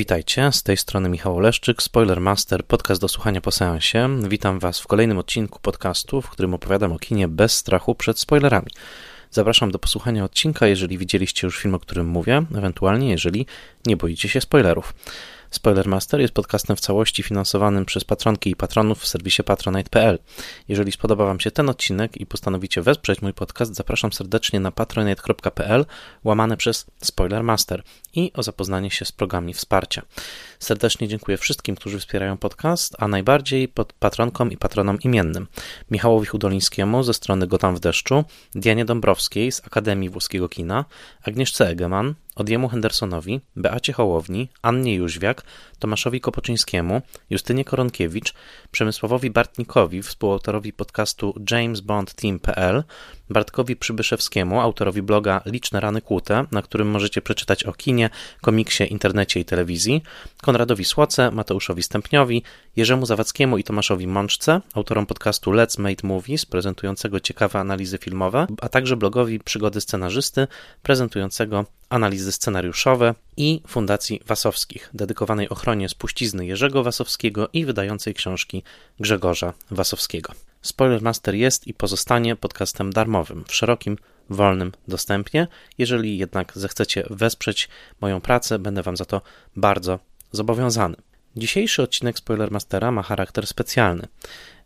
Witajcie, z tej strony Michał Oleszczyk, Spoilermaster, podcast do słuchania po seansie. Witam Was w kolejnym odcinku podcastu, w którym opowiadam o kinie bez strachu przed spoilerami. Zapraszam do posłuchania odcinka, jeżeli widzieliście już film, o którym mówię, ewentualnie jeżeli nie boicie się spoilerów. Spoilermaster jest podcastem w całości finansowanym przez patronki i patronów w serwisie patronite.pl. Jeżeli spodoba Wam się ten odcinek i postanowicie wesprzeć mój podcast, zapraszam serdecznie na patronite.pl łamane przez Spoilermaster i o zapoznanie się z programami wsparcia. Serdecznie dziękuję wszystkim, którzy wspierają podcast, a najbardziej pod patronkom i patronom imiennym. Michałowi Hudolińskiemu ze strony Gotam w deszczu, Dianie Dąbrowskiej z Akademii Włoskiego Kina, Agnieszce Egeman, Odjemu Hendersonowi, Beacie Hołowni, Annie Jóźwiak, Tomaszowi Kopoczyńskiemu, Justynie Koronkiewicz, Przemysławowi Bartnikowi, współautorowi podcastu jamesbondteam.pl, Bartkowi Przybyszewskiemu, autorowi bloga Liczne Rany Kłute, na którym możecie przeczytać o kinie, komiksie, internecie i telewizji, Konradowi Słoce, Mateuszowi Stępniowi, Jerzemu Zawackiemu i Tomaszowi Mączce, autorom podcastu Let's Made Movies, prezentującego ciekawe analizy filmowe, a także blogowi Przygody Scenarzysty, prezentującego analizy scenariuszowe i Fundacji Wasowskich, dedykowanej ochronie spuścizny Jerzego Wasowskiego i wydającej książki Grzegorza Wasowskiego. Spoilermaster jest i pozostanie podcastem darmowym, w szerokim, wolnym dostępie. Jeżeli jednak zechcecie wesprzeć moją pracę, będę Wam za to bardzo zobowiązany. Dzisiejszy odcinek Spoilermastera ma charakter specjalny.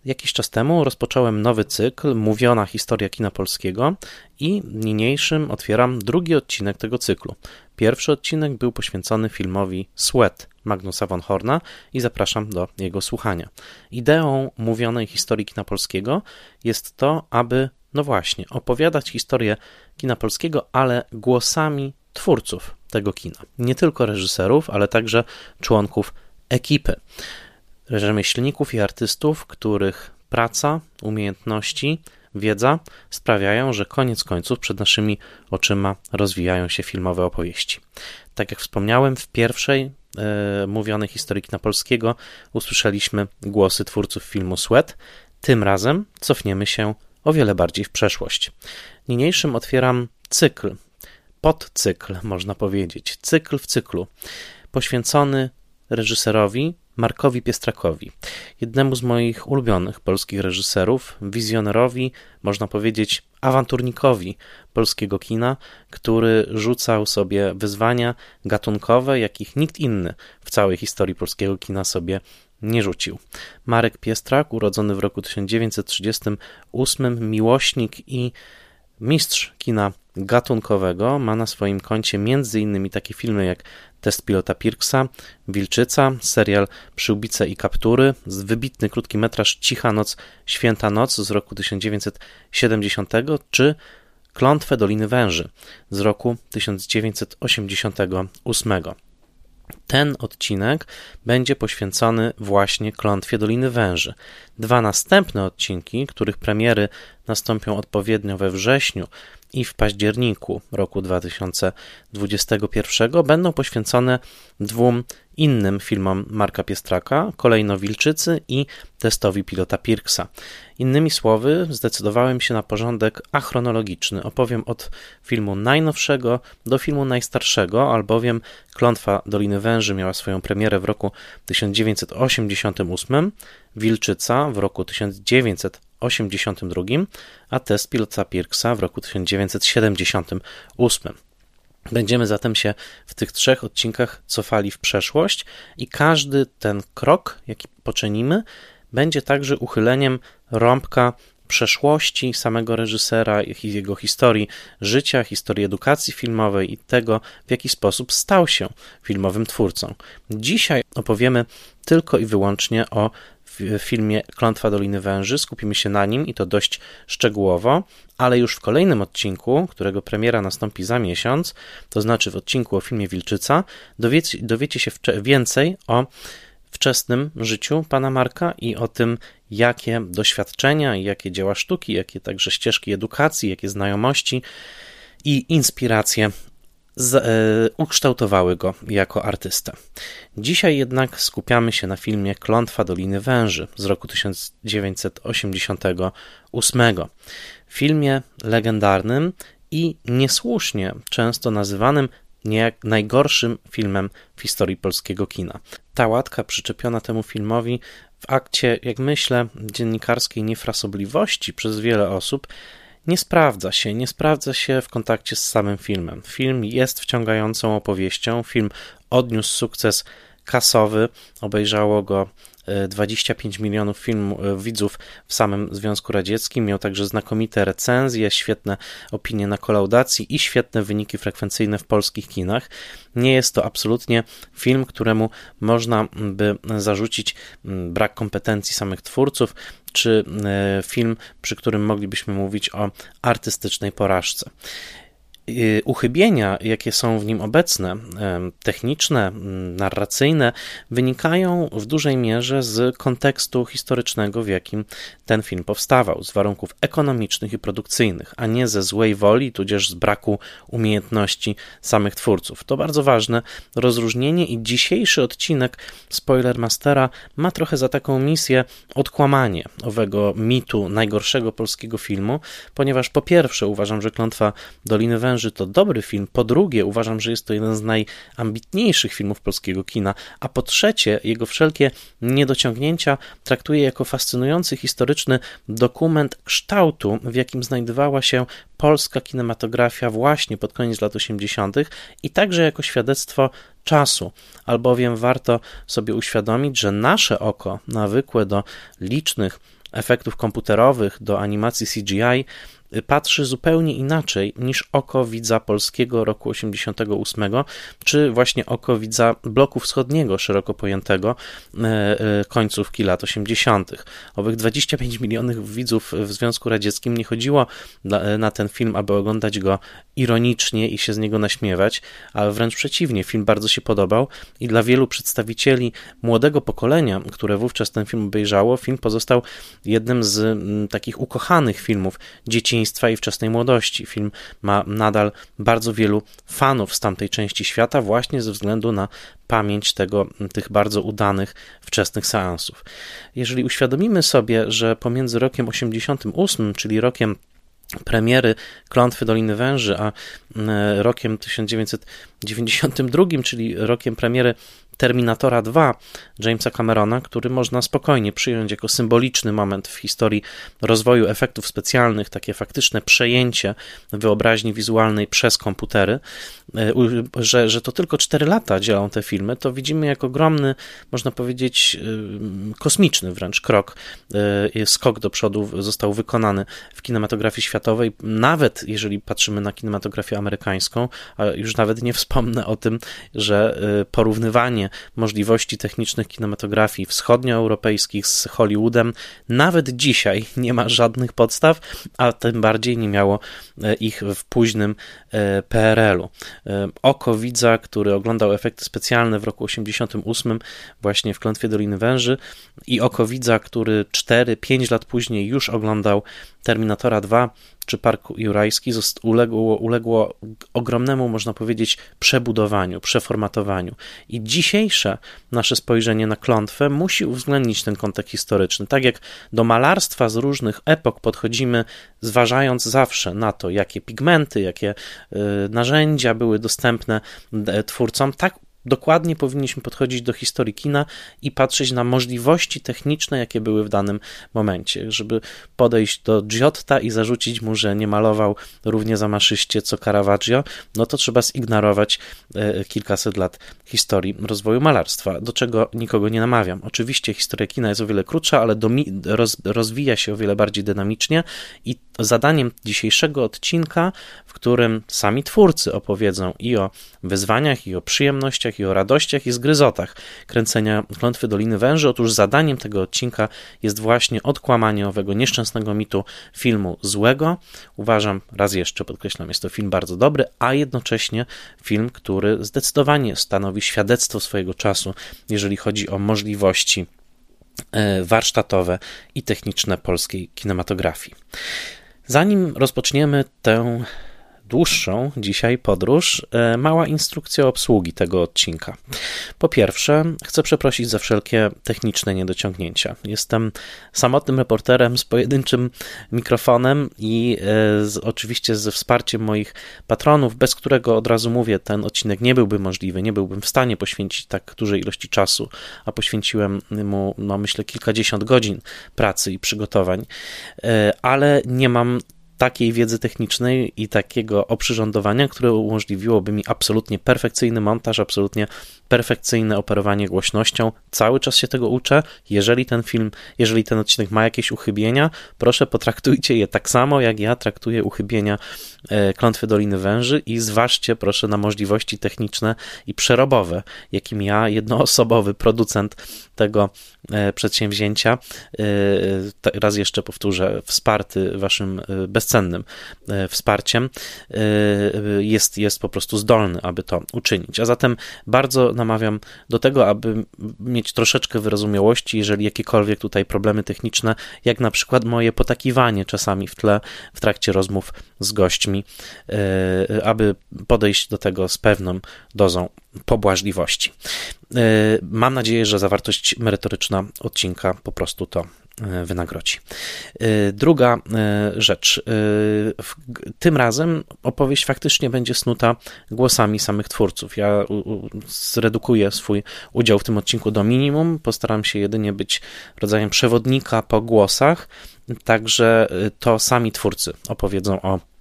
Jakiś czas temu rozpocząłem nowy cykl Mówiona historia kina polskiego i niniejszym otwieram drugi odcinek tego cyklu. Pierwszy odcinek był poświęcony filmowi Sweat Magnusa von Horna i zapraszam do jego słuchania. Ideą mówionej historii kina polskiego jest to, aby, no właśnie, opowiadać historię kina polskiego, ale głosami twórców tego kina. Nie tylko reżyserów, ale także członków ekipy rzemieślników i artystów, których praca, umiejętności, wiedza sprawiają, że koniec końców przed naszymi oczyma rozwijają się filmowe opowieści. Tak jak wspomniałem, w pierwszej e, mówionej historii kina polskiego usłyszeliśmy głosy twórców filmu Sweat. Tym razem cofniemy się o wiele bardziej w przeszłość. Niniejszym otwieram cykl, podcykl, można powiedzieć, cykl w cyklu, poświęcony reżyserowi Markowi Piestrakowi, jednemu z moich ulubionych polskich reżyserów, wizjonerowi, można powiedzieć awanturnikowi polskiego kina, który rzucał sobie wyzwania gatunkowe, jakich nikt inny w całej historii polskiego kina sobie nie rzucił. Marek Piestrak, urodzony w roku 1938, miłośnik i mistrz kina gatunkowego, ma na swoim koncie m.in. takie filmy jak Test pilota Pirksa, Wilczyca, serial Przyłbice i kaptury, wybitny krótki metraż Cicha noc, Święta noc z roku 1970 czy Klątwę Doliny Węży z roku 1988. Ten odcinek będzie poświęcony właśnie klątwie Doliny Węży. Dwa następne odcinki, których premiery nastąpią odpowiednio we wrześniu i w październiku roku 2021 będą poświęcone dwóm innym filmom Marka Piestraka, kolejno Wilczycy i testowi pilota Pirksa. Innymi słowy, zdecydowałem się na porządek achronologiczny. Opowiem od filmu najnowszego do filmu najstarszego, albowiem Klątwa Doliny Węży miała swoją premierę w roku 1988, Wilczyca w roku 1982, a test pilota Pirksa w roku 1978. Będziemy zatem się w tych trzech odcinkach cofali w przeszłość i każdy ten krok, jaki poczynimy, będzie także uchyleniem rąbka przeszłości samego reżysera, i jego historii życia, historii edukacji filmowej i tego, w jaki sposób stał się filmowym twórcą. Dzisiaj opowiemy tylko i wyłącznie o w filmie Klątwa Doliny Węży. Skupimy się na nim i to dość szczegółowo, ale już w kolejnym odcinku, którego premiera nastąpi za miesiąc, to znaczy w odcinku o filmie Wilczyca, dowiecie, dowiecie się więcej o wczesnym życiu pana Marka i o tym, jakie doświadczenia, jakie dzieła sztuki, jakie także ścieżki edukacji, jakie znajomości i inspiracje z, e, ukształtowały go jako artystę. Dzisiaj jednak skupiamy się na filmie Klątwa Doliny Węży z roku 1988. Filmie legendarnym i niesłusznie często nazywanym nie najgorszym filmem w historii polskiego kina. Ta łatka przyczepiona temu filmowi w akcie, jak myślę, dziennikarskiej niefrasobliwości przez wiele osób nie sprawdza się, nie sprawdza się w kontakcie z samym filmem. Film jest wciągającą opowieścią, film odniósł sukces kasowy, obejrzało go 25 milionów filmu, e, widzów w samym Związku Radzieckim. Miał także znakomite recenzje, świetne opinie na kolaudacji i świetne wyniki frekwencyjne w polskich kinach. Nie jest to absolutnie film, któremu można by zarzucić mm, brak kompetencji samych twórców, czy e, film, przy którym moglibyśmy mówić o artystycznej porażce. Y, uchybienia, jakie są w nim obecne, techniczne, narracyjne, wynikają w dużej mierze z kontekstu historycznego, w jakim ten film powstawał, z warunków ekonomicznych i produkcyjnych, a nie ze złej woli, tudzież z braku umiejętności samych twórców. To bardzo ważne rozróżnienie i dzisiejszy odcinek Spoilermastera ma trochę za taką misję odkłamanie owego mitu najgorszego polskiego filmu, ponieważ po pierwsze uważam, że Klątwa Doliny Węży że to dobry film, po drugie uważam, że jest to jeden z najambitniejszych filmów polskiego kina, a po trzecie jego wszelkie niedociągnięcia traktuję jako fascynujący historyczny dokument kształtu, w jakim znajdowała się polska kinematografia właśnie pod koniec lat 80. i także jako świadectwo czasu, albowiem warto sobie uświadomić, że nasze oko, nawykłe do licznych efektów komputerowych, do animacji CGI, patrzy zupełnie inaczej niż oko widza polskiego roku 88, czy właśnie oko widza bloku wschodniego, szeroko pojętego, e, e, końcówki lat 80. Owych 25 milionów widzów w Związku Radzieckim nie chodziło na ten film, aby oglądać go ironicznie i się z niego naśmiewać, ale wręcz przeciwnie, film bardzo się podobał i dla wielu przedstawicieli młodego pokolenia, które wówczas ten film obejrzało, film pozostał jednym z takich ukochanych filmów dzieciństwa dzieciństwa i wczesnej młodości. Film ma nadal bardzo wielu fanów z tamtej części świata, właśnie ze względu na pamięć tego, tych bardzo udanych wczesnych seansów. Jeżeli uświadomimy sobie, że pomiędzy rokiem 88, czyli rokiem premiery Klątwy Doliny Węży, a rokiem 1992, czyli rokiem premiery Terminatora 2 Jamesa Camerona, który można spokojnie przyjąć jako symboliczny moment w historii rozwoju efektów specjalnych, takie faktyczne przejęcie wyobraźni wizualnej przez komputery, e, że, że to tylko 4 lata dzielą te filmy, to widzimy jak ogromny, można powiedzieć, e, kosmiczny wręcz krok, e, skok do przodu został wykonany w kinematografii światowej, nawet jeżeli patrzymy na kinematografię amerykańską, a już nawet nie wspomnę o tym, że porównywanie możliwości technicznych kinematografii wschodnioeuropejskich z Hollywoodem nawet dzisiaj nie ma żadnych podstaw, a tym bardziej nie miało e, ich w późnym PRL-u. E, oko widza, który oglądał efekty specjalne w roku 88 właśnie w Klątwie Doliny Węży i oko widza, który 4-5 lat później już oglądał Terminatora 2 czy Park Jurajski uległo, uległo ogromnemu, można powiedzieć, przebudowaniu, przeformatowaniu. I dzisiejsze nasze spojrzenie na klątwę musi uwzględnić ten kontekst historyczny. Tak jak do malarstwa z różnych epok podchodzimy, zważając zawsze na to, jakie pigmenty, jakie y, narzędzia były dostępne twórcom, tak dokładnie powinniśmy podchodzić do historii kina i patrzeć na możliwości techniczne, jakie były w danym momencie, żeby podejść do Giotta i zarzucić mu, że nie malował równie zamaszyście co Caravaggio, no to trzeba zignorować e, kilkaset lat historii rozwoju malarstwa, do czego nikogo nie namawiam. Oczywiście historia kina jest o wiele krótsza, ale roz, rozwija się o wiele bardziej dynamicznie i zadaniem dzisiejszego odcinka, w którym sami twórcy opowiedzą i o wyzwaniach, i o przyjemnościach, i o radościach, i zgryzotach kręcenia Klątwy Doliny Węży. Otóż zadaniem tego odcinka jest właśnie odkłamanie owego nieszczęsnego mitu filmu złego. Uważam, raz jeszcze podkreślam, jest to film bardzo dobry, a jednocześnie film, który zdecydowanie stanowi świadectwo swojego czasu, jeżeli chodzi o możliwości e, warsztatowe i techniczne polskiej kinematografii. Zanim rozpoczniemy tę dłuższą dzisiaj podróż, e, mała instrukcja obsługi tego odcinka. Po pierwsze, chcę przeprosić za wszelkie techniczne niedociągnięcia. Jestem samotnym reporterem z pojedynczym mikrofonem i e, z, oczywiście ze wsparciem moich patronów, bez którego od razu mówię, ten odcinek nie byłby możliwy, nie byłbym w stanie poświęcić tak dużej ilości czasu, a poświęciłem mu, no myślę, kilkadziesiąt godzin pracy i przygotowań, e, ale nie mam takiej wiedzy technicznej i takiego oprzyrządowania, które umożliwiłoby mi absolutnie perfekcyjny montaż, absolutnie perfekcyjne operowanie głośnością. Cały czas się tego uczę. Jeżeli ten film, jeżeli ten odcinek ma jakieś uchybienia, proszę potraktujcie je tak samo, jak ja traktuję uchybienia e, Klątwy Doliny Węży i zważcie proszę na możliwości techniczne i przerobowe, jakim ja, jednoosobowy producent tego e, przedsięwzięcia, e, raz jeszcze powtórzę, wsparty waszym bezcennym wsparciem, jest, jest po prostu zdolny, aby to uczynić. A zatem bardzo namawiam do tego, aby mieć troszeczkę wyrozumiałości, jeżeli jakiekolwiek tutaj problemy techniczne, jak na przykład moje potakiwanie czasami w tle w trakcie rozmów z gośćmi, e, aby podejść do tego z pewną dozą pobłażliwości. E, mam nadzieję, że zawartość merytoryczna odcinka po prostu to wynagrodzi. E, druga e, rzecz. Tym razem opowieść faktycznie będzie snuta głosami samych twórców. Ja zredukuję swój udział w tym odcinku do minimum. Postaram się jedynie być rodzajem przewodnika po głosach, także to sami twórcy opowiedzą o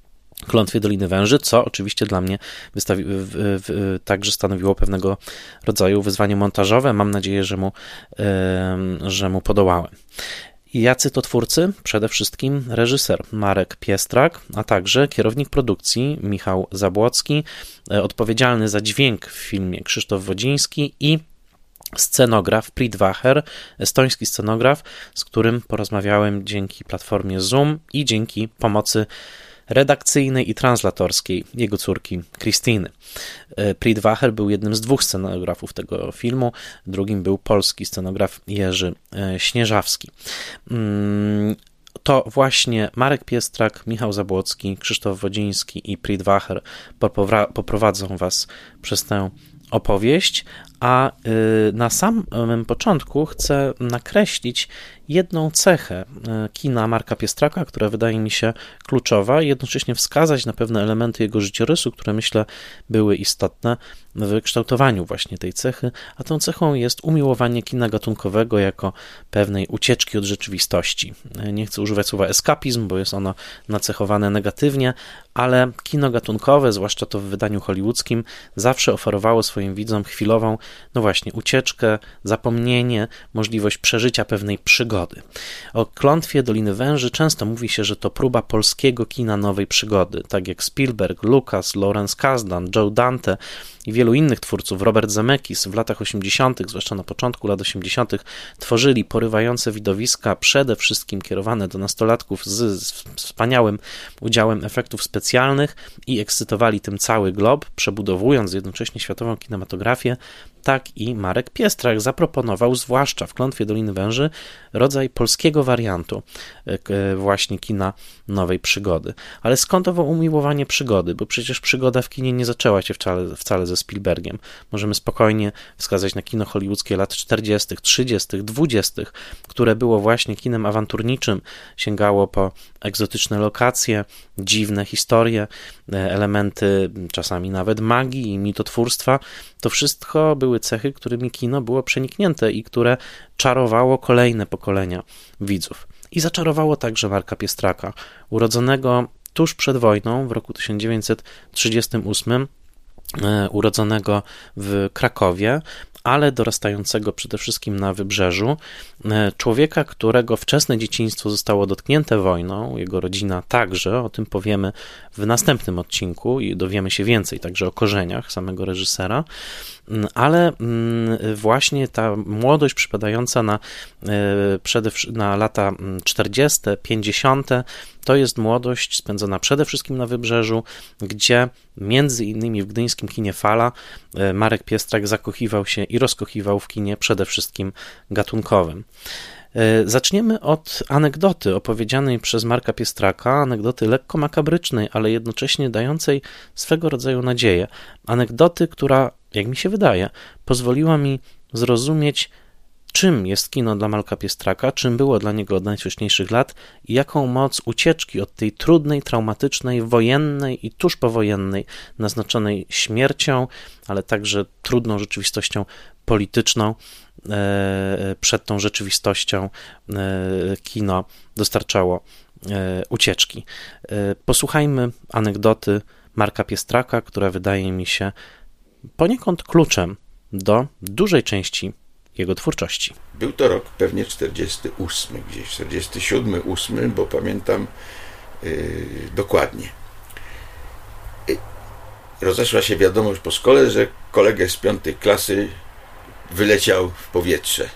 klątwie Doliny Węży, co oczywiście dla mnie wystawi, w, w, także stanowiło pewnego rodzaju wyzwanie montażowe. Mam nadzieję, że mu, że mu podołałem. Jacy to twórcy? Przede wszystkim reżyser Marek Piestrak, a także kierownik produkcji Michał Zabłocki, e, odpowiedzialny za dźwięk w filmie Krzysztof Wodziński i scenograf Pritwacher, estoński scenograf, z którym porozmawiałem dzięki platformie Zoom i dzięki pomocy redakcyjnej i translatorskiej jego córki Christiny. E, Pritwacher był jednym z dwóch scenografów tego filmu, drugim był polski scenograf Jerzy e, Śnieżawski. Mm, to właśnie Marek Piestrak, Michał Zabłocki, Krzysztof Wodziński i Pritwacher poprowadzą Was przez tę opowieść, a y, na samym początku chcę nakreślić jedną cechę e, kina Marka Piestraka, która wydaje mi się kluczowa i jednocześnie wskazać na pewne elementy jego życiorysu, które myślę były istotne w wykształtowaniu właśnie tej cechy, a tą cechą jest umiłowanie kina gatunkowego jako pewnej ucieczki od rzeczywistości. E, nie chcę używać słowa eskapizm, bo jest ono nacechowane negatywnie, ale kino gatunkowe, zwłaszcza to w wydaniu hollywoodzkim, zawsze oferowało swoim widzom chwilową, no właśnie, ucieczkę, zapomnienie, możliwość przeżycia pewnej przygody przygody. O klątwie Doliny Węży często mówi się, że to próba polskiego kina nowej przygody, tak jak Spielberg, Lucas, Lawrence Kasdan, Joe Dante i wielu innych twórców, Robert Zemeckis w latach 80., zwłaszcza na początku lat 80., tworzyli porywające widowiska, przede wszystkim kierowane do nastolatków z, z wspaniałym udziałem efektów specjalnych i ekscytowali tym cały glob, przebudowując jednocześnie światową kinematografię, tak i Marek Piestrak zaproponował, zwłaszcza w Klątwie Doliny Węży, rodzaj polskiego wariantu e, właśnie kina nowej przygody. Ale skąd owo umiłowanie przygody? Bo przecież przygoda w kinie nie zaczęła się wcale, wcale ze Spielbergiem. Możemy spokojnie wskazać na kino hollywoodzkie lat 40., 30., 20., które było właśnie kinem awanturniczym, sięgało po egzotyczne lokacje, dziwne historie, e, elementy czasami nawet magii i mitotwórstwa. To wszystko były cechy, którymi kino było przeniknięte i które czarowało kolejne pokolenia widzów. I zaczarowało także Marka Piestraka, urodzonego tuż przed wojną w roku 1938 e, urodzonego w Krakowie, ale dorastającego przede wszystkim na wybrzeżu, e, człowieka, którego wczesne dzieciństwo zostało dotknięte wojną, jego rodzina także, o tym powiemy w następnym odcinku i dowiemy się więcej także o korzeniach samego reżysera, ale mm, właśnie ta młodość przypadająca na, e, na lata 40., mm, 50., to jest młodość spędzona przede wszystkim na wybrzeżu, gdzie między innymi w gdyńskim kinie Fala e, Marek Piestrak zakochiwał się i rozkochiwał w kinie przede wszystkim gatunkowym. E, zaczniemy od anegdoty opowiedzianej przez Marka Piestraka, anegdoty lekko makabrycznej, ale jednocześnie dającej swego rodzaju nadzieję. Anegdoty, która, jak mi się wydaje, pozwoliła mi zrozumieć, czym jest kino dla Malka Piestraka, czym było dla niego od najwcześniejszych lat i jaką moc ucieczki od tej trudnej, traumatycznej, wojennej i tuż powojennej, naznaczonej śmiercią, ale także trudną rzeczywistością polityczną, e, przed tą rzeczywistością e, kino dostarczało e, ucieczki. Posłuchajmy anegdoty Marka Piestraka, która wydaje mi się poniekąd kluczem do dużej części jego twórczości. Był to rok pewnie 48, gdzieś 47, 8, bo pamiętam yy, dokładnie. Yy, rozeszła się wiadomość po szkole, że kolegę z piątej klasy wyleciał w powietrze.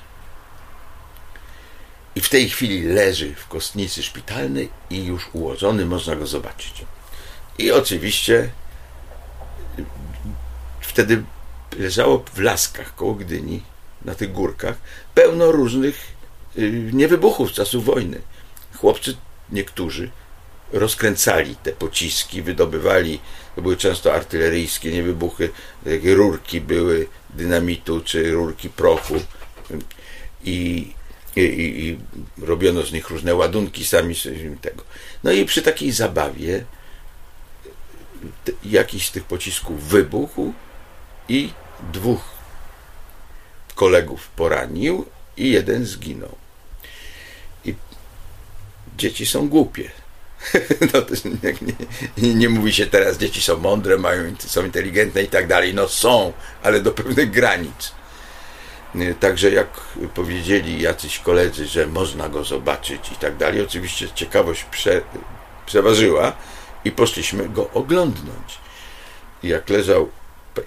I w tej chwili leży w kostnicy szpitalnej i już ułożony, można go zobaczyć. I oczywiście wtedy leżało w laskach koło Gdyni na tych górkach pełno różnych y, niewybuchów z czasów wojny. Chłopcy niektórzy rozkręcali te pociski, wydobywali, to były często artyleryjskie niewybuchy, takie rurki były dynamitu czy rurki prochu i, i, i robiono z nich różne ładunki sami tego. No i przy takiej zabawie jakiś z tych pocisków wybuchł i dwóch kolegów poranił i jeden zginął. I dzieci są głupie. No, nie, nie, nie, mówi się teraz, dzieci są mądre, mają, są inteligentne i tak dalej. No są, ale do pewnych granic. Także jak powiedzieli jacyś koledzy, że można go zobaczyć i tak dalej, oczywiście ciekawość prze, przeważyła i poszliśmy go oglądnąć. I jak leżał,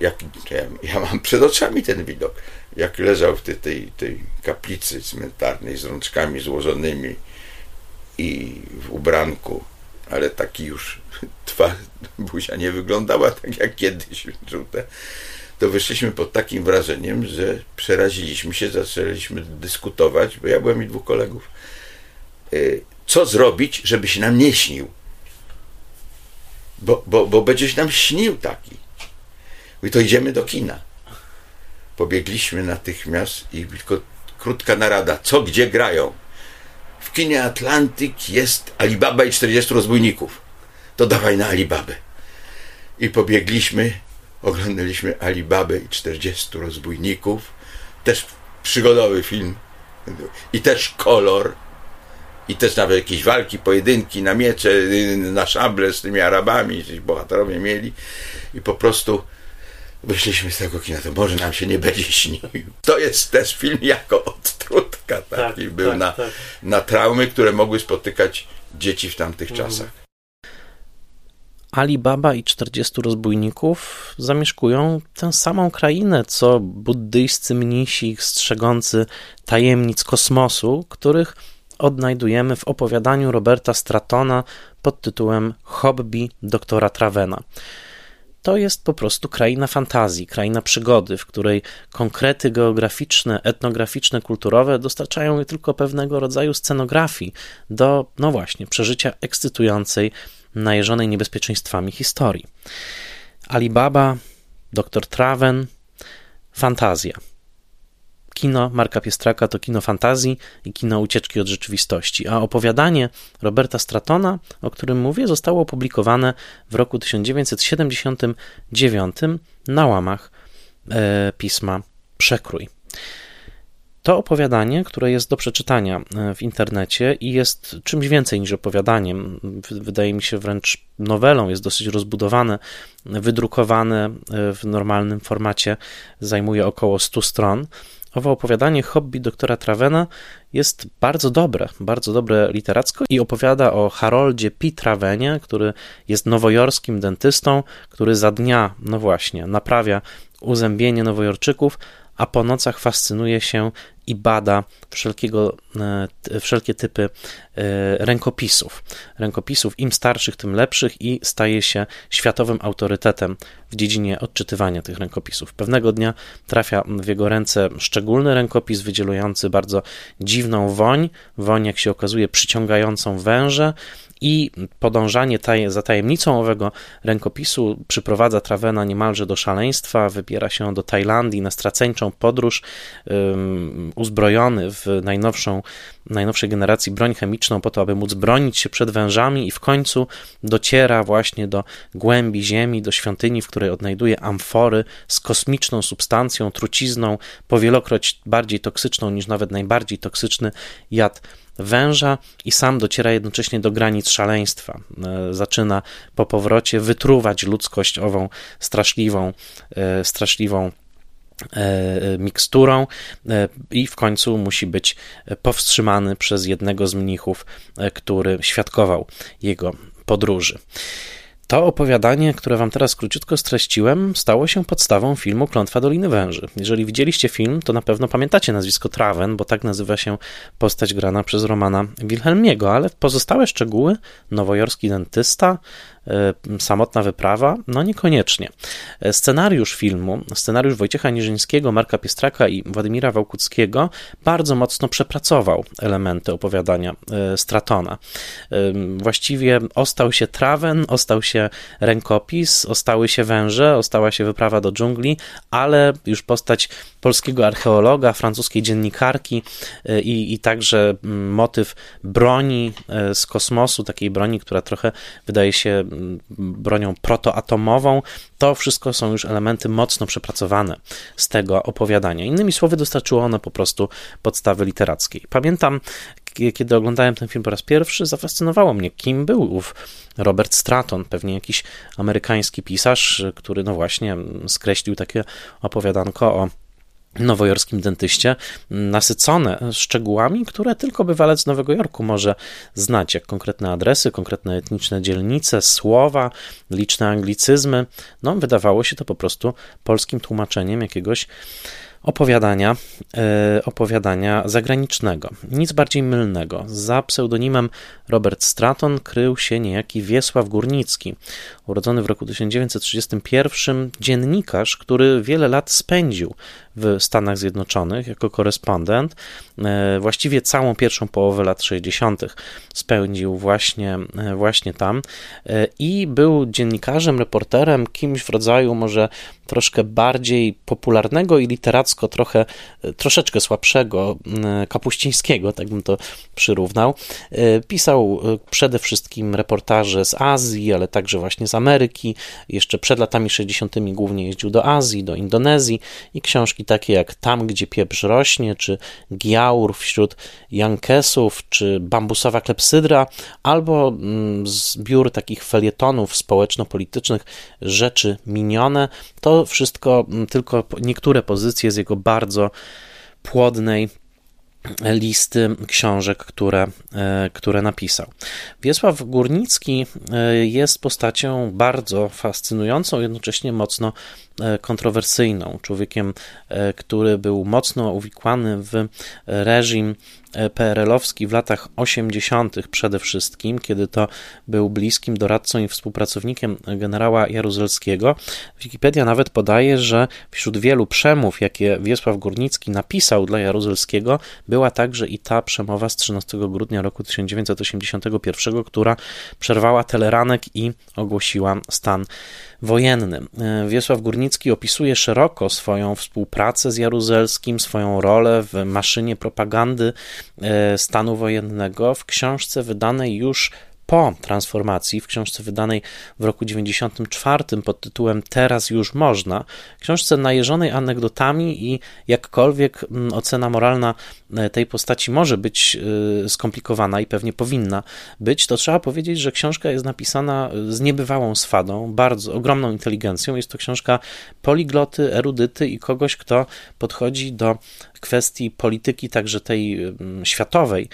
jak, ja, ja mam przed oczami ten widok, jak leżał w tej, tej, tej kaplicy cmentarnej z rączkami złożonymi i w ubranku, ale taki już twarz, buzia nie wyglądała tak jak kiedyś żółte, to wyszliśmy pod takim wrażeniem, że przeraziliśmy się, zaczęliśmy dyskutować, bo ja byłem i dwóch kolegów, e, co zrobić, żeby się nam nie śnił. Bo, bo, bo będzie się nam śnił taki. I to idziemy do kina. Pobiegliśmy natychmiast i tylko krótka narada. Co gdzie grają? W kinie Atlantyk jest Alibaba i 40 rozbójników. To dawaj na Alibabę. I pobiegliśmy, oglądaliśmy Alibabę i 40 rozbójników. Też przygodowy film. I też kolor. I też nawet jakieś walki, pojedynki na miecze, na szable z tymi Arabami, bohaterowie mieli. I po prostu wyszliśmy z tego kina, to może nam się nie będzie śnił. To jest też film jako odtrutka taki tak, był tak, na, tak. na traumy, które mogły spotykać dzieci w tamtych mhm. czasach. Alibaba i 40 rozbójników zamieszkują tę samą krainę, co buddyjscy mnisi strzegący tajemnic kosmosu, których odnajdujemy w opowiadaniu Roberta Stratona pod tytułem Hobby doktora Travena to jest po prostu kraina fantazji, kraina przygody, w której konkrety geograficzne, etnograficzne, kulturowe dostarczają tylko pewnego rodzaju scenografii do, no właśnie, przeżycia ekscytującej, najeżonej niebezpieczeństwami historii. Alibaba, Dr. Traven, fantazja. Kino Marka Piestraka to kino fantazji i kino ucieczki od rzeczywistości, a opowiadanie Roberta Stratona, o którym mówię, zostało opublikowane w roku 1979 na łamach e, pisma Przekrój. To opowiadanie, które jest do przeczytania e, w internecie i jest czymś więcej niż opowiadaniem, wydaje mi się wręcz nowelą, jest dosyć rozbudowane, wydrukowane e, w normalnym formacie, zajmuje około 100 stron owo opowiadanie hobby doktora Travena jest bardzo dobre, bardzo dobre literacko i opowiada o Haroldzie P. Travenie, który jest nowojorskim dentystą, który za dnia, no właśnie, naprawia uzębienie nowojorczyków, a po nocach fascynuje się i bada wszelkiego, e, wszelkie typy e, rękopisów. Rękopisów im starszych, tym lepszych i staje się światowym autorytetem w dziedzinie odczytywania tych rękopisów. Pewnego dnia trafia w jego ręce szczególny rękopis wydzielujący bardzo dziwną woń, woń jak się okazuje przyciągającą węże i podążanie taj, za tajemnicą owego rękopisu przyprowadza Travena niemalże do szaleństwa, wybiera się do Tajlandii na straceńczą podróż, um, uzbrojony w najnowszą, najnowszej generacji broń chemiczną po to, aby móc bronić się przed wężami i w końcu dociera właśnie do głębi ziemi, do świątyni, w której odnajduje amfory z kosmiczną substancją, trucizną, powielokroć bardziej toksyczną niż nawet najbardziej toksyczny jad węża i sam dociera jednocześnie do granic szaleństwa. E, zaczyna po powrocie wytruwać ludzkość ową straszliwą, e, straszliwą e, miksturą i w końcu musi być powstrzymany przez jednego z mnichów, który świadkował jego podróży. To opowiadanie, które wam teraz króciutko streściłem, stało się podstawą filmu Klątwa Doliny Węży. Jeżeli widzieliście film, to na pewno pamiętacie nazwisko Traven, bo tak nazywa się postać grana przez Romana Wilhelmiego, ale pozostałe szczegóły, nowojorski dentysta, samotna wyprawa? No niekoniecznie. E, scenariusz filmu, scenariusz Wojciecha Niżyńskiego, Marka Piestraka i Władimira Wałkuckiego bardzo mocno przepracował elementy opowiadania e, Stratona. Właściwie ostał się trawen, ostał się rękopis, ostały się węże, ostała się wyprawa do dżungli, ale już postać polskiego archeologa, francuskiej dziennikarki i, i także motyw broni z kosmosu, takiej broni, która trochę wydaje się bronią protoatomową, to wszystko są już elementy mocno przepracowane z tego opowiadania. Innymi słowy, dostarczyło one po prostu podstawy literackiej. Pamiętam, kiedy oglądałem ten film po raz pierwszy, zafascynowało mnie, kim był ów Robert Stratton, pewnie jakiś amerykański pisarz, który no właśnie skreślił takie opowiadanko o nowojorskim dentyście, nasycone szczegółami, które tylko bywalec Nowego Jorku może znać, jak konkretne adresy, konkretne etniczne dzielnice, słowa, liczne anglicyzmy. No, wydawało się to po prostu polskim tłumaczeniem jakiegoś opowiadania, e, opowiadania zagranicznego. Nic bardziej mylnego. Za pseudonimem Robert Stratton krył się niejaki Wiesław Górnicki, urodzony w roku 1931, dziennikarz, który wiele lat spędził w Stanach Zjednoczonych jako korespondent. E, właściwie całą pierwszą połowę lat 60. spędził właśnie, e, właśnie tam i był dziennikarzem, reporterem, kimś w rodzaju może troszkę bardziej popularnego i literacko trochę, troszeczkę słabszego Kapuścińskiego, tak bym to przyrównał. E, pisał e, przede wszystkim reportaże z Azji, ale także właśnie z Ameryki. Jeszcze przed latami 60. głównie jeździł do Azji, do Indonezji i książki takie jak Tam, gdzie pieprz rośnie, czy Giaur wśród Jankesów, czy Bambusowa klepsydra, albo zbiór takich felietonów społeczno-politycznych Rzeczy minione. To wszystko mm, tylko niektóre pozycje z jego bardzo płodnej listy książek, które, e, które napisał. Wiesław Górnicki e, jest postacią bardzo fascynującą, jednocześnie mocno kontrowersyjną. Człowiekiem, który był mocno uwikłany w reżim E, PRL-owski w latach 80. przede wszystkim, kiedy to był bliskim doradcą i współpracownikiem generała Jaruzelskiego. Wikipedia nawet podaje, że wśród wielu przemów, jakie Wiesław Górnicki napisał dla Jaruzelskiego, była także i ta przemowa z 13 grudnia roku 1981, która przerwała teleranek i ogłosiła stan wojenny. E, Wiesław Górnicki opisuje szeroko swoją współpracę z Jaruzelskim, swoją rolę w maszynie propagandy e, stanu wojennego w książce wydanej już po transformacji, w książce wydanej w roku 94 pod tytułem Teraz już można, książce najeżonej anegdotami i jakkolwiek mm, ocena moralna e, tej postaci może być e, skomplikowana i pewnie powinna być, to trzeba powiedzieć, że książka jest napisana e, z niebywałą swadą, bardzo ogromną inteligencją. Jest to książka poligloty, erudyty i kogoś, kto podchodzi do kwestii polityki, także tej mm, światowej,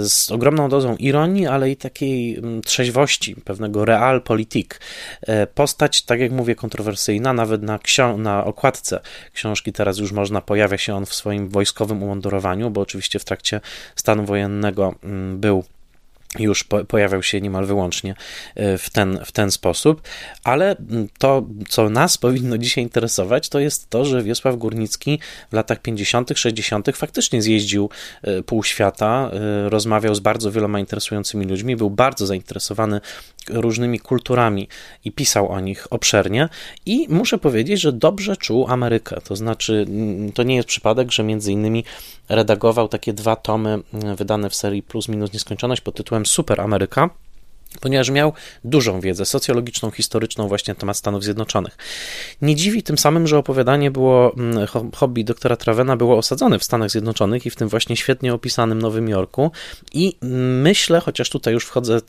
z ogromną dozą ironii, ale i takiej mm, trzeźwości, pewnego realpolitik. E, postać, tak jak mówię, kontrowersyjna, nawet na, na okładce książki teraz już można, pojawia się on w swoim wojskowym umundurowaniu, bo oczywiście w trakcie stanu wojennego mm, był już po, pojawiał się niemal wyłącznie e, w ten, w ten sposób, ale to, co nas powinno dzisiaj interesować, to jest to, że Wiesław Górnicki w latach 50., 60. faktycznie zjeździł e, pół świata, e, rozmawiał z bardzo wieloma interesującymi ludźmi, był bardzo zainteresowany różnymi kulturami i pisał o nich obszernie i muszę powiedzieć, że dobrze czuł Amerykę, to znaczy to nie jest przypadek, że między innymi redagował takie dwa tomy wydane w serii Plus Minus Nieskończoność pod tytułem Super Ameryka ponieważ miał dużą wiedzę socjologiczną, historyczną właśnie na temat Stanów Zjednoczonych. Nie dziwi tym samym, że opowiadanie było, mm, hobby doktora Travena było osadzone w Stanach Zjednoczonych i w tym właśnie świetnie opisanym Nowym Jorku i myślę, chociaż tutaj już wchodzę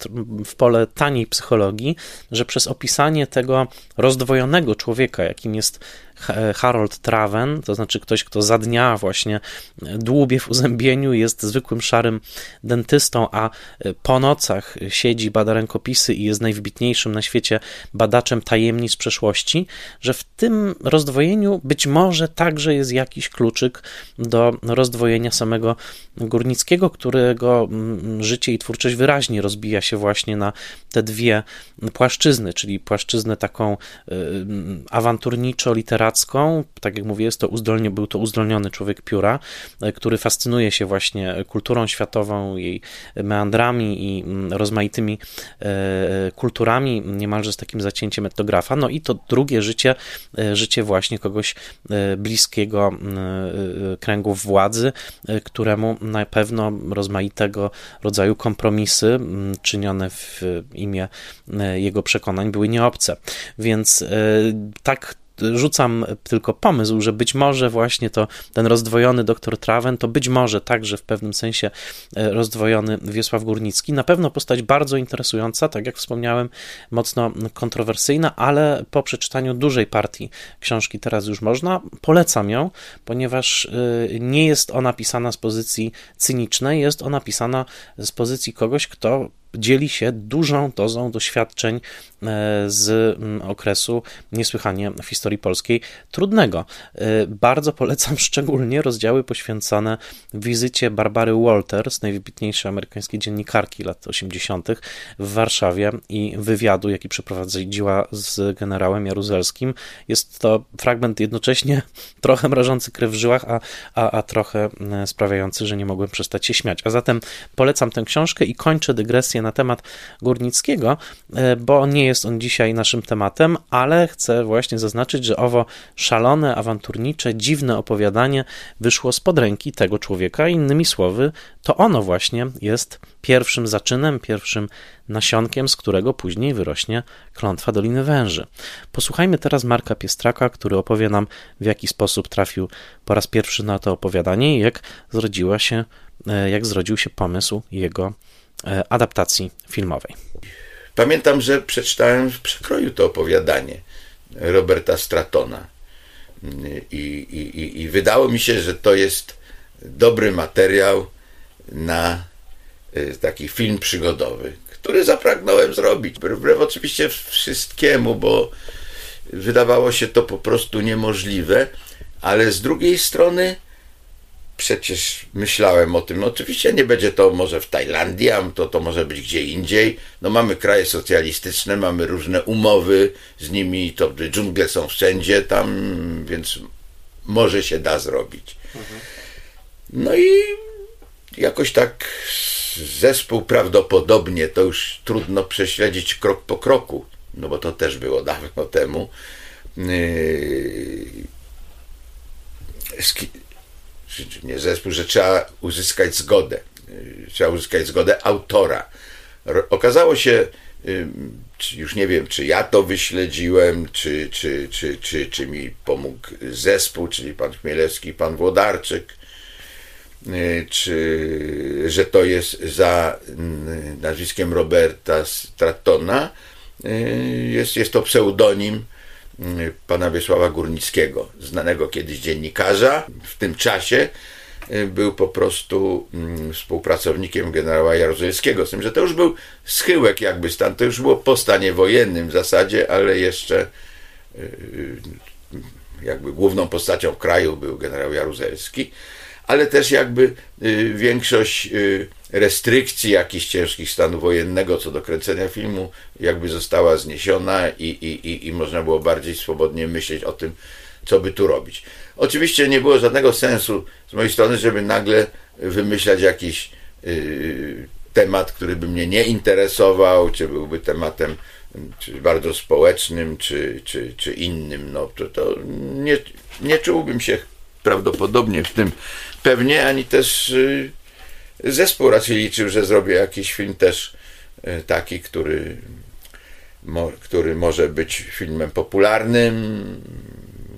w pole taniej psychologii, że przez opisanie tego rozdwojonego człowieka, jakim jest Harold Traven, to znaczy ktoś, kto za dnia właśnie dłubie w uzębieniu, jest zwykłym szarym dentystą, a po nocach siedzi, bada rękopisy i jest najwybitniejszym na świecie badaczem tajemnic przeszłości, że w tym rozdwojeniu być może także jest jakiś kluczyk do rozdwojenia samego Górnickiego, którego mm, życie i twórczość wyraźnie rozbija się właśnie na te dwie płaszczyzny, czyli płaszczyznę taką y, awanturniczo-literacką, literacką. Tak jak mówię, jest to uzdolnie, był to uzdolniony człowiek pióra, e, który fascynuje się właśnie kulturą światową, jej meandrami i mm, rozmaitymi e, kulturami, niemalże z takim zacięciem etnografa. No i to drugie życie, e, życie właśnie kogoś bliskiego kręgów władzy, któremu na pewno rozmaitego rodzaju kompromisy czynione w imię jego przekonań były nieobce. Więc tak rzucam tylko pomysł, że być może właśnie to ten rozdwojony doktor Traven, to być może także w pewnym sensie e, rozdwojony Wiesław Górnicki. Na pewno postać bardzo interesująca, tak jak wspomniałem, mocno kontrowersyjna, ale po przeczytaniu dużej partii książki teraz już można, polecam ją, ponieważ e, nie jest ona pisana z pozycji cynicznej, jest ona pisana z pozycji kogoś, kto dzieli się dużą dozą doświadczeń e, z mm, okresu niesłychanie w historii polskiej trudnego. E, bardzo polecam szczególnie rozdziały poświęcone wizycie Barbary Walters, najwybitniejszej amerykańskiej dziennikarki lat 80. w Warszawie i wywiadu, jaki przeprowadziła z generałem Jaruzelskim. Jest to fragment jednocześnie trochę mrożący krew w żyłach, a, a, a trochę mm, sprawiający, że nie mogłem przestać się śmiać. A zatem polecam tę książkę i kończę dygresję na temat Górnickiego, e, bo nie jest on dzisiaj naszym tematem, ale chcę właśnie zaznaczyć, że owo szalone, awanturnicze, dziwne opowiadanie wyszło spod ręki tego człowieka. Innymi słowy, to ono właśnie jest pierwszym zaczynem, pierwszym nasionkiem, z którego później wyrośnie klątwa Doliny Węży. Posłuchajmy teraz Marka Piestraka, który opowie nam, w jaki sposób trafił po raz pierwszy na to opowiadanie i jak zrodziła się, e, jak zrodził się pomysł jego adaptacji filmowej. Pamiętam, że przeczytałem w przekroju to opowiadanie Roberta Stratona. I, i, I wydało mi się, że to jest dobry materiał na e, taki film przygodowy, który zapragnąłem zrobić. Wbrew oczywiście wszystkiemu, bo wydawało się to po prostu niemożliwe, ale z drugiej strony przecież myślałem o tym, no oczywiście nie będzie to może w Tajlandii, to, to może być gdzie indziej. No mamy kraje socjalistyczne, mamy różne umowy z nimi, to dżungle są wszędzie tam, więc może się da zrobić. No i jakoś tak zespół prawdopodobnie, to już trudno prześledzić krok po kroku, no bo to też było dawno temu. Yy, nie zespół, że trzeba uzyskać zgodę. Y, trzeba uzyskać zgodę autora. Okazało się, y, już nie wiem, czy ja to wyśledziłem, czy, czy, czy, czy, czy mi pomógł zespół, czyli pan Chmielewski, pan Włodarczyk, y, czy że to jest za nazwiskiem Roberta Stratona. Jest, jest to pseudonim pana Wiesława Górnickiego, znanego kiedyś dziennikarza. W tym czasie był po prostu mm, współpracownikiem generała Jaruzelskiego, z tym, że to już był schyłek jakby stan, to już było po stanie wojennym w zasadzie, ale jeszcze jakby główną postacią kraju był generał Jaruzelski, ale też jakby większość restrykcji jakichś ciężkich stanu wojennego co do kręcenia filmu jakby została zniesiona i, i, i, i można było bardziej swobodnie myśleć o tym, co by tu robić. Oczywiście nie było żadnego sensu z mojej strony, żeby nagle wymyślać jakiś yy, temat, który by mnie nie interesował, czy byłby tematem czy bardzo społecznym, czy, czy, czy innym. No, to, to nie, nie czułbym się prawdopodobnie w tym pewnie, ani też yy, zespół raczej liczył, że zrobię jakiś film też yy, taki, który, mo, który może być filmem popularnym,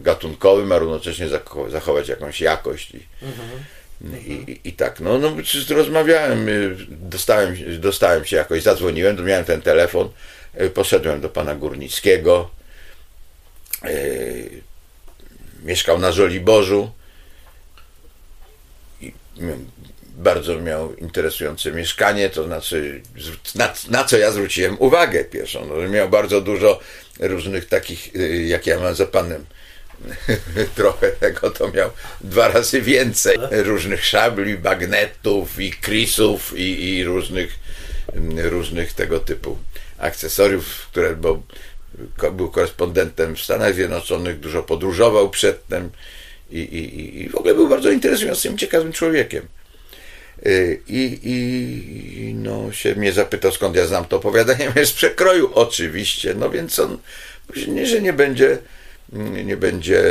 gatunkowym, a równocześnie zachować jakąś jakość. I, mhm. i, i, tak, no, no rozmawiałem, y, dostałem, dostałem się jakoś, zadzwoniłem, miałem ten telefon, y, poszedłem do pana Górnickiego, yy, mieszkał na Żoliborzu bardzo miał interesujące mieszkanie, to znaczy na, na co ja zwróciłem uwagę pierwszą, no, że miał bardzo dużo różnych takich, y, jak ja mam za panem trochę tego to miał dwa razy więcej. Różnych szabli, bagnetów i krisów i, i różnych, różnych tego typu akcesoriów, które, bo był korespondentem w Stanach Zjednoczonych, dużo podróżował przedtem i, i, i w ogóle był bardzo interesującym, ciekawym człowiekiem. Y, I, i no, się mnie zapytał, skąd ja znam to opowiadanie. Z przekroju, oczywiście. No więc on, nie, że nie będzie nie będzie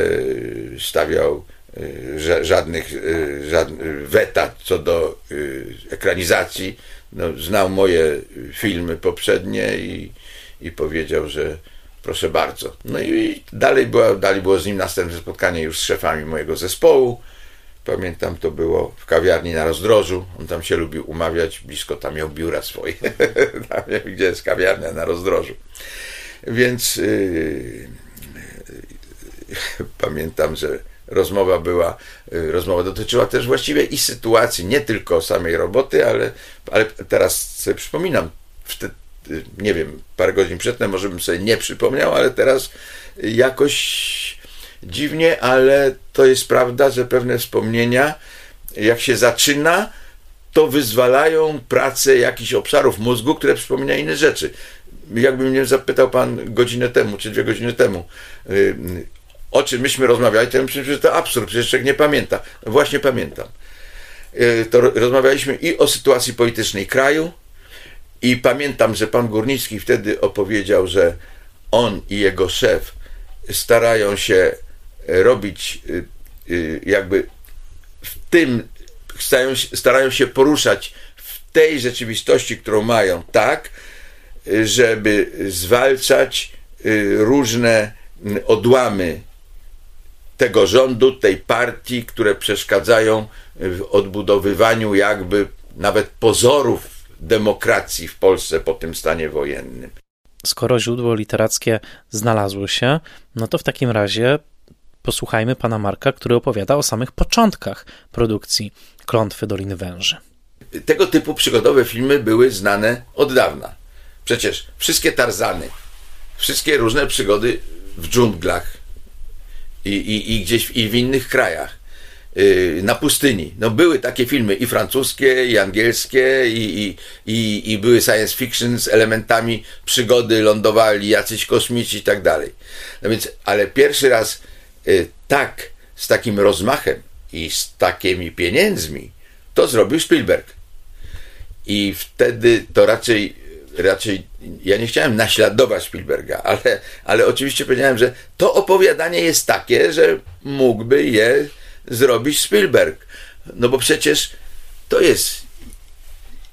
stawiał y, żadnych, y, żadnych weta co do ekranizacji. No, znał moje filmy poprzednie i, i powiedział, że proszę bardzo. No i dalej, była, dalej było z nim następne spotkanie już z szefami mojego zespołu. Pamiętam, to było w kawiarni na rozdrożu. On tam się lubił umawiać, blisko tam miał biura swoje, tam, gdzie jest kawiarnia na rozdrożu. Więc yy, pamiętam, że rozmowa była, y, rozmowa dotyczyła też właściwie i sytuacji, nie tylko samej roboty, ale, ale teraz sobie przypominam, wtedy, nie wiem, parę godzin przedtem może bym sobie nie przypomniał, ale teraz jakoś dziwnie, ale to jest prawda, że pewne wspomnienia, jak się zaczyna, to wyzwalają pracę jakichś obszarów mózgu, które przypominają inne rzeczy. Jakby mnie zapytał pan godzinę temu, czy dwie godziny temu, y, o czym myśmy rozmawiali, to myślę, że to absurd, przecież człowiek nie pamięta. Właśnie pamiętam. E, to rozmawialiśmy i o sytuacji politycznej kraju, i pamiętam, że pan Górnicki wtedy opowiedział, że on i jego szef starają się robić y, y, jakby w tym, starają się poruszać w tej rzeczywistości, którą mają, tak, żeby zwalczać różne odłamy tego rządu, tej partii, które przeszkadzają w odbudowywaniu jakby nawet pozorów demokracji w Polsce po tym stanie wojennym. Skoro źródło literackie znalazło się, no to w takim razie posłuchajmy pana Marka, który opowiada o samych początkach produkcji Klątwy Doliny Węży. Tego typu przygodowe filmy były znane od dawna. Przecież wszystkie Tarzany, wszystkie różne przygody w dżunglach, i, i, i gdzieś w, i w innych krajach na pustyni. No były takie filmy i francuskie, i angielskie, i, i, i, i były science fiction z elementami przygody, lądowali jacyś kosmici i tak dalej. No więc, ale pierwszy raz yy, tak, z takim rozmachem i z takimi pieniędzmi, to zrobił Spielberg. I wtedy to raczej raczej ja nie chciałem naśladować Spielberga, ale, ale oczywiście powiedziałem, że to opowiadanie jest takie, że mógłby je zrobić Spielberg. No bo przecież to jest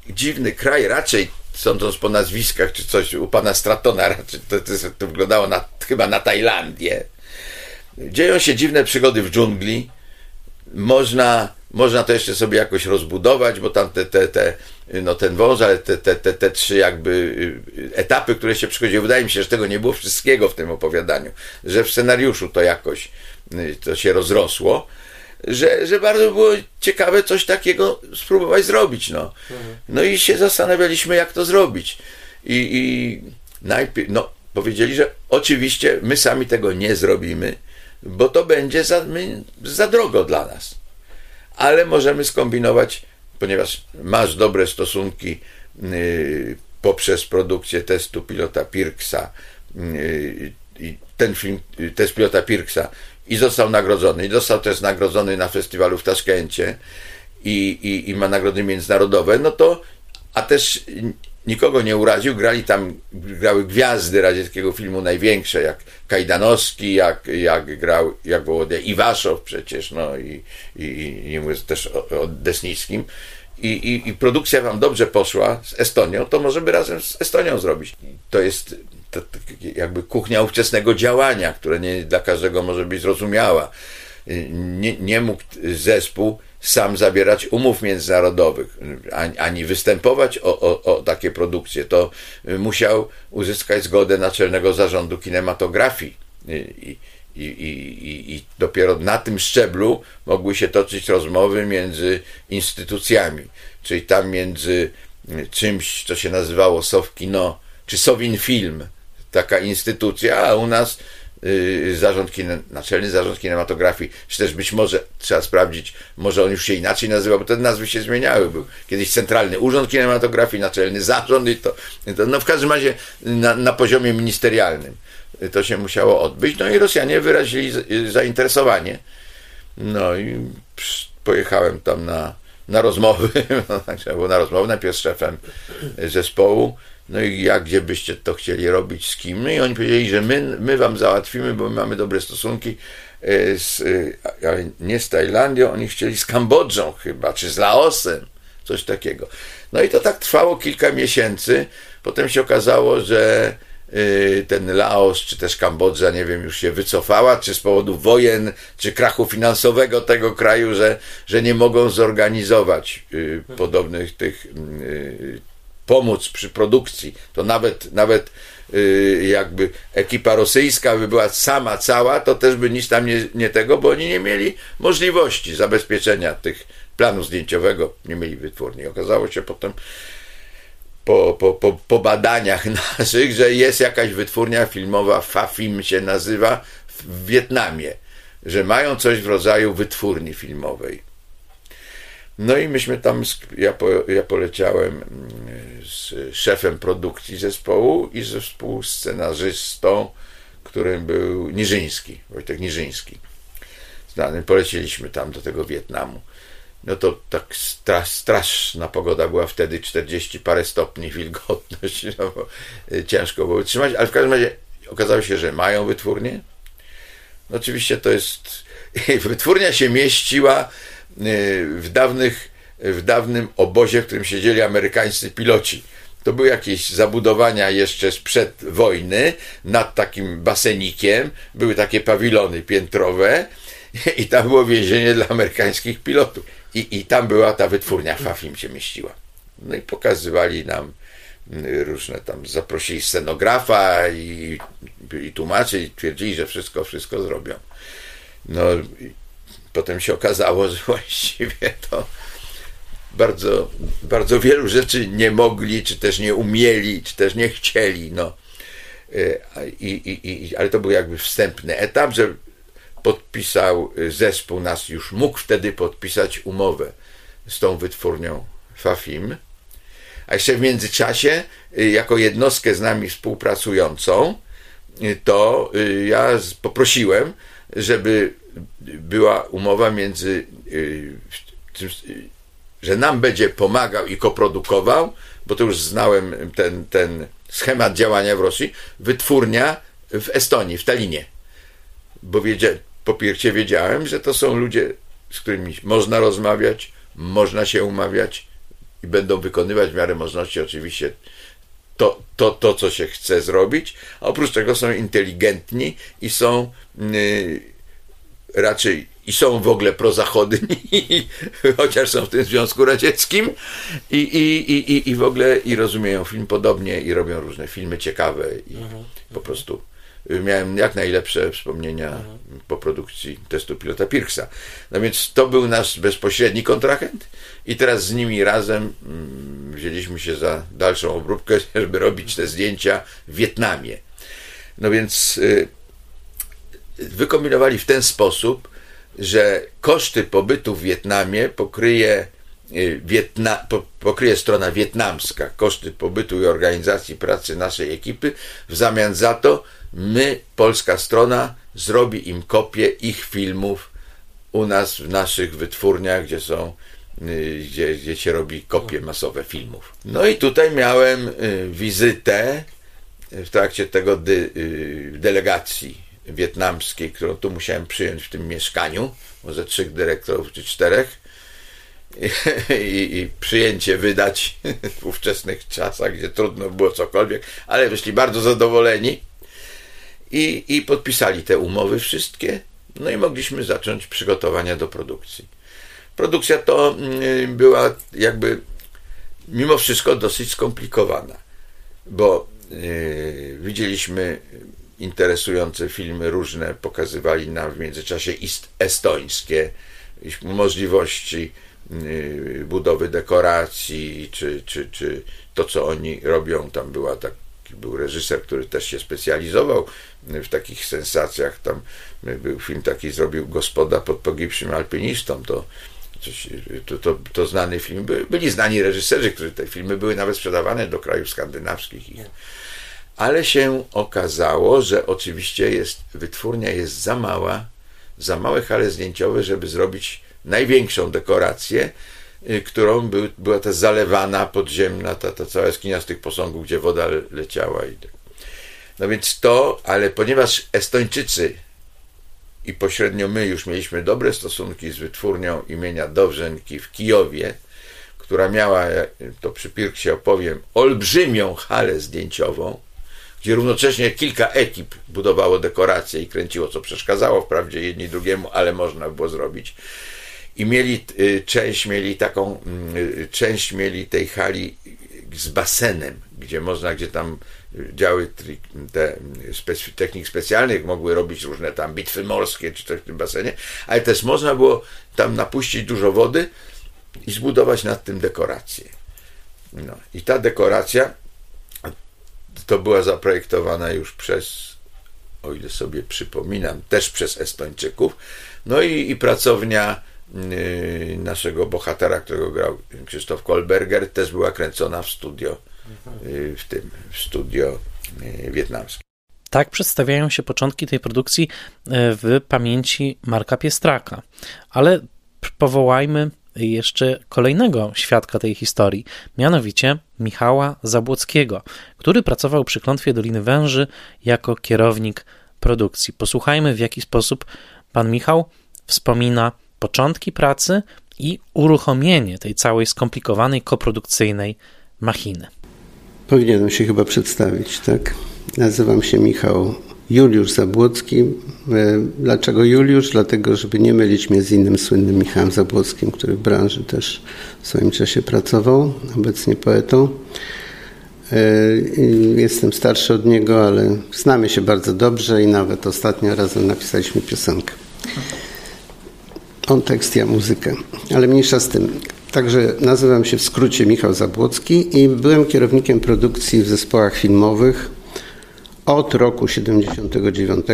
dziwny kraj, raczej sądząc po nazwiskach czy coś u pana Stratona, raczej to, to, to wyglądało na, chyba na Tajlandię. Dzieją się dziwne przygody w dżungli. Można można to jeszcze sobie jakoś rozbudować, bo tam te, te, te no ten wąż, ale te, te, te, te trzy jakby y, etapy, które się przychodziły, wydaje mi się, że tego nie było wszystkiego w tym opowiadaniu, że w scenariuszu to jakoś y, to się rozrosło, że, że bardzo było ciekawe coś takiego spróbować zrobić. No, no i się zastanawialiśmy, jak to zrobić. I, i najpierw, no, powiedzieli, że oczywiście my sami tego nie zrobimy, bo to będzie za, my, za drogo dla nas. Ale możemy skombinować, ponieważ masz dobre stosunki yy, poprzez produkcję testu pilota Pirksa, yy, i ten film, yy, test pilota Pirksa i został nagrodzony. I został też nagrodzony na festiwalu w Taszkencie i, i, i ma nagrody międzynarodowe, no to a też nikogo nie uraził. Grali tam, grały gwiazdy radzieckiego filmu największe, jak Kajdanowski, jak, jak grał, jak Wołodia Iwaszow przecież, no i, i, nie mówię też o, o Desnickim. I, i, I produkcja wam dobrze poszła z Estonią, to możemy razem z Estonią zrobić. To jest to, to jakby kuchnia ówczesnego działania, które nie dla każdego może być zrozumiała. Nie, nie mógł zespół sam zabierać umów międzynarodowych, ani, ani występować o, o, o, takie produkcje. To musiał uzyskać zgodę Naczelnego Zarządu Kinematografii. I, i, i, I dopiero na tym szczeblu mogły się toczyć rozmowy między instytucjami, czyli tam między czymś, co się nazywało Sowkino, czy Sowin Film, taka instytucja, a u nas y, zarząd kine, naczelny zarząd kinematografii, czy też być może trzeba sprawdzić, może on już się inaczej nazywa, bo te nazwy się zmieniały. Był kiedyś Centralny Urząd Kinematografii, Naczelny Zarząd i to, to no w każdym razie na, na poziomie ministerialnym to się musiało odbyć. No i Rosjanie wyrazili zainteresowanie. No i pojechałem tam na, na rozmowy, no, tak, na rozmowy, najpierw z szefem zespołu, no i jak, gdzie byście to chcieli robić, z kim? No i oni powiedzieli, że my, my wam załatwimy, bo my mamy dobre stosunki e, z, e, nie z Tajlandią, oni chcieli z Kambodżą chyba, czy z Laosem, coś takiego. No i to tak trwało kilka miesięcy. Potem się okazało, że e, ten Laos, czy też Kambodża, nie wiem, już się wycofała, czy z powodu wojen, czy krachu finansowego tego kraju, że, że nie mogą zorganizować podobnych tych pomóc przy produkcji, to nawet, nawet yy, jakby ekipa rosyjska by była sama cała, to też by nic tam nie, nie tego, bo oni nie mieli możliwości zabezpieczenia tych planu zdjęciowego, nie mieli wytwórni. Okazało się potem po, po, po, po badaniach naszych, że jest jakaś wytwórnia filmowa, Fafim się nazywa, w Wietnamie, że mają coś w rodzaju wytwórni filmowej. No i myśmy tam, ja, po, ja poleciałem mm, z szefem produkcji zespołu i ze współscenarzystą, którym był Niżyński, Wojtek Niżyński. Znany, poleciliśmy tam do tego Wietnamu. No to tak straszna pogoda była wtedy, 40 parę stopni wilgotność, no, y, ciężko było trzymać, ale w każdym razie okazało się, że mają wytwórnię. No oczywiście to jest, wytwórnia się mieściła w, dawnych, w dawnym obozie, w którym siedzieli amerykańscy piloci. To były jakieś zabudowania jeszcze sprzed wojny nad takim basenikiem. Były takie pawilony piętrowe i tam było więzienie dla amerykańskich pilotów. I, i tam była ta wytwórnia Fafim się mieściła. No i pokazywali nam y, różne tam, zaprosili scenografa i, i tłumaczy i twierdzili, że wszystko, wszystko zrobią. No potem się okazało, że właściwie to bardzo, bardzo wielu rzeczy nie mogli, czy też nie umieli, czy też nie chcieli. No. E, I, i, i, ale to był jakby wstępny etap, że podpisał zespół, nas już mógł wtedy podpisać umowę z tą wytwórnią Fafim. A jeszcze w międzyczasie, e, jako jednostkę z nami współpracującą, to ja poprosiłem, żeby była umowa między y, tym, że nam będzie pomagał i koprodukował, bo to już znałem ten, ten schemat działania w Rosji, wytwórnia w Estonii, w Talinie. Bo wiedzia, po pierwsze wiedziałem, że to są ludzie, z którymi można rozmawiać, można się umawiać i będą wykonywać w miarę możliwości oczywiście to, to, to co się chce zrobić, a oprócz tego są inteligentni i są yy, raczej i są w ogóle prozachodni, chociaż są w tym Związku Radzieckim i, i, i, i w ogóle i rozumieją film podobnie i robią różne filmy ciekawe i mhm. po prostu miałem jak najlepsze wspomnienia mhm. po produkcji testu pilota Pirksa. No więc to był nasz bezpośredni kontrahent i teraz z nimi razem mm, wzięliśmy się za dalszą obróbkę, żeby robić te zdjęcia w Wietnamie. No więc y, wykombinowali w ten sposób, że koszty pobytu w Wietnamie pokryje, y, Wietna, pokryje strona wietnamska, koszty pobytu i organizacji pracy naszej ekipy. W zamian za to my, polska strona, zrobi im kopię ich filmów u nas w naszych wytwórniach, gdzie są y, gdzie, gdzie się robi kopie masowe filmów. No i tutaj miałem wizytę w trakcie tego delegacji wietnamskiej, którą tu musiałem przyjąć w tym mieszkaniu, może trzech dyrektorów czy czterech, i, i, przyjęcie wydać w ówczesnych czasach, gdzie trudno było cokolwiek, ale wyszli bardzo zadowoleni i, i podpisali te umowy wszystkie, no i mogliśmy zacząć przygotowania do produkcji. Produkcja to mm, była jakby mimo wszystko dosyć skomplikowana, bo yy, widzieliśmy interesujące filmy różne pokazywali nam w międzyczasie estońskie możliwości y, budowy dekoracji, czy, czy, czy to, co oni robią. Tam była taki, był reżyser, który też się specjalizował w takich sensacjach. Tam był film taki, zrobił Gospoda pod pogibszym alpinistą. To, to, to, to znany film. Byli znani reżyserzy, którzy te filmy były nawet sprzedawane do krajów skandynawskich ale się okazało, że oczywiście jest, wytwórnia jest za mała, za małe hale zdjęciowe, żeby zrobić największą dekorację, y, którą był, była ta zalewana podziemna, ta, ta cała jaskinia z tych posągów, gdzie woda leciała. I tak. No więc to, ale ponieważ Estończycy i pośrednio my już mieliśmy dobre stosunki z wytwórnią imienia Dowrzenki w Kijowie, która miała, to przy Pirksie opowiem, olbrzymią halę zdjęciową, gdzie równocześnie kilka ekip budowało dekoracje i kręciło, co przeszkadzało wprawdzie jedni drugiemu, ale można było zrobić. I mieli, y, część mieli taką, y, część mieli tej hali z basenem, gdzie można, gdzie tam działy te technik specjalnych, mogły robić różne tam bitwy morskie czy coś w tym basenie, ale też można było tam napuścić dużo wody i zbudować nad tym dekorację. No. I ta dekoracja to była zaprojektowana już przez, o ile sobie przypominam, też przez Estończyków. No i, i pracownia y, naszego bohatera, którego grał Krzysztof Kolberger, też była kręcona w studio, y, w tym w studio y, wietnamskim. Tak przedstawiają się początki tej produkcji w pamięci Marka Piestraka. Ale powołajmy jeszcze kolejnego świadka tej historii, mianowicie Michała Zabłockiego, który pracował przy Klątwie Doliny Węży jako kierownik produkcji. Posłuchajmy, w jaki sposób pan Michał wspomina początki pracy i uruchomienie tej całej skomplikowanej koprodukcyjnej machiny. Powinienem się chyba przedstawić, tak? Nazywam się Michał Juliusz Zabłocki. E, dlaczego Juliusz? Dlatego, żeby nie mylić mnie z innym słynnym Michałem Zabłockim, który w branży też w swoim czasie pracował, obecnie poetą. E, jestem starszy od niego, ale znamy się bardzo dobrze i nawet ostatnio razem napisaliśmy piosenkę. On tekst, ja muzykę, ale mniejsza z tym. Także nazywam się w skrócie Michał Zabłocki i byłem kierownikiem produkcji w zespołach filmowych od roku 79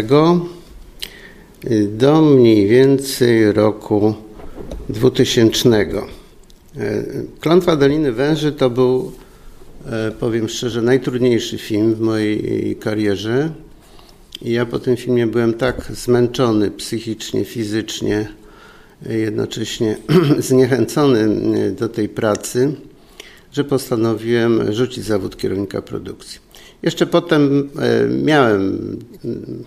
do mniej więcej roku 2000. Klątwa Doliny Węży to był, e, powiem szczerze, najtrudniejszy film w mojej karierze. Ja po tym filmie byłem tak zmęczony psychicznie, fizycznie, jednocześnie zniechęcony do tej pracy, że postanowiłem rzucić zawód kierownika produkcji. Jeszcze potem e, miałem,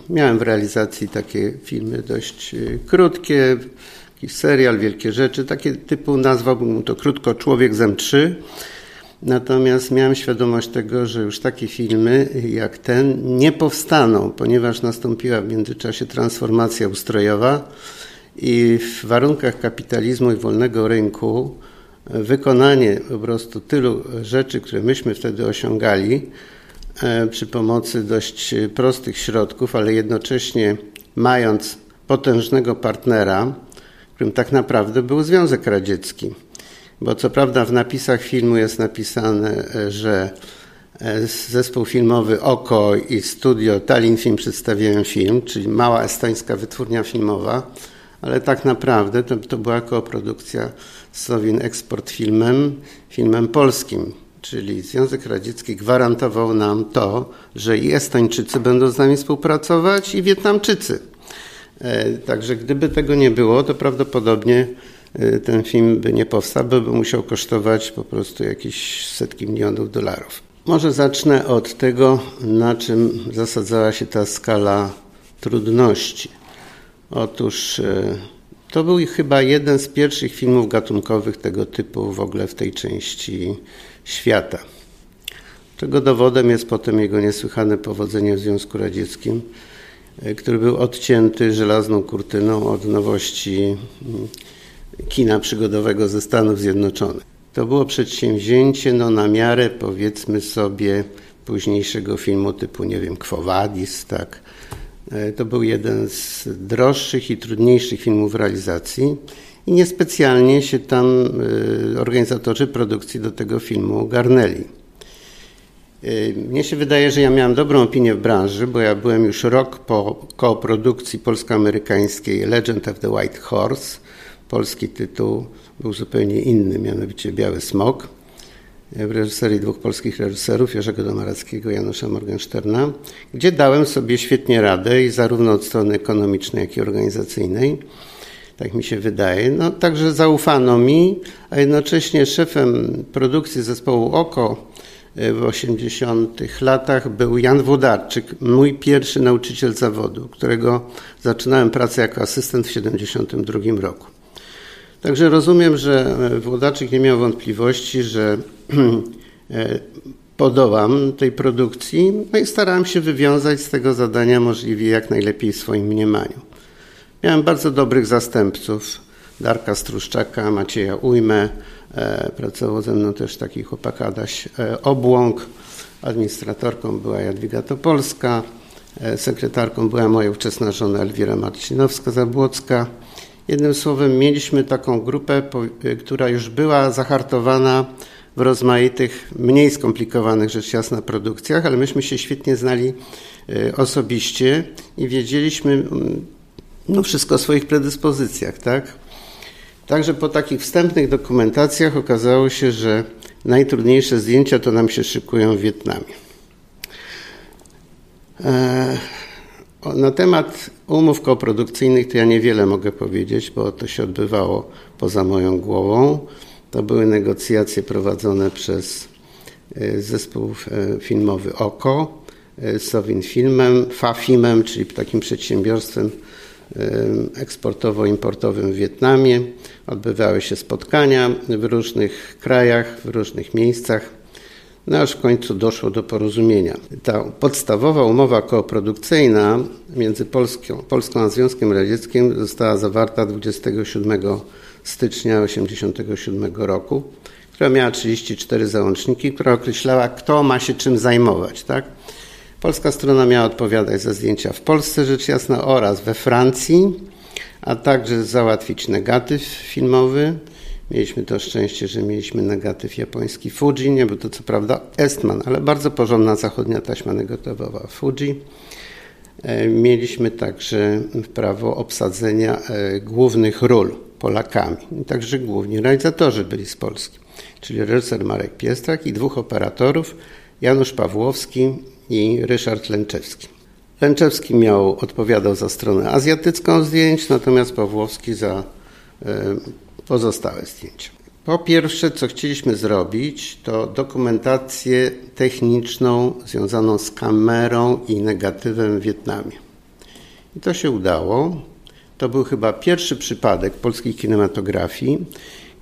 miałem w realizacji takie filmy dość e, krótkie, jakiś serial, wielkie rzeczy, takie typu nazwałbym to krótko Człowiek Zem 3. Natomiast miałem świadomość tego, że już takie filmy jak ten nie powstaną, ponieważ nastąpiła w międzyczasie transformacja ustrojowa i w warunkach kapitalizmu i wolnego rynku wykonanie po prostu tylu rzeczy, które myśmy wtedy osiągali, e, przy pomocy dość prostych środków, ale jednocześnie mając potężnego partnera, którym tak naprawdę był Związek Radziecki. Bo co prawda w napisach filmu jest napisane, e, że e, zespół filmowy Oko i studio Tallinn Film przedstawiają film, czyli mała estońska wytwórnia filmowa, ale tak naprawdę to, to była koprodukcja Sowin Export Filmem, filmem polskim. Czyli Związek Radziecki gwarantował nam to, że i Estończycy będą z nami współpracować, i Wietnamczycy. E, także gdyby tego nie było, to prawdopodobnie e, ten film by nie powstał, by musiał kosztować po prostu jakieś setki milionów dolarów. Może zacznę od tego, na czym zasadzała się ta skala trudności. Otóż e, to był chyba jeden z pierwszych filmów gatunkowych tego typu w ogóle w tej części świata. Czego dowodem jest potem jego niesłychane powodzenie w Związku Radzieckim, e, który był odcięty żelazną kurtyną od nowości mm, kina przygodowego ze Stanów Zjednoczonych. To było przedsięwzięcie no, na miarę, powiedzmy sobie, późniejszego filmu typu, nie wiem, Quo Vadis, tak, E, to był jeden z droższych i trudniejszych filmów realizacji i niespecjalnie się tam e, organizatorzy produkcji do tego filmu garnęli. E, mnie się wydaje, że ja miałem dobrą opinię w branży, bo ja byłem już rok po koprodukcji polsko-amerykańskiej Legend of the White Horse. Polski tytuł był zupełnie inny, mianowicie Biały Smok w reżyserii dwóch polskich reżyserów, Jerzego Domarackiego i Janusza Morgensterna, gdzie dałem sobie świetnie radę i zarówno od strony ekonomicznej, jak i organizacyjnej. Tak mi się wydaje. No, także zaufano mi, a jednocześnie szefem produkcji zespołu OKO e, w 80 latach był Jan Włodarczyk, mój pierwszy nauczyciel zawodu, którego zaczynałem pracę jako asystent w 72 roku. Także rozumiem, że Włodaczyk nie miał wątpliwości, że e, podołam tej produkcji, no i starałem się wywiązać z tego zadania możliwie jak najlepiej w swoim mniemaniu. Miałem bardzo dobrych zastępców, Darka Struszczaka, Macieja Ujmę, e, pracował ze mną też taki chłopak Adaś e, Obłąk, administratorką była Jadwiga Topolska, sekretarką była moja ówczesna żona Elwira Marcinowska-Zabłocka, Jednym słowem, mieliśmy taką grupę, która już była zahartowana w rozmaitych, mniej skomplikowanych rzecz jasna produkcjach, ale myśmy się świetnie znali e, osobiście i wiedzieliśmy no, wszystko o swoich predyspozycjach, tak? Także po takich wstępnych dokumentacjach okazało się, że najtrudniejsze zdjęcia to nam się szykują w Wietnamie. E, na temat umów koprodukcyjnych to ja niewiele mogę powiedzieć, bo to się odbywało poza moją głową. To były negocjacje prowadzone przez e, zespół e, filmowy OKO, e, Sowin Filmem, Fafimem, czyli takim przedsiębiorstwem eksportowo-importowym w Wietnamie. Odbywały się spotkania w różnych krajach, w różnych miejscach. No aż w końcu doszło do porozumienia. Ta podstawowa umowa kooprodukcyjna między Polską, Polską a Związkiem Radzieckim została zawarta 27 stycznia 1987 roku, która miała 34 załączniki, która określała, kto ma się czym zajmować. Tak? Polska strona miała odpowiadać za zdjęcia w Polsce, rzecz jasna, oraz we Francji, a także załatwić negatyw filmowy, Mieliśmy to szczęście, że mieliśmy negatyw japoński Fuji, nie był to co prawda Estman, ale bardzo porządna zachodnia taśma negotywowała Fuji. E, mieliśmy także prawo obsadzenia e, głównych ról Polakami. Także główni realizatorzy byli z Polski, czyli reżyser Marek Piestrak i dwóch operatorów, Janusz Pawłowski i Ryszard Lęczewski. Lęczewski miał, odpowiadał za stronę azjatycką zdjęć, natomiast Pawłowski za e, pozostałe zdjęcia. Po pierwsze, co chcieliśmy zrobić, to dokumentację techniczną związaną z kamerą i negatywem w Wietnamie. I to się udało. To był chyba pierwszy przypadek polskiej kinematografii,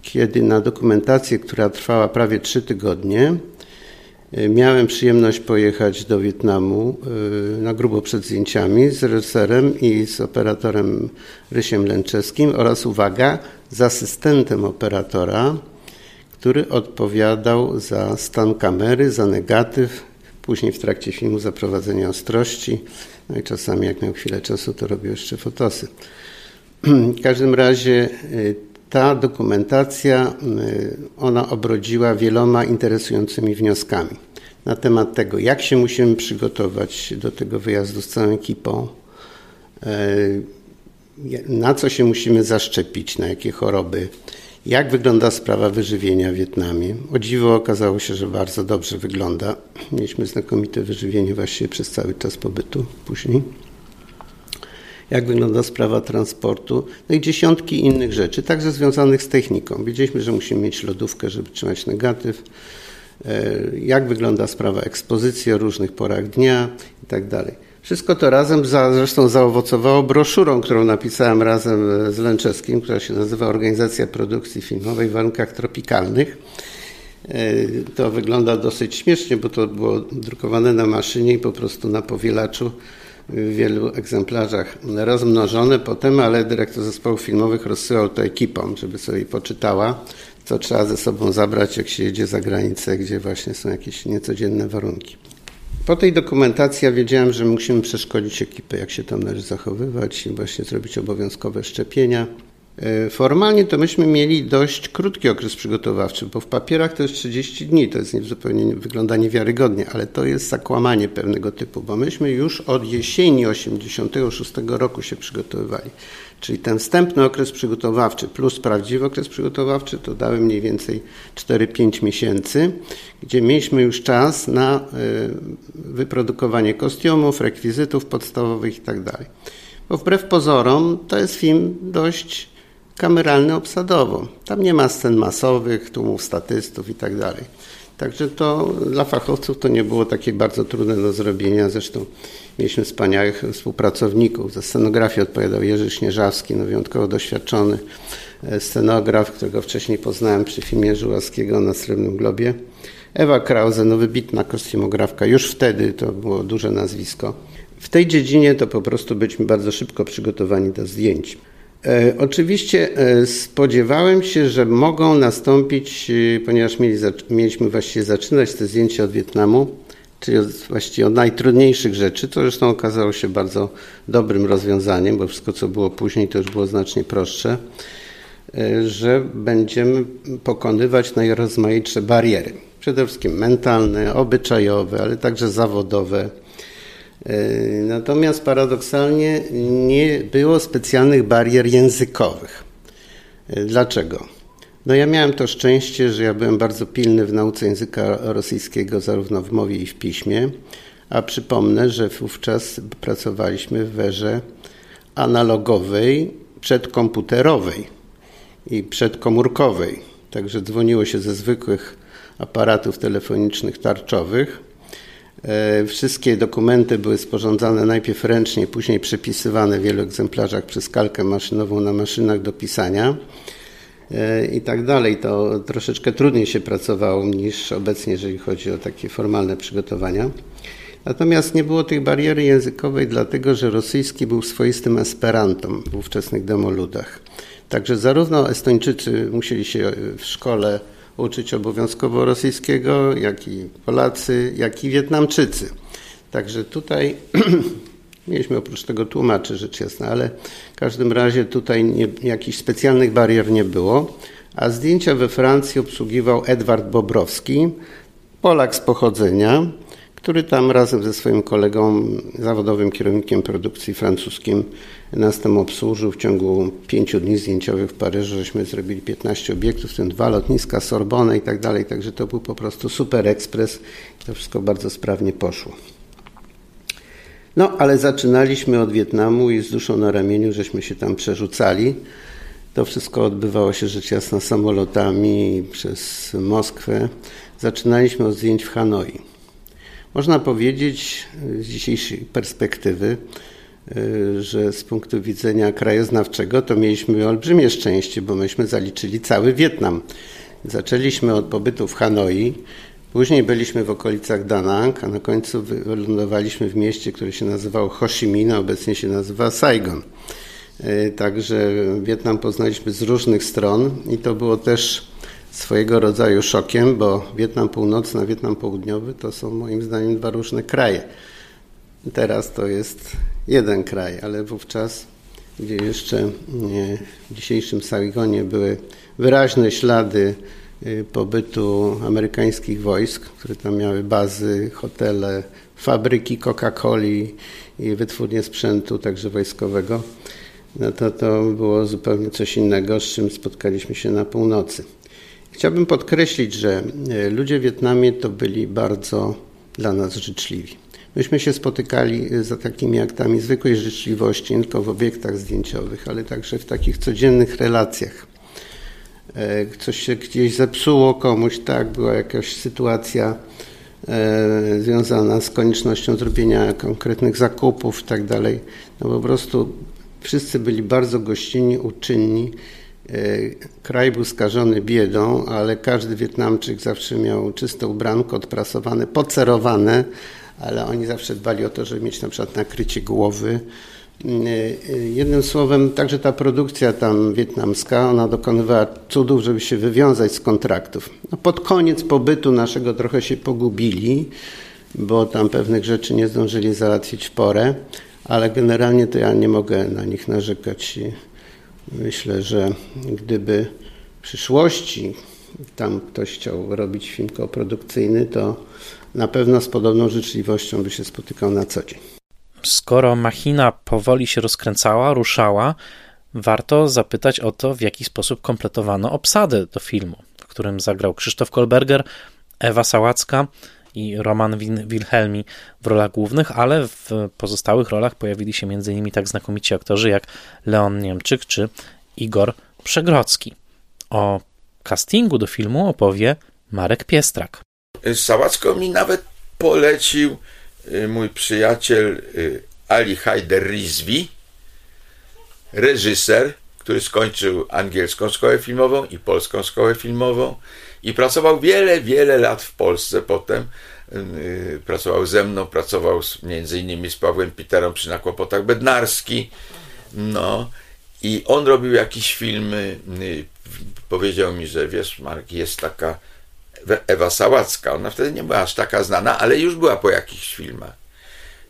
kiedy na dokumentację, która trwała prawie trzy tygodnie, Miałem przyjemność pojechać do Wietnamu y, na grubo przed zdjęciami z reżyserem i z operatorem Rysiem Lęczewskim oraz, uwaga, z asystentem operatora, który odpowiadał za stan kamery, za negatyw, później w trakcie filmu zaprowadzenie ostrości, no i czasami jak miał chwilę czasu, to robił jeszcze fotosy. W każdym razie y, ta dokumentacja, y, ona obrodziła wieloma interesującymi wnioskami na temat tego, jak się musimy przygotować do tego wyjazdu z całą ekipą, y, na co się musimy zaszczepić, na jakie choroby, jak wygląda sprawa wyżywienia w Wietnamie. O dziwo okazało się, że bardzo dobrze wygląda. Mieliśmy znakomite wyżywienie właściwie przez cały czas pobytu później jak wygląda sprawa transportu, no i dziesiątki innych rzeczy, także związanych z techniką. Wiedzieliśmy, że musimy mieć lodówkę, żeby trzymać negatyw, e, jak wygląda sprawa ekspozycji o różnych porach dnia i tak dalej. Wszystko to razem za, zresztą zaowocowało broszurą, którą napisałem razem z Lęczewskim, która się nazywa Organizacja Produkcji Filmowej w warunkach tropikalnych. E, to wygląda dosyć śmiesznie, bo to było drukowane na maszynie i po prostu na powielaczu w wielu egzemplarzach rozmnożone potem, ale dyrektor zespołów filmowych rozsyłał to ekipom, żeby sobie poczytała, co trzeba ze sobą zabrać, jak się jedzie za granicę, gdzie właśnie są jakieś niecodzienne warunki. Po tej dokumentacji ja wiedziałem, że musimy przeszkolić ekipę, jak się tam należy zachowywać i właśnie zrobić obowiązkowe szczepienia. E, formalnie to myśmy mieli dość krótki okres przygotowawczy, bo w papierach to jest 30 dni, to jest nie, zupełnie wygląda niewiarygodnie, ale to jest zakłamanie pewnego typu, bo myśmy już od jesieni 86 roku się przygotowywali. Czyli ten wstępny okres przygotowawczy plus prawdziwy okres przygotowawczy to dały mniej więcej 4-5 miesięcy, gdzie mieliśmy już czas na e, wyprodukowanie kostiumów, rekwizytów podstawowych itd. Tak bo wbrew pozorom to jest film dość kameralny obsadowo. Tam nie ma scen masowych, tłumów statystów i tak. Także to dla fachowców to nie było takie bardzo trudne do zrobienia. Zresztą mieliśmy wspaniałych współpracowników. Za scenografię odpowiadał Jerzy Śnieżawski, no wyjątkowo doświadczony e, scenograf, którego wcześniej poznałem przy filmie Żuławskiego na Srebrnym Globie. Ewa Krause, no wybitna kostiumografka. Już wtedy to było duże nazwisko. W tej dziedzinie to po prostu byliśmy bardzo szybko przygotowani do zdjęć. E, oczywiście e, spodziewałem się, że mogą nastąpić, e, ponieważ mieli, mieliśmy właściwie zaczynać te zdjęcia od Wietnamu, czyli od, właściwie od najtrudniejszych rzeczy, to zresztą okazało się bardzo dobrym rozwiązaniem, bo wszystko co było później to już było znacznie prostsze, że będziemy pokonywać najrozmaitsze bariery. Przede wszystkim mentalne, obyczajowe, ale także zawodowe, natomiast paradoksalnie nie było specjalnych barier językowych. E, dlaczego? No ja miałem to szczęście, że ja byłem bardzo pilny w nauce języka rosyjskiego zarówno w mowie i w piśmie, a przypomnę, że wówczas pracowaliśmy w erze analogowej, przedkomputerowej i przedkomórkowej. Także dzwoniło się ze zwykłych aparatów telefonicznych tarczowych E, wszystkie dokumenty były sporządzane najpierw ręcznie, później przepisywane w wielu egzemplarzach przez kalkę maszynową na maszynach do pisania e, i tak dalej. To troszeczkę trudniej się pracowało niż obecnie, jeżeli chodzi o takie formalne przygotowania. Natomiast nie było tej bariery językowej, dlatego że rosyjski był swoistym esperantą w ówczesnych demoludach. Także zarówno Estończycy musieli się w szkole uczyć obowiązkowo rosyjskiego, jak i Polacy, jak i Wietnamczycy. Także tutaj mieliśmy oprócz tego tłumaczy, rzecz jasna, ale w każdym razie tutaj nie, jakichś specjalnych barier nie było. A zdjęcia we Francji obsługiwał Edward Bobrowski, Polak z pochodzenia, który tam razem ze swoim kolegą, zawodowym kierownikiem produkcji francuskim, nas tam obsłużył w ciągu pięciu dni zdjęciowych w Paryżu. Żeśmy zrobili 15 obiektów, w tym dwa lotniska, Sorbonne i tak dalej. Także to był po prostu super ekspres. To wszystko bardzo sprawnie poszło. No, ale zaczynaliśmy od Wietnamu i z duszą na ramieniu żeśmy się tam przerzucali. To wszystko odbywało się rzecz jasna samolotami przez Moskwę. Zaczynaliśmy od zdjęć w Hanoi. Można powiedzieć z dzisiejszej perspektywy, y, że z punktu widzenia krajoznawczego to mieliśmy olbrzymie szczęście, bo myśmy zaliczyli cały Wietnam. Zaczęliśmy od pobytu w Hanoi, później byliśmy w okolicach Danang, a na końcu wylądowaliśmy w mieście, które się nazywało Ho Chi Minh, a obecnie się nazywa Saigon. Y, także Wietnam poznaliśmy z różnych stron i to było też swojego rodzaju szokiem, bo Wietnam Północny a Wietnam Południowy to są moim zdaniem dwa różne kraje. Teraz to jest jeden kraj, ale wówczas, gdzie jeszcze w dzisiejszym Saigonie były wyraźne ślady y, pobytu amerykańskich wojsk, które tam miały bazy, hotele, fabryki Coca-Coli i wytwórnie sprzętu, także wojskowego, no to to było zupełnie coś innego, z czym spotkaliśmy się na północy. Chciałbym podkreślić, że e, ludzie w Wietnamie to byli bardzo dla nas życzliwi. Myśmy się spotykali e, za takimi aktami zwykłej życzliwości, nie tylko w obiektach zdjęciowych, ale także w takich codziennych relacjach. E, coś się gdzieś zepsuło komuś, tak, była jakaś sytuacja związana z koniecznością zrobienia konkretnych zakupów i tak dalej. No po prostu wszyscy byli bardzo gościnni, uczynni kraj był skażony biedą, ale każdy Wietnamczyk zawsze miał czyste ubranko, odprasowane, pocerowane, ale oni zawsze dbali o to, żeby mieć na przykład nakrycie głowy. E, e, jednym słowem, także ta produkcja tam wietnamska, ona dokonywała cudów, żeby się wywiązać z kontraktów. No pod koniec pobytu naszego trochę się pogubili, bo tam pewnych rzeczy nie zdążyli załatwić w porę, ale generalnie to ja nie mogę na nich narzekać. Myślę, że gdyby w przyszłości tam ktoś chciał robić film koprodukcyjny, to na pewno z podobną życzliwością by się spotykał na co dzień. Skoro machina powoli się rozkręcała, ruszała, warto zapytać o to, w jaki sposób kompletowano obsadę do filmu, w którym zagrał Krzysztof Kolberger, Ewa Sałacka, i Roman Wilhelmi w rolach głównych, ale w pozostałych rolach pojawili się m.in. tak znakomici aktorzy jak Leon Niemczyk czy Igor Przegrodzki. O castingu do filmu opowie Marek Piestrak. Sałacko mi nawet polecił y, mój przyjaciel y, Ali Haider Rizvi, reżyser, który skończył angielską szkołę filmową i polską szkołę filmową i pracował wiele, wiele lat w Polsce potem. Y, pracował ze mną, pracował z, między innymi z Pawłem Piterą przy nakłopotach Bednarski. No i on robił jakieś filmy. Y, powiedział mi, że wiesz, Mark, jest taka Ewa Sałacka. Ona wtedy nie była aż taka znana, ale już była po jakichś filmach.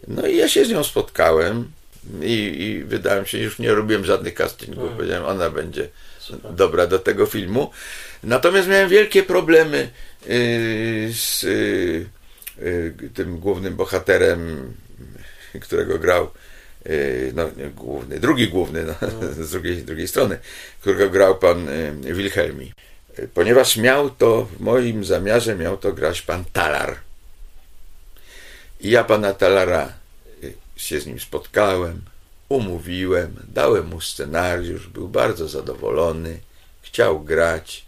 No i ja się z nią spotkałem i, i wydałem się, już nie robiłem żadnych castingów. Mhm. Powiedziałem, ona będzie Super. dobra do tego filmu. Natomiast miałem wielkie problemy y, z y, y, tym głównym bohaterem, którego grał no, główny, drugi główny, no, no. z drugiej, drugiej strony, którego grał pan Wilhelmi. Ponieważ miał to, w moim zamiarze miał to grać pan Talar. I ja pana Talara się z nim spotkałem, umówiłem, dałem mu scenariusz, był bardzo zadowolony, chciał grać.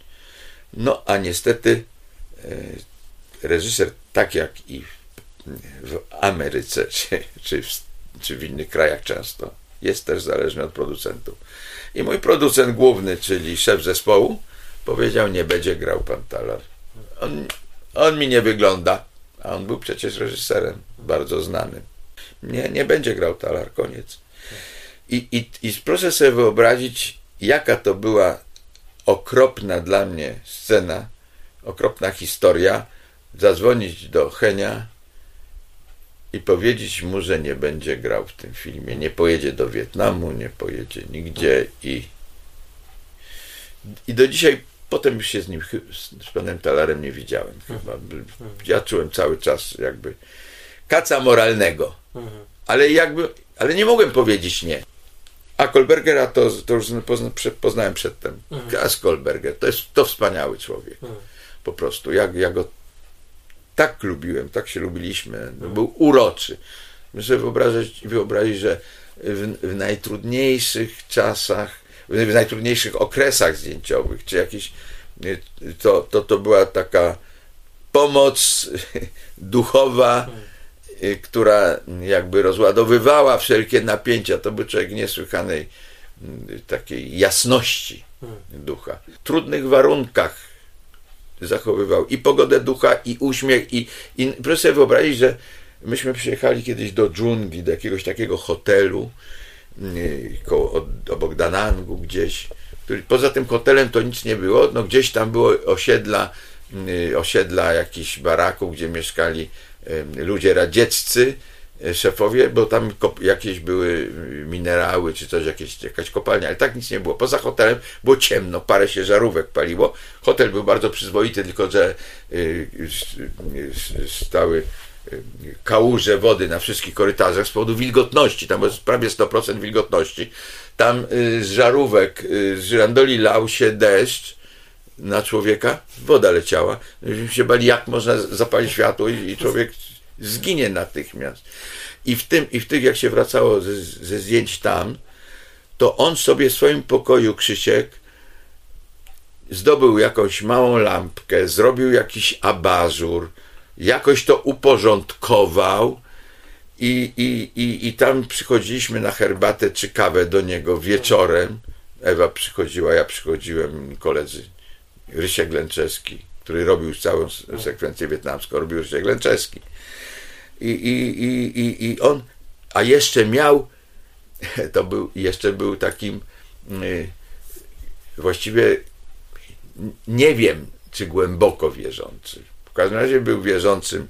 No a niestety e, reżyser, tak jak i w Ameryce, czy, w, czy w innych krajach często, jest też zależny od producentów. I mój producent główny, czyli szef zespołu, powiedział, nie będzie grał pan Talar. On, on mi nie wygląda, a on był przecież reżyserem bardzo znanym. Nie, nie będzie grał Talar, koniec. I, i, I proszę sobie wyobrazić, jaka to była okropna dla mnie scena, okropna historia, zadzwonić do Henia i powiedzieć mu, że nie będzie grał w tym filmie, nie pojedzie do Wietnamu, nie pojedzie nigdzie i, i do dzisiaj potem już się z nim, z panem Talarem nie widziałem chyba. Ja czułem cały czas jakby kaca moralnego, ale jakby, ale nie mogłem powiedzieć nie. A Kolbergera to, to już poznałem przedtem. Mhm. A Kolberger to jest to wspaniały człowiek. Mhm. Po prostu. Ja, ja go tak lubiłem, tak się lubiliśmy. No. Był uroczy. Muszę wyobrazić, wyobrazić że w, w najtrudniejszych czasach, w, najtrudniejszych okresach zdjęciowych, czy jakieś, to, to, to była taka pomoc duchowa, mhm. Y, która jakby rozładowywała wszelkie napięcia. To był człowiek niesłychanej y, takiej jasności hmm. ducha. W trudnych warunkach zachowywał i pogodę ducha, i uśmiech, i, i proszę sobie wyobrazić, że myśmy przyjechali kiedyś do dżungli, do jakiegoś takiego hotelu y, koło, obok Danangu gdzieś który, poza tym hotelem to nic nie było, no gdzieś tam było osiedla, y, osiedla jakichś baraków, gdzie mieszkali y, ludzie radzieccy, y, szefowie, bo tam jakieś były minerały czy coś, jakieś, jakaś kopalnia, ale tak nic nie było. Poza hotelem było ciemno, parę się żarówek paliło. Hotel był bardzo przyzwoity, tylko że stały kałuże wody na wszystkich korytarzach z powodu wilgotności, tam jest prawie 100% wilgotności. Tam y, z żarówek, y, z żyrandoli lał się deszcz na człowieka, woda leciała. Myśmy się bali, jak można zapalić światło i, człowiek zginie natychmiast. I w tym, i w tych, jak się wracało ze, ze zdjęć tam, to on sobie w swoim pokoju, Krzysiek, zdobył jakąś małą lampkę, zrobił jakiś abażur, jakoś to uporządkował i, i, i, i tam przychodziliśmy na herbatę czy kawę do niego wieczorem. Ewa przychodziła, ja przychodziłem, koledzy. Rysiek Glęczewski, który robił całą sekwencję wietnamską, robił Rysiek Glęczewski. I, i, i, i, I on, a jeszcze miał, to był, jeszcze był takim y, właściwie nie wiem, czy głęboko wierzący każdym razie był wierzącym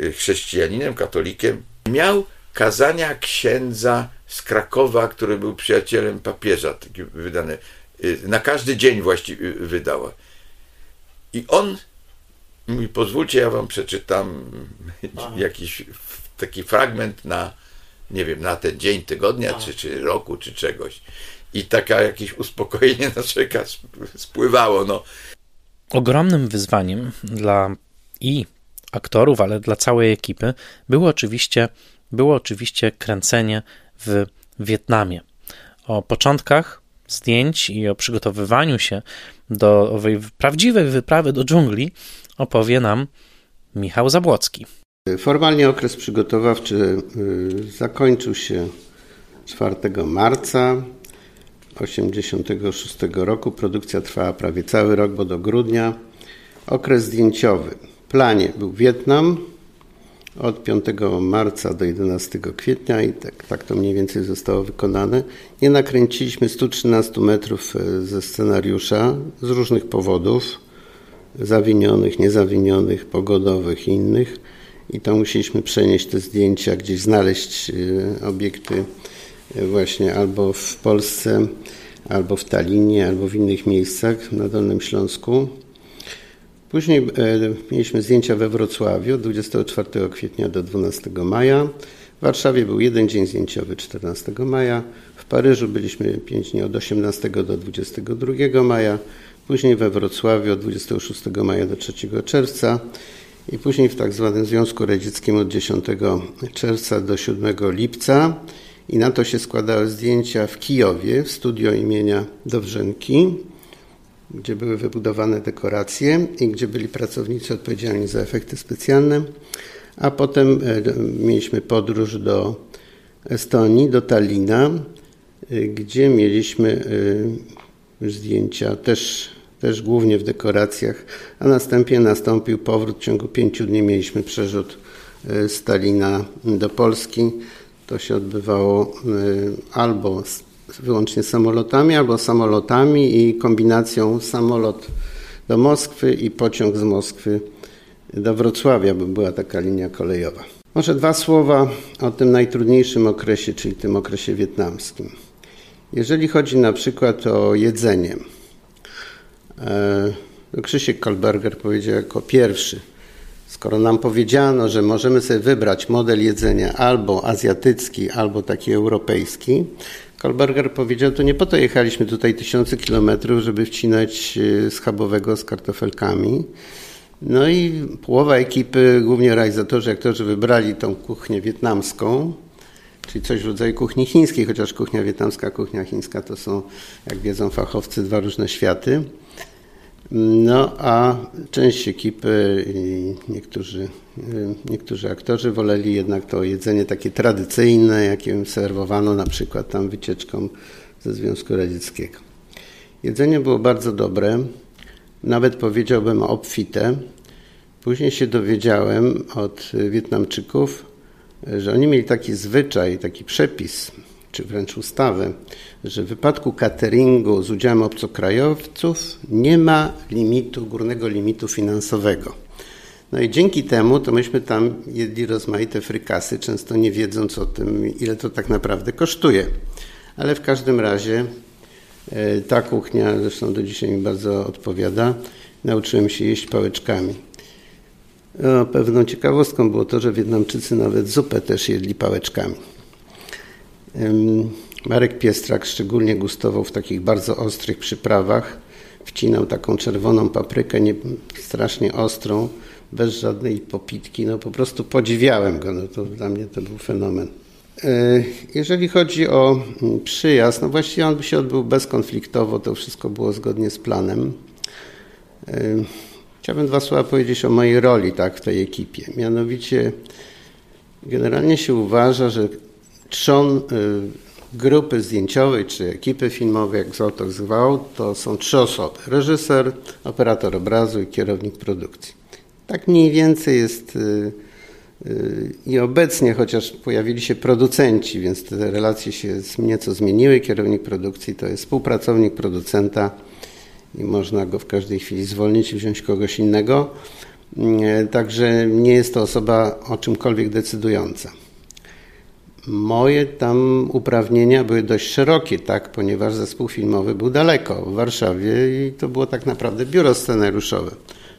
y, chrześcijaninem, katolikiem. Miał kazania księdza z Krakowa, który był przyjacielem papieża, wydane. Y, na każdy dzień właściwie wydała. I on mi pozwólcie, ja wam przeczytam Aha. jakiś taki fragment na, nie wiem, na ten dzień tygodnia, czy, czy roku, czy czegoś. I taka jakieś uspokojenie na człowieka spływało. No. Ogromnym wyzwaniem dla i aktorów, ale dla całej ekipy, było oczywiście, było oczywiście kręcenie w Wietnamie. O początkach zdjęć i o przygotowywaniu się do owej prawdziwej wyprawy do dżungli opowie nam Michał Zabłocki. Formalnie okres przygotowawczy y, zakończył się 4 marca 1986 roku. Produkcja trwała prawie cały rok, bo do grudnia. Okres zdjęciowy planie był Wietnam od 5 marca do 11 kwietnia i tak, tak to mniej więcej zostało wykonane. Nie nakręciliśmy 113 metrów e, ze scenariusza z różnych powodów, zawinionych, niezawinionych, pogodowych i innych. I to musieliśmy przenieść te zdjęcia, gdzieś znaleźć e, obiekty e, właśnie albo w Polsce, albo w Talinie, albo w innych miejscach na Dolnym Śląsku. Później e, mieliśmy zdjęcia we Wrocławiu 24 kwietnia do 12 maja. W Warszawie był jeden dzień zdjęciowy 14 maja. W Paryżu byliśmy 5 dni od 18 do 22 maja. Później we Wrocławiu od 26 maja do 3 czerwca. I później w tak zwanym Związku Radzieckim od 10 czerwca do 7 lipca. I na to się składały zdjęcia w Kijowie, w studio imienia Dowrzenki gdzie były wybudowane dekoracje i gdzie byli pracownicy odpowiedzialni za efekty specjalne. A potem e, mieliśmy podróż do Estonii, do Talina, e, gdzie mieliśmy e, zdjęcia też, też głównie w dekoracjach, a następnie nastąpił powrót. W ciągu pięciu dni mieliśmy przerzut z Talina do Polski. To się odbywało albo wyłącznie samolotami albo samolotami i kombinacją samolot do Moskwy i pociąg z Moskwy do Wrocławia, bo była taka linia kolejowa. Może dwa słowa o tym najtrudniejszym okresie, czyli tym okresie wietnamskim. Jeżeli chodzi na przykład o jedzenie, e, Krzysiek Kolberger powiedział jako pierwszy, skoro nam powiedziano, że możemy sobie wybrać model jedzenia albo azjatycki, albo taki europejski, Kolberger powiedział, to nie po to jechaliśmy tutaj tysiące kilometrów, żeby wcinać e, schabowego z kartofelkami. No i połowa ekipy, głównie realizatorzy, aktorzy wybrali tą kuchnię wietnamską, czyli coś w rodzaju kuchni chińskiej, chociaż kuchnia wietnamska, kuchnia chińska to są, jak wiedzą fachowcy, dwa różne światy. No a część ekipy i niektórzy, niektórzy aktorzy woleli jednak to jedzenie takie tradycyjne, jakie serwowano na przykład tam wycieczką ze Związku Radzieckiego. Jedzenie było bardzo dobre, nawet powiedziałbym obfite. Później się dowiedziałem od Wietnamczyków, że oni mieli taki zwyczaj, taki przepis, czy wręcz ustawę, że w wypadku cateringu z udziałem obcokrajowców nie ma limitu, górnego limitu finansowego. No i dzięki temu to myśmy tam jedli rozmaite frykasy, często nie wiedząc o tym, ile to tak naprawdę kosztuje. Ale w każdym razie e, ta kuchnia, zresztą do dzisiaj mi bardzo odpowiada, nauczyłem się jeść pałeczkami. No, pewną ciekawostką było to, że Wietnamczycy nawet zupę też jedli pałeczkami. Marek Piestrak szczególnie gustował w takich bardzo ostrych przyprawach. Wcinał taką czerwoną paprykę, nie, strasznie ostrą, bez żadnej popitki. No po prostu podziwiałem go. No to dla mnie to był fenomen. E, jeżeli chodzi o mm, przyjazd, no właściwie on by się odbył bezkonfliktowo, to wszystko było zgodnie z planem. E, chciałbym dwa słowa powiedzieć o mojej roli tak, w tej ekipie. Mianowicie generalnie się uważa, że trzon y, grupy zdjęciowej czy ekipy filmowej, jak autor zwał, to są trzy osoby. Reżyser, operator obrazu i kierownik produkcji. Tak mniej więcej jest y, y, i obecnie, chociaż pojawili się producenci, więc te relacje się nieco zmieniły. Kierownik produkcji to jest współpracownik producenta i można go w każdej chwili zwolnić i wziąć kogoś innego. Także nie jest to osoba o czymkolwiek decydująca. Moje tam uprawnienia były dość szerokie, tak, ponieważ zespół filmowy był daleko, w Warszawie i to było tak naprawdę biuro scenariuszowe.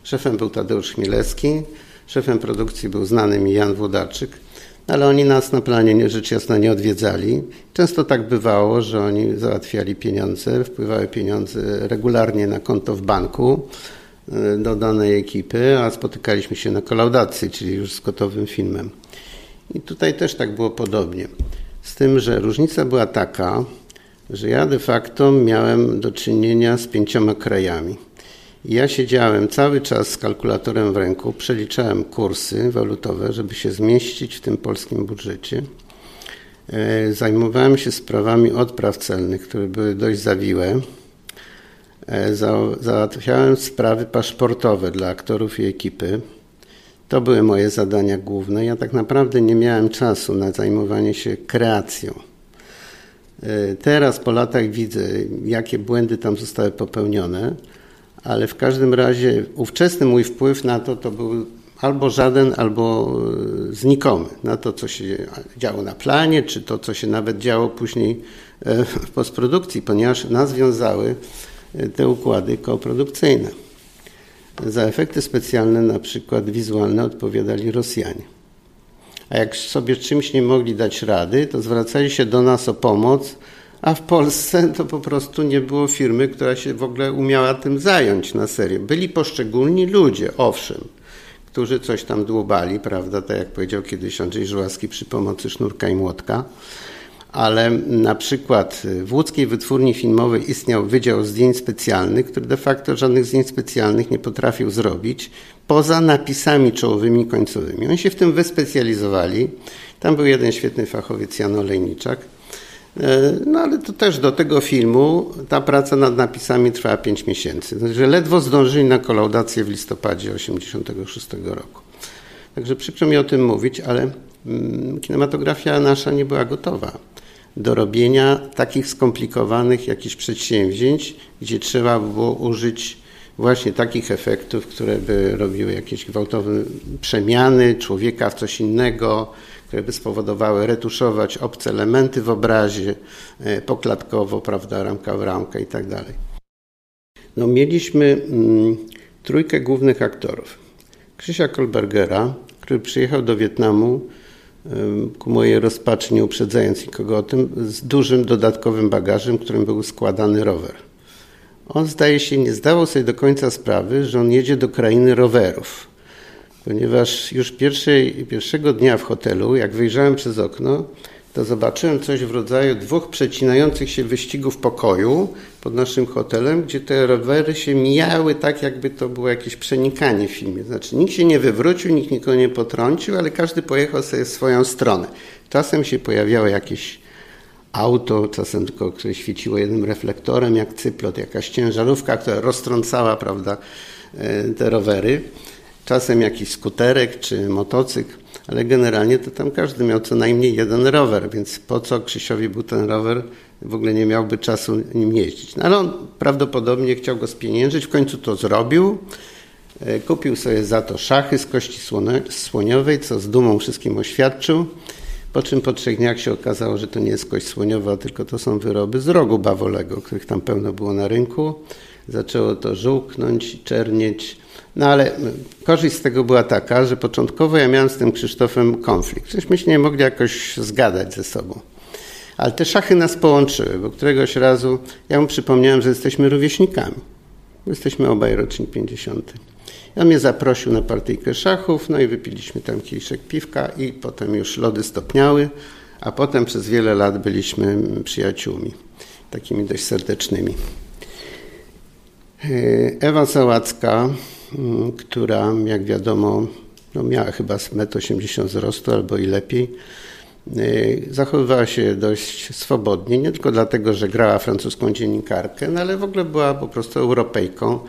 Szefem był Tadeusz Chmielewski, szefem produkcji był znany mi Jan Włodarczyk, ale oni nas na planie rzecz jasna nie odwiedzali. Często tak bywało, że oni załatwiali pieniądze, wpływały pieniądze regularnie na konto w banku e, do danej ekipy, a spotykaliśmy się na kolaudacji, czyli już z gotowym filmem. I tutaj też tak było podobnie. Z tym, że różnica była taka, że ja de facto miałem do czynienia z pięcioma krajami. Ja siedziałem cały czas z kalkulatorem w ręku, przeliczałem kursy walutowe, żeby się zmieścić w tym polskim budżecie. E, zajmowałem się sprawami odpraw celnych, które były dość zawiłe. E, załatwiałem sprawy paszportowe dla aktorów i ekipy. To były moje zadania główne. Ja tak naprawdę nie miałem czasu na zajmowanie się kreacją. E, teraz po latach widzę, jakie błędy tam zostały popełnione, ale w każdym razie ówczesny mój wpływ na to to był albo żaden, albo e, znikomy. Na to, co się działo na planie, czy to, co się nawet działo później e, w postprodukcji, ponieważ nas wiązały te układy koprodukcyjne. Za efekty specjalne, na przykład wizualne, odpowiadali Rosjanie. A jak sobie czymś nie mogli dać rady, to zwracali się do nas o pomoc, a w Polsce to po prostu nie było firmy, która się w ogóle umiała tym zająć na serio. Byli poszczególni ludzie, owszem, którzy coś tam dłubali, prawda, tak jak powiedział kiedyś Andrzej Żułaski przy pomocy sznurka i młotka, ale na przykład w łódzkiej wytwórni filmowej istniał Wydział Zdjęć Specjalnych, który de facto żadnych zdjęć specjalnych nie potrafił zrobić, poza napisami czołowymi końcowymi. Oni się w tym wyspecjalizowali. Tam był jeden świetny fachowiec, Jan Olejniczak. E, no ale to też do tego filmu ta praca nad napisami trwała 5 miesięcy. Znaczy, ledwo zdążyli na kolaudację w listopadzie 1986 roku. Także przykro mi o tym mówić, ale mm, kinematografia nasza nie była gotowa do robienia takich skomplikowanych jakichś przedsięwzięć, gdzie trzeba było użyć właśnie takich efektów, które by robiły jakieś gwałtowne przemiany człowieka w coś innego, które spowodowały retuszować obce elementy w obrazie, e, poklatkowo, prawda, ramka w ramkę i tak dalej. No, mieliśmy mm, trójkę głównych aktorów. Krzysia Kolbergera, który przyjechał do Wietnamu ku mojej rozpaczy, nie uprzedzając nikogo o tym, z dużym dodatkowym bagażem, którym był składany rower. On zdaje się nie zdawał sobie do końca sprawy, że on jedzie do krainy rowerów, ponieważ już pierwszej, pierwszego dnia w hotelu, jak wyjrzałem przez okno, to zobaczyłem coś w rodzaju dwóch przecinających się wyścigów pokoju pod naszym hotelem, gdzie te rowery się mijały tak, jakby to było jakieś przenikanie w filmie. Znaczy nikt się nie wywrócił, nikt nikogo nie potrącił, ale każdy pojechał sobie w swoją stronę. Czasem się pojawiało jakieś auto, czasem tylko, które świeciło jednym reflektorem, jak cyplot, jakaś ciężarówka, która roztrącała, prawda, e, te rowery. Czasem jakiś skuterek czy motocykl, ale generalnie to tam każdy miał co najmniej jeden rower, więc po co Krzysiowi był ten rower, w ogóle nie miałby czasu nim jeździć. No ale on prawdopodobnie chciał go spieniężyć, w końcu to zrobił. E, kupił sobie za to szachy z kości słoniowej, co z dumą wszystkim oświadczył. Po czym po trzech dniach się okazało, że to nie jest kość słoniowa, tylko to są wyroby z rogu bawolego, których tam pełno było na rynku. Zaczęło to żółknąć, czernieć. No ale korzyść z tego była taka, że początkowo ja miałem z tym Krzysztofem konflikt. Żeśmy się nie mogli jakoś zgadać ze sobą. Ale te szachy nas połączyły, bo któregoś razu ja mu przypomniałem, że jesteśmy rówieśnikami. Jesteśmy obaj rocznik 50. On mnie zaprosił na partyjkę szachów, no i wypiliśmy tam kieliszek piwka i potem już lody stopniały, a potem przez wiele lat byliśmy przyjaciółmi, takimi dość serdecznymi. E, Ewa Sałacka, mm, która jak wiadomo no miała chyba 1,80 m wzrostu albo i lepiej, e, zachowywała się dość swobodnie, nie tylko dlatego, że grała francuską dziennikarkę, no ale w ogóle była po prostu Europejką,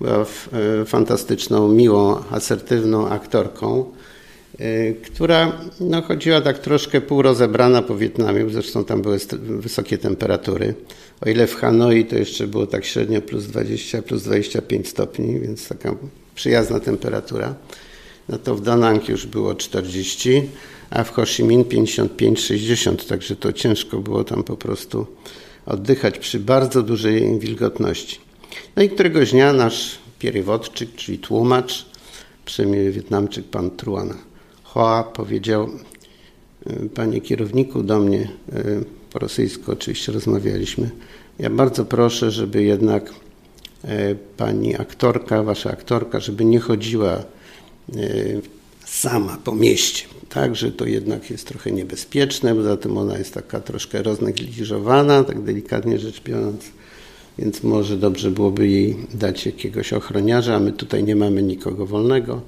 była e, fantastyczną, miłą, asertywną aktorką, która no, chodziła tak troszkę półrozebrana po Wietnamie, zresztą tam były wysokie temperatury. O ile w Hanoi to jeszcze było tak średnio plus 20, plus 25 stopni, więc taka przyjazna temperatura. No to w Danang już było 40, a w Ho Chi Minh 55-60, także to ciężko było tam po prostu oddychać przy bardzo dużej wilgotności. No i któregoś dnia nasz pierywodczyk, czyli tłumacz, przynajmniej Wietnamczyk, pan Truan Hoa, powiedział, e, panie kierowniku, do mnie, e, po rosyjsku oczywiście rozmawialiśmy, ja bardzo proszę, żeby jednak e, pani aktorka, wasza aktorka, żeby nie chodziła sama po mieście. Tak, że to jednak jest trochę niebezpieczne, poza tym ona jest taka troszkę roznegliżowana, tak delikatnie rzecz biorąc więc może dobrze byłoby jej dać jakiegoś ochroniarza, a my tutaj nie mamy nikogo wolnego.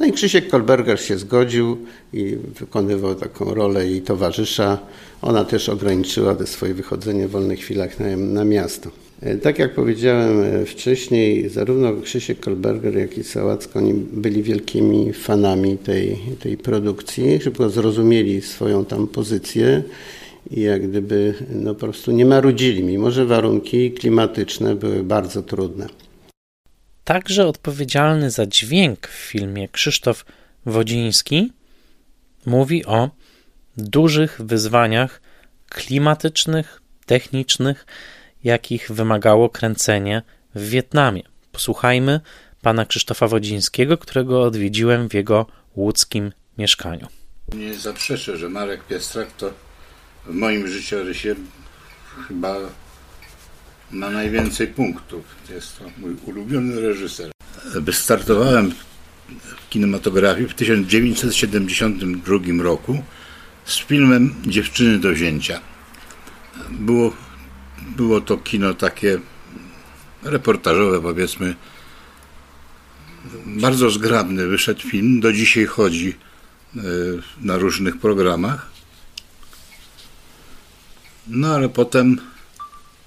No i Krzysiek Kolberger się zgodził i wykonywał taką rolę jej towarzysza. Ona też ograniczyła te swoje wychodzenie w wolnych chwilach na, na miasto. E, tak jak powiedziałem e, wcześniej, zarówno Krzysiek Kolberger, jak i Sałacko oni byli wielkimi fanami tej, tej produkcji, szybko zrozumieli swoją tam pozycję i jak gdyby no po prostu nie marudzili, mimo że warunki klimatyczne były bardzo trudne. Także odpowiedzialny za dźwięk w filmie Krzysztof Wodziński mówi o dużych wyzwaniach klimatycznych, technicznych, jakich wymagało kręcenie w Wietnamie. Posłuchajmy pana Krzysztofa Wodzińskiego, którego odwiedziłem w jego łódzkim mieszkaniu. Nie zaprzeczę, że Marek Piestrak to w moim życiorysie chyba ma najwięcej punktów. Jest to mój ulubiony reżyser. Wystartowałem w kinematografii w 1972 roku z filmem Dziewczyny do wzięcia. Było, było to kino takie reportażowe, powiedzmy. Bardzo zgrabny wyszedł film. Do dzisiaj chodzi e, na różnych programach. No ale potem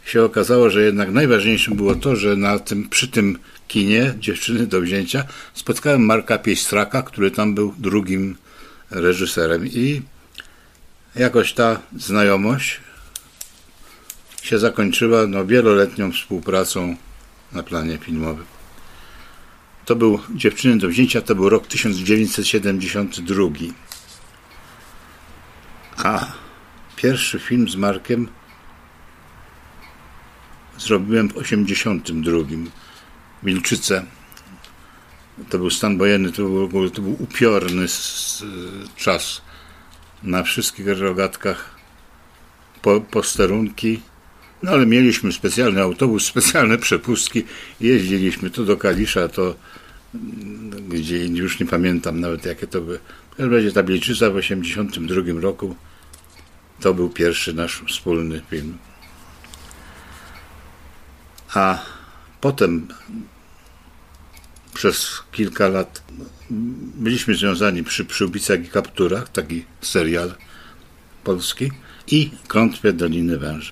się okazało, że jednak najważniejszym było to, że na tym, przy tym kinie Dziewczyny do wzięcia spotkałem Marka Piestraka, który tam był drugim reżyserem i jakoś ta znajomość się zakończyła no, wieloletnią współpracą na planie filmowym. To był Dziewczyny do wzięcia, to był rok 1972. A Pierwszy film z Markiem zrobiłem w 82. Wilczyce. To był stan wojenny, to był, to był upiorny czas. Na wszystkich rogatkach po, posterunki. No ale mieliśmy specjalny autobus, specjalne przepustki. Jeździliśmy to do Kalisza, to gdzie już nie pamiętam nawet jakie to były. W każdym razie ta Wilczyca w 82 roku to był pierwszy nasz wspólny film. A potem przez kilka lat byliśmy związani przy Przyłbicach i Kapturach, taki serial polski i Klątwie Doliny Węży.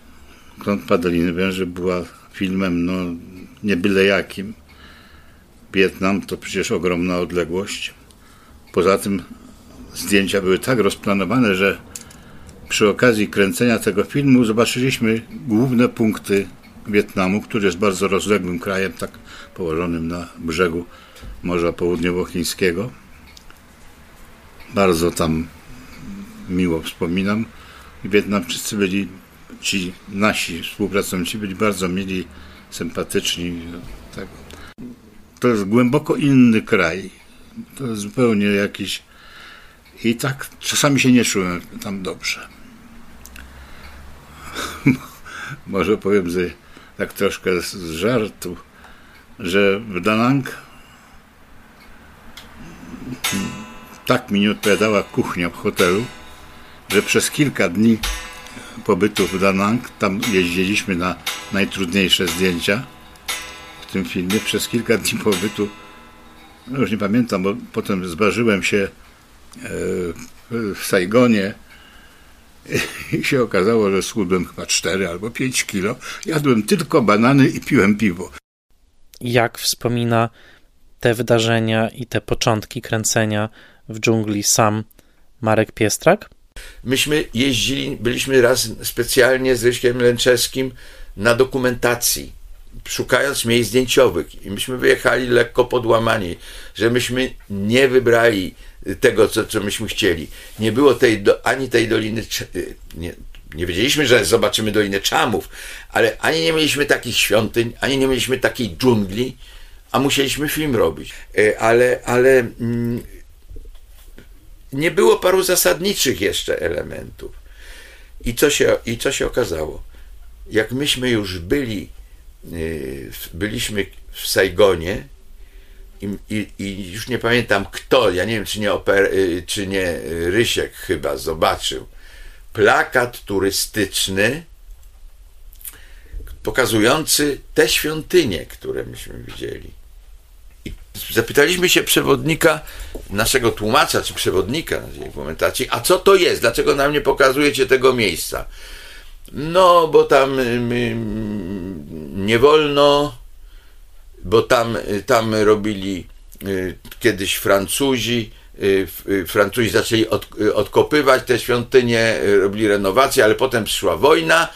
Klątwa Doliny Węży była filmem no, nie byle jakim. Wietnam to przecież ogromna odległość. Poza tym zdjęcia były tak rozplanowane, że przy okazji kręcenia tego filmu zobaczyliśmy główne punkty Wietnamu, który jest bardzo rozległym krajem, tak położonym na brzegu Morza Południowochińskiego. Bardzo tam miło wspominam. Wietnamczycy byli, ci nasi współpracownicy byli bardzo mili, sympatyczni. Tak. To jest głęboko inny kraj. To jest zupełnie jakiś. I tak czasami się nie czułem tam dobrze. Może powiem, że tak troszkę z żartu, że w Danang tak mi nie odpowiadała kuchnia w hotelu, że przez kilka dni pobytu w Danang, tam jeździliśmy na najtrudniejsze zdjęcia w tym filmie, przez kilka dni pobytu, no już nie pamiętam, bo potem zważyłem się e, w Saigonie i się okazało, że schudłem chyba 4 albo 5 kilo. Jadłem tylko banany i piłem piwo. Jak wspomina te wydarzenia i te początki kręcenia w dżungli sam Marek Piestrak? Myśmy jeździli, byliśmy raz specjalnie z Ryśkiem Lęczewskim na dokumentacji, szukając miejsc zdjęciowych. I myśmy wyjechali lekko podłamani, że myśmy nie wybrali tego, co, co myśmy chcieli. Nie było tej do, ani tej doliny, nie, nie wiedzieliśmy, że zobaczymy Dolinę Czamów, ale ani nie mieliśmy takich świątyń, ani nie mieliśmy takiej dżungli, a musieliśmy film robić. E, ale, ale mm, nie było paru zasadniczych jeszcze elementów. I co się, i co się okazało? Jak myśmy już byli, e, byliśmy w Saigonie, i, i, i, już nie pamiętam kto, ja nie wiem, czy nie, oper, e, czy nie Rysiek chyba zobaczył plakat turystyczny pokazujący te świątynie, które myśmy widzieli. I zapytaliśmy się przewodnika, naszego tłumacza, czy przewodnika tej dokumentacji, a co to jest? Dlaczego nam nie pokazujecie tego miejsca? No, bo tam y, nie wolno, bo tam, y, tam robili y, kiedyś Francuzi, Francuzi zaczęli odkopywać te świątynie, robili renowację, ale potem przyszła wojna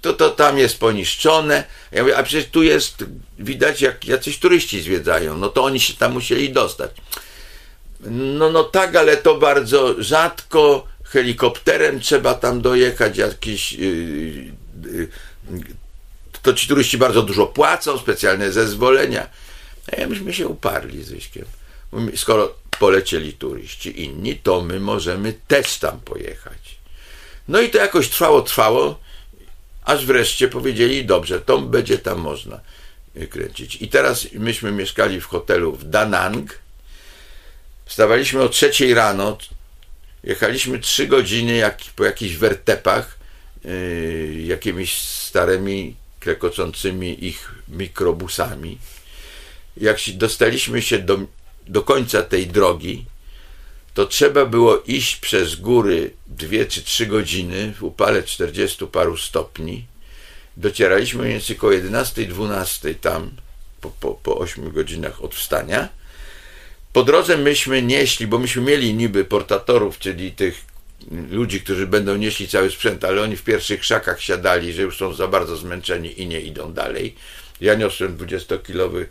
to, to tam jest poniszczone. Ja mówię, a przecież tu jest, widać jak jacyś turyści zwiedzają, no to oni się tam musieli dostać. No, no tak, ale to bardzo rzadko, helikopterem trzeba tam dojechać, jakiś... Yy, yy, to ci turyści bardzo dużo płacą, specjalne zezwolenia. A ja myśmy się uparli z Ryśkiem. Skoro polecieli turyści inni, to my możemy też tam pojechać. No i to jakoś trwało, trwało aż wreszcie powiedzieli, dobrze, to będzie tam można kręcić. I teraz myśmy mieszkali w hotelu w Danang, wstawaliśmy o trzeciej rano, jechaliśmy trzy godziny jak, po jakichś wertepach, yy, jakimiś starymi, klekocącymi ich mikrobusami. Jak dostaliśmy się do, do końca tej drogi, to trzeba było iść przez góry dwie czy trzy godziny w upale 40 paru stopni. Docieraliśmy mniej więcej około 11-12 tam, po, po, po 8 godzinach od wstania. Po drodze myśmy nieśli, bo myśmy mieli niby portatorów, czyli tych ludzi, którzy będą nieśli cały sprzęt, ale oni w pierwszych krzakach siadali, że już są za bardzo zmęczeni i nie idą dalej. Ja niosłem 20-kilowy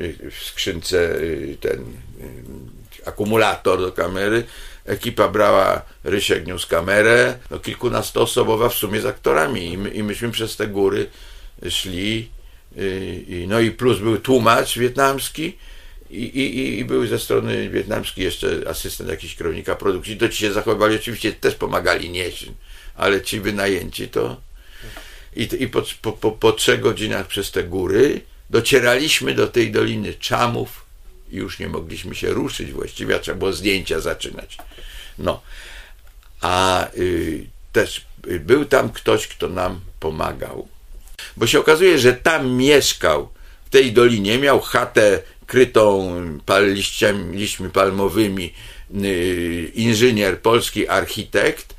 y, w skrzynce y, ten y, akumulator do kamery. Ekipa brała, Rysiek kamerę, no kilkunastoosobowa w sumie z aktorami i, my, i myśmy przez te góry szli. No i plus był tłumacz wietnamski i, i, i był ze strony wietnamskiej jeszcze asystent jakiś kierownika produkcji. To ci się zachowywali, oczywiście też pomagali nieść, ale ci wynajęci to... I, i po, po, po, po trzech godzinach przez te góry docieraliśmy do tej Doliny Czamów, i już nie mogliśmy się ruszyć właściwie, trzeba było zdjęcia zaczynać. No. A y, też y, był tam ktoś, kto nam pomagał. Bo się okazuje, że tam mieszkał w tej dolinie, miał chatę krytą pal, liściami, liśćmi palmowymi, y, inżynier, polski architekt,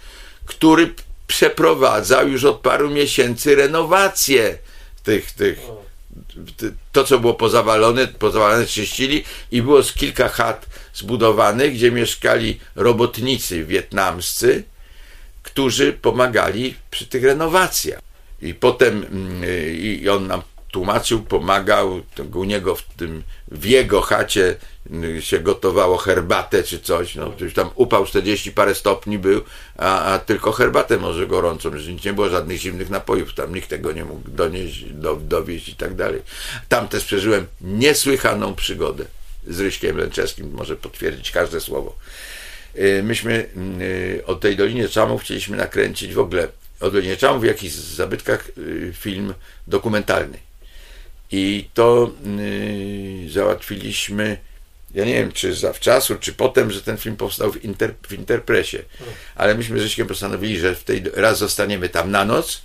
który przeprowadzał już od paru miesięcy renowację tych, tych to, co było pozawalone, pozawalone czyścili i było z kilka chat zbudowanych, gdzie mieszkali robotnicy wietnamscy, którzy pomagali przy tych renowacjach. I potem mm, i on nam tłumaczył, pomagał, u niego w tym, w jego chacie się gotowało herbatę czy coś, no, coś tam upał 40 parę stopni był, a, a tylko herbatę może gorącą, że nie było żadnych zimnych napojów, tam nikt tego nie mógł donieść, do, dowieść i tak dalej. Tam też przeżyłem niesłychaną przygodę z Ryśkiem Lęczewskim, może potwierdzić każde słowo. Y, myśmy y, o tej Dolinie Czamów chcieliśmy nakręcić w ogóle o Dolinie Czamów w jakichś zabytkach y, film dokumentalny. I to załatwiliśmy, ja nie wiem, czy zawczasu, czy potem, że ten film powstał w, inter, w Interpresie. Ale myśmy z Ryśkiem postanowili, że w tej, raz zostaniemy tam na noc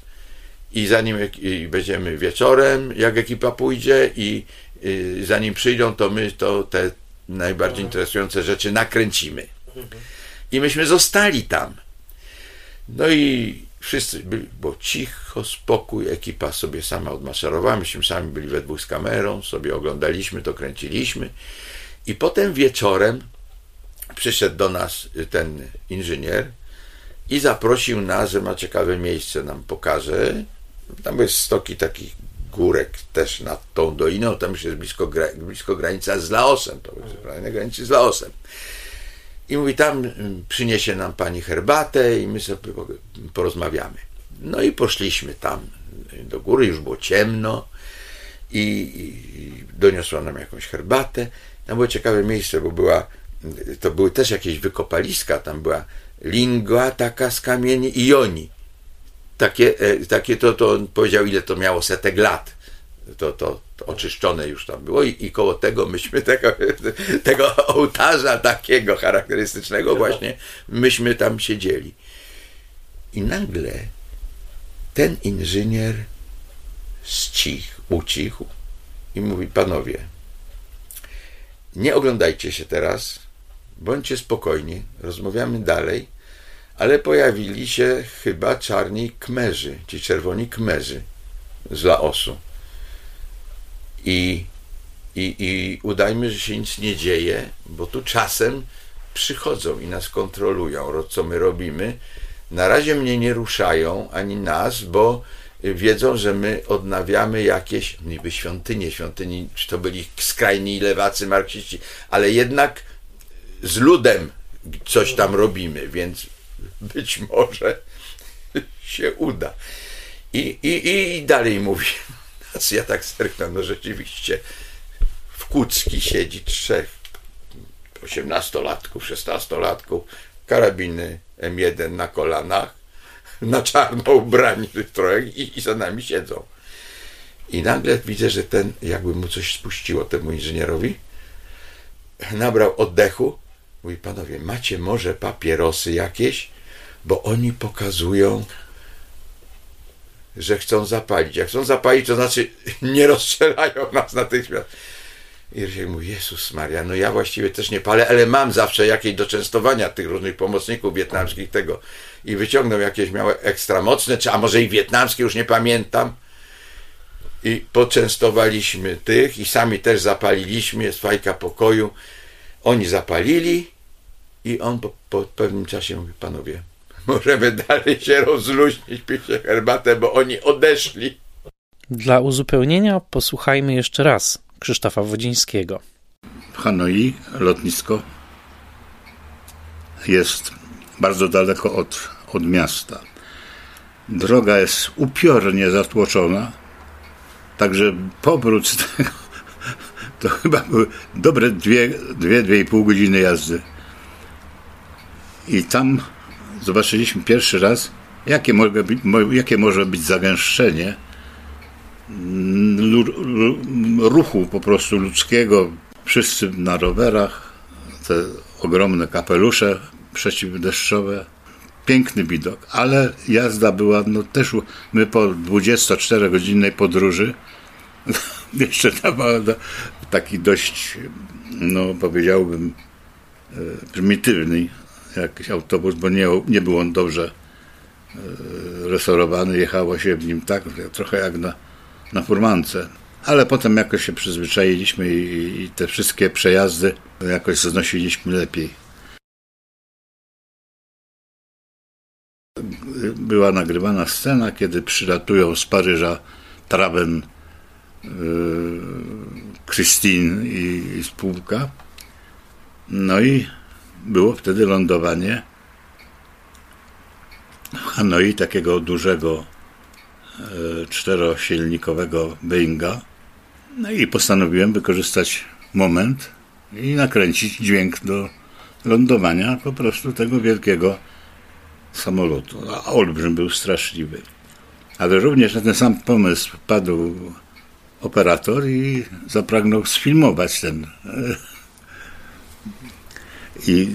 i zanim i będziemy wieczorem, jak ekipa pójdzie i, i zanim przyjdą, to my to te najbardziej interesujące rzeczy nakręcimy. I myśmy zostali tam. No i wszyscy byli, bo cicho, spokój, ekipa sobie sama odmaszerowała, myśmy sami byli we dwóch z kamerą, sobie oglądaliśmy to, kręciliśmy. I potem wieczorem przyszedł do nas ten inżynier i zaprosił nas, że ma ciekawe miejsce, nam pokaże. Tam były stoki takich górek też nad tą doliną, tam już jest blisko, blisko granica z Laosem, to jest na granicy z Laosem. I mówi, tam mm, przyniesie nam pani herbatę i my sobie porozmawiamy. No i poszliśmy tam do góry, już było ciemno i, doniosła nam jakąś herbatę. Tam było ciekawe miejsce, bo była, to były też jakieś wykopaliska, tam była lingua taka z kamieni i joni. Takie, e, takie to, to on powiedział, ile to miało setek lat to, to, to oczyszczone już tam było i, i koło tego myśmy tego, tego ołtarza takiego charakterystycznego właśnie myśmy tam siedzieli. I nagle ten inżynier ścichł, ucichł i mówi, panowie, nie oglądajcie się teraz, bądźcie spokojni, rozmawiamy dalej, ale pojawili się chyba czarni kmerzy, ci czerwoni kmerzy z Laosu i, i, i udajmy, że się nic nie dzieje, bo tu czasem przychodzą i nas kontrolują, co my robimy. Na razie mnie nie ruszają, ani nas, bo wiedzą, że my odnawiamy jakieś niby świątynie, świątyni, czy to byli skrajni lewacy, marksiści, ale jednak z ludem coś tam robimy, więc być może się uda. I, i, i dalej mówi, ja tak zerknę, no rzeczywiście w Kucki siedzi trzech osiemnastolatków, szesnastolatków, karabiny M1 na kolanach, na czarno ubrani trochę i, i za nami siedzą. I nagle widzę, że ten, jakby mu coś spuściło temu inżynierowi, nabrał oddechu, mówi, panowie, macie może papierosy jakieś? Bo oni pokazują że chcą zapalić. Jak chcą zapalić, to znaczy nie rozstrzelają nas natychmiast. I Rysiek mówi, Jezus Maria, no ja właściwie też nie palę, ale mam zawsze jakieś do częstowania tych różnych pomocników wietnamskich tego. I wyciągnął jakieś miałe ekstra mocne, czy a może i wietnamskie, już nie pamiętam. I poczęstowaliśmy tych i sami też zapaliliśmy, jest fajka pokoju. Oni zapalili i on po, po pewnym czasie mówi, panowie, możemy dalej się rozluźnić, pić herbatę, bo oni odeszli. Dla uzupełnienia posłuchajmy jeszcze raz Krzysztofa Wodzińskiego. W Hanoi lotnisko jest bardzo daleko od, od miasta. Droga jest upiornie zatłoczona, także powrót z tego to chyba były dobre dwie, dwie, dwie i pół godziny jazdy. I tam zobaczyliśmy pierwszy raz, jakie, może być, jakie może być zagęszczenie ruchu po prostu ludzkiego. Wszyscy na rowerach, te ogromne kapelusze przeciwdeszczowe. Piękny widok, ale jazda była, no też my po 24-godzinnej podróży jeszcze dawała taki dość, no powiedziałbym, e, prymitywny jakiś autobus, bo nie, nie był on dobrze e, resorowany, jechało się w nim tak, trochę jak na, na furmance. ale potem jakoś się przyzwyczailiśmy i, i te wszystkie przejazdy jakoś znosiliśmy lepiej. Była nagrywana scena, kiedy przylatują z Paryża Traben, yy, Christine i, i spółka. No i było wtedy lądowanie w Hanoi takiego dużego e, czterosilnikowego Boeinga. No i postanowiłem wykorzystać moment i nakręcić dźwięk do lądowania po prostu tego wielkiego samolotu. A olbrzym był straszliwy. Ale również na ten sam pomysł padł operator i zapragnął sfilmować ten. I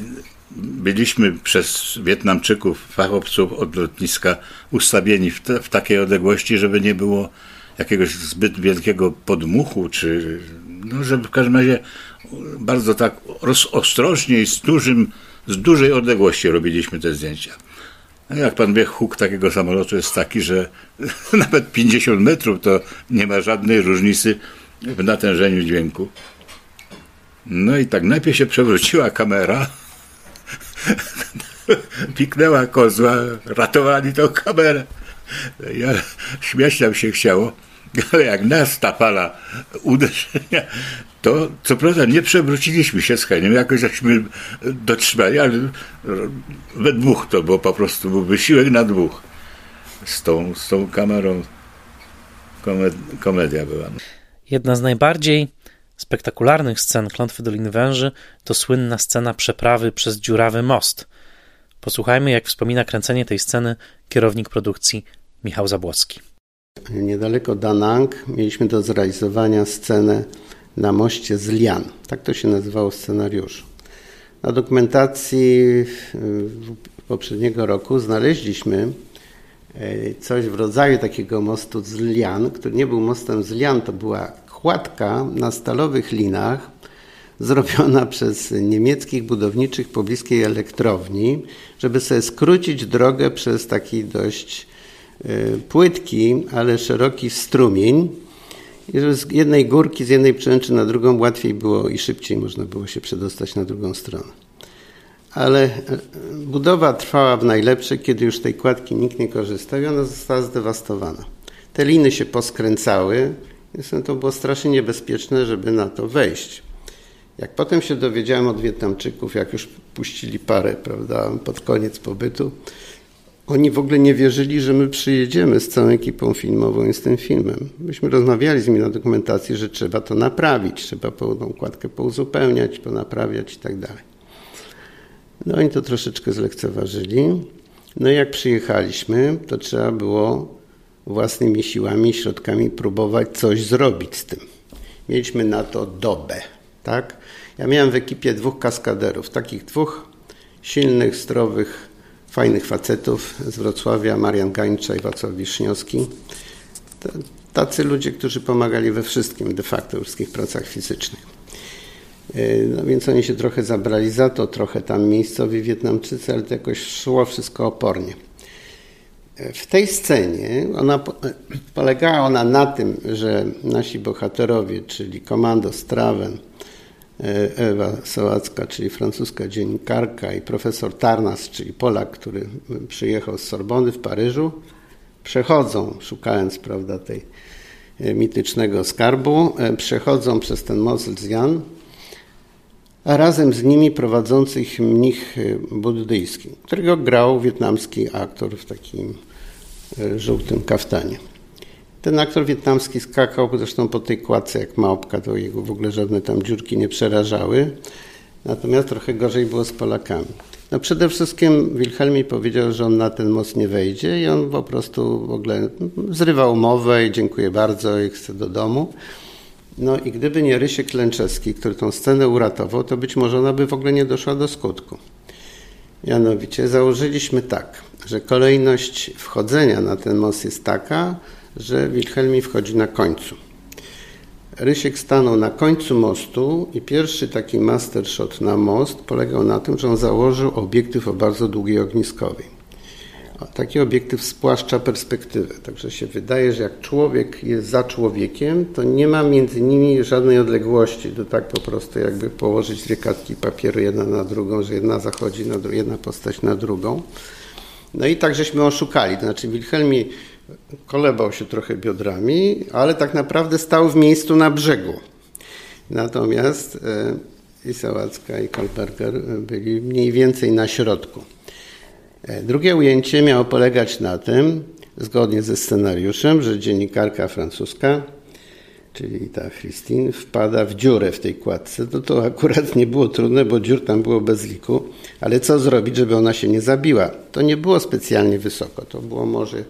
byliśmy przez Wietnamczyków, fachowców od lotniska ustawieni w, te, w takiej odległości, żeby nie było jakiegoś zbyt wielkiego podmuchu, czy no, żeby w każdym razie bardzo tak ostrożnie i z, dużym, z dużej odległości robiliśmy te zdjęcia. No jak pan wie, huk takiego samolotu jest taki, że nawet 50 metrów to nie ma żadnej różnicy w natężeniu dźwięku. No i tak najpierw się przewróciła kamera, piknęła kozła, ratowali tą kamerę. Ja, śmiać nam się chciało, ale jak nas ta fala uderzenia, to co prawda nie przewróciliśmy się z Heniem, jakoś żeśmy dotrzymali, ale we dwóch to było po prostu był wysiłek na dwóch z tą, z tą kamerą. Komed, komedia była. Jedna z najbardziej spektakularnych scen Klątwy Doliny Węży to słynna scena przeprawy przez dziurawy most. Posłuchajmy, jak wspomina kręcenie tej sceny kierownik produkcji Michał Zabłocki. Niedaleko Danang mieliśmy do zrealizowania scenę na moście z Lian. Tak to się nazywało w scenariuszu. Na dokumentacji poprzedniego roku znaleźliśmy e, coś w rodzaju takiego mostu z Lian, który nie był mostem z Lian, to była kładka na stalowych linach zrobiona przez niemieckich budowniczych pobliskiej elektrowni, żeby sobie skrócić drogę przez taki dość e, płytki, ale szeroki strumień. I żeby z jednej górki, z jednej przęczy na drugą łatwiej było i szybciej można było się przedostać na drugą stronę. Ale e, budowa trwała w najlepsze, kiedy już tej kładki nikt nie korzystał i ona została zdewastowana. Te liny się poskręcały, więc to było strasznie niebezpieczne, żeby na to wejść. Jak potem się dowiedziałem od Wietnamczyków, jak już puścili parę, prawda, pod koniec pobytu, oni w ogóle nie wierzyli, że my przyjedziemy z całą ekipą filmową i z tym filmem. Myśmy rozmawiali z nimi na dokumentacji, że trzeba to naprawić, trzeba tą kładkę pouzupełniać, ponaprawiać i tak dalej. No oni to troszeczkę zlekceważyli. No i jak przyjechaliśmy, to trzeba było własnymi siłami środkami próbować coś zrobić z tym. Mieliśmy na to dobę, tak? Ja miałem w ekipie dwóch kaskaderów, takich dwóch silnych, zdrowych, fajnych facetów z Wrocławia, Marian Gańcza i Wacław Wiszniowski. Tacy ludzie, którzy pomagali we wszystkim, de facto, we wszystkich pracach fizycznych. E, no więc oni się trochę zabrali za to, trochę tam miejscowi Wietnamczycy, ale to jakoś szło wszystko opornie. W tej scenie ona, polegała ona na tym, że nasi bohaterowie, czyli komando Straven, E, Ewa Sałacka, czyli francuska dziennikarka i profesor Tarnas, czyli Polak, który przyjechał z Sorbony w Paryżu, przechodzą, szukając prawda, tej e, mitycznego skarbu, e, przechodzą przez ten most z Jan, a razem z nimi prowadzący ich mnich buddyjski, którego grał wietnamski aktor w takim żółtym kaftanie. Ten aktor wietnamski skakał zresztą po tej kładce jak małpka, to jego w ogóle żadne tam dziurki nie przerażały. Natomiast trochę gorzej było z Polakami. No przede wszystkim Wilhelmi powiedział, że on na ten most nie wejdzie i on po prostu w ogóle zrywał umowę i dziękuję bardzo i chce do domu. No i gdyby nie Rysiek Klęczewski, który tą scenę uratował, to być może ona by w ogóle nie doszła do skutku. Mianowicie założyliśmy tak, że kolejność wchodzenia na ten most jest taka, że Wilhelmi wchodzi na końcu. Rysiek stanął na końcu mostu i pierwszy taki master shot na most polegał na tym, że on założył obiektyw o bardzo długiej ogniskowej. Taki obiektyw spłaszcza perspektywę. Także się wydaje, że jak człowiek jest za człowiekiem, to nie ma między nimi żadnej odległości. To tak po prostu jakby położyć dwie kartki papieru jedna na drugą, że jedna zachodzi na drugą, jedna postać na drugą. No i tak żeśmy oszukali. To znaczy Wilhelmi kolebał się trochę biodrami, ale tak naprawdę stał w miejscu na brzegu. Natomiast e, i Sałacka i Kalberger byli mniej więcej na środku. E, drugie ujęcie miało polegać na tym, zgodnie ze scenariuszem, że dziennikarka francuska, czyli ta Christine, wpada w dziurę w tej kładce. No to akurat nie było trudne, bo dziur tam było bez liku, ale co zrobić, żeby ona się nie zabiła? To nie było specjalnie wysoko, to było może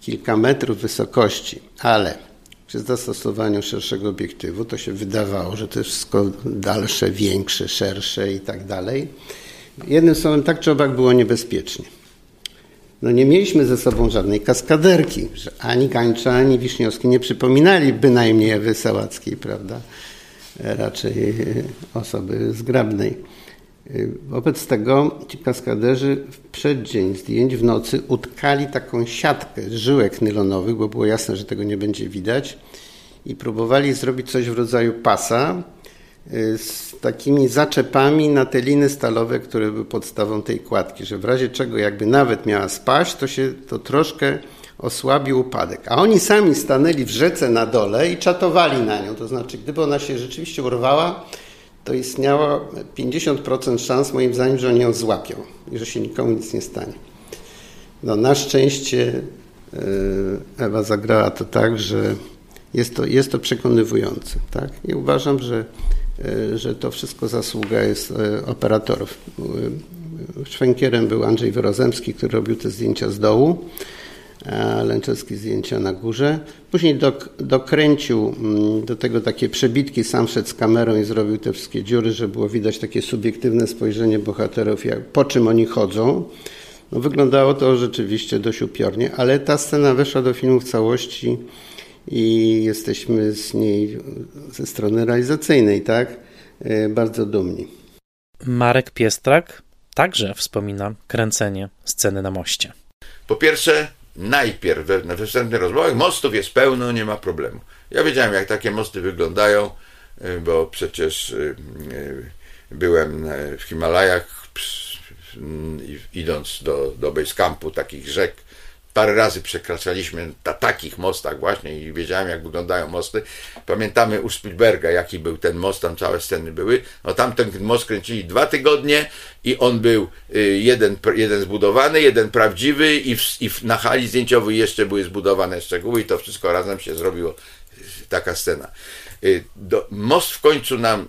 kilka metrów wysokości, ale przy zastosowaniu szerszego obiektywu to się wydawało, że to jest wszystko dalsze, większe, szersze i tak dalej. Jednym słowem, tak czy owak było niebezpiecznie. No nie mieliśmy ze sobą żadnej kaskaderki, że ani Gańcza, ani Wiśniowski nie przypominali bynajmniej Ewy Sałackiej, prawda? Raczej osoby zgrabnej. Wobec tego ci kaskaderzy w przeddzień zdjęć w nocy utkali taką siatkę żyłek nylonowych, bo było jasne, że tego nie będzie widać i próbowali zrobić coś w rodzaju pasa, z takimi zaczepami na te liny stalowe, które były podstawą tej kładki, że w razie czego jakby nawet miała spaść, to się to troszkę osłabił upadek. A oni sami stanęli w rzece na dole i czatowali na nią. To znaczy, gdyby ona się rzeczywiście urwała, to istniało 50% szans, moim zdaniem, że oni ją złapią i że się nikomu nic nie stanie. No, na szczęście y, Ewa zagrała to tak, że jest to, jest to przekonywujące. Tak? I uważam, że że to wszystko zasługa jest e, operatorów. E, szwękierem był Andrzej Wyrozemski, który robił te zdjęcia z dołu, a Lęczewski zdjęcia na górze. Później dok, dokręcił mm, do tego takie przebitki, sam szedł z kamerą i zrobił te wszystkie dziury, żeby było widać takie subiektywne spojrzenie bohaterów, jak, po czym oni chodzą. No, wyglądało to rzeczywiście dość upiornie, ale ta scena weszła do filmu w całości i jesteśmy z niej ze strony realizacyjnej, tak, e, bardzo dumni. Marek Piestrak także wspomina kręcenie sceny na moście. Po pierwsze, najpierw we wstępnych rozmowach mostów jest pełno, nie ma problemu. Ja wiedziałem, jak takie mosty wyglądają, e, bo przecież e, byłem w Himalajach, idąc do, do base campu takich rzek, parę razy przekraczaliśmy na takich mostach właśnie i wiedziałem, jak wyglądają mosty. Pamiętamy u Spielberga, jaki był ten most, tam całe sceny były. No tam ten most kręcili dwa tygodnie i on był y, jeden, jeden zbudowany, jeden prawdziwy i, w, i na hali zdjęciowej jeszcze były zbudowane szczegóły i to wszystko razem się zrobiło y, taka scena. Y, do, most w końcu nam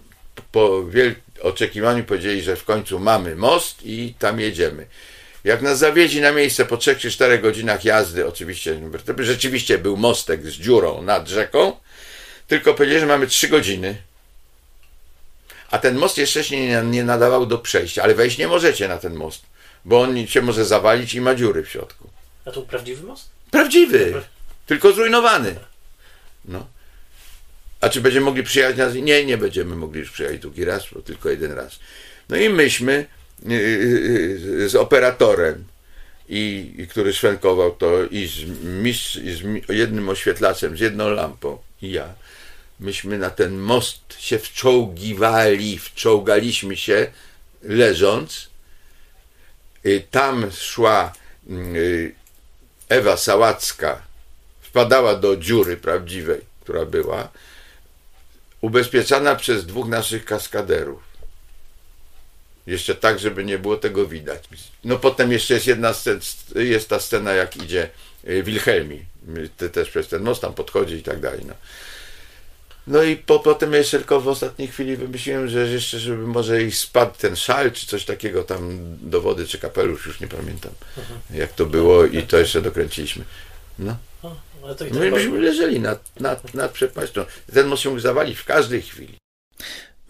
po wielkim oczekiwaniu powiedzieli, że w końcu mamy most i tam jedziemy. Jak nas zawiedzi na miejsce po 3 czy 4 godzinach jazdy, oczywiście, rzeczywiście był mostek z dziurą nad rzeką, tylko powiedzieli, że mamy 3 godziny. A ten most jeszcze się nie, nie nadawał do przejścia, ale wejść nie możecie na ten most, bo on się może zawalić i ma dziury w środku. A to prawdziwy most? Prawdziwy, tylko zrujnowany. No. A czy będziemy mogli przyjechać na... Nie, nie będziemy mogli już przyjechać drugi raz, bo tylko jeden raz. No i myśmy z operatorem, i, i który szwenkował to i z, mistrz, i z jednym oświetlaczem, z jedną lampą i ja. Myśmy na ten most się wczołgiwali, wczołgaliśmy się leżąc. Tam szła Ewa Sałacka, wpadała do dziury prawdziwej, która była, ubezpieczana przez dwóch naszych kaskaderów jeszcze tak, żeby nie było tego widać. No potem jeszcze jest jedna scena, jest ta scena, jak idzie y, Wilhelmi, Ty też przez ten most tam podchodzi i tak dalej. No. No i po, potem jeszcze tylko w ostatniej chwili wymyśliłem, że jeszcze, żeby może i spadł ten szal, czy coś takiego tam do wody, czy kapelusz, już nie pamiętam, mhm. jak to było i to jeszcze dokręciliśmy. No. No i myśmy leżeli nad, nad, nad przepaścią. Ten most się mógł zawalić w każdej chwili.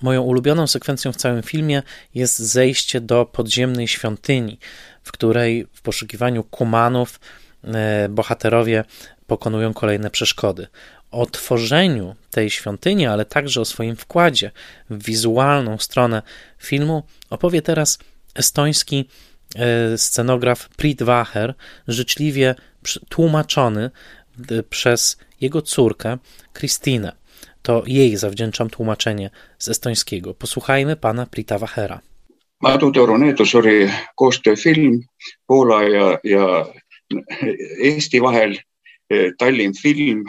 Moją ulubioną sekwencją w całym filmie jest zejście do podziemnej świątyni, w której w poszukiwaniu kumanów e, bohaterowie pokonują kolejne przeszkody. O tworzeniu tej świątyni, ale także o swoim wkładzie w wizualną stronę filmu opowie teraz estoński e, scenograf Prit Wacher, życzliwie tłumaczony przez jego córkę Kristinę. To jej zawdzięczam tłumaczenie z estońskiego. Posłuchajmy pana Prita Wachera. Madutoruneetus oli koostööfilm Poola ja, ja Eesti vahel Tallinn Film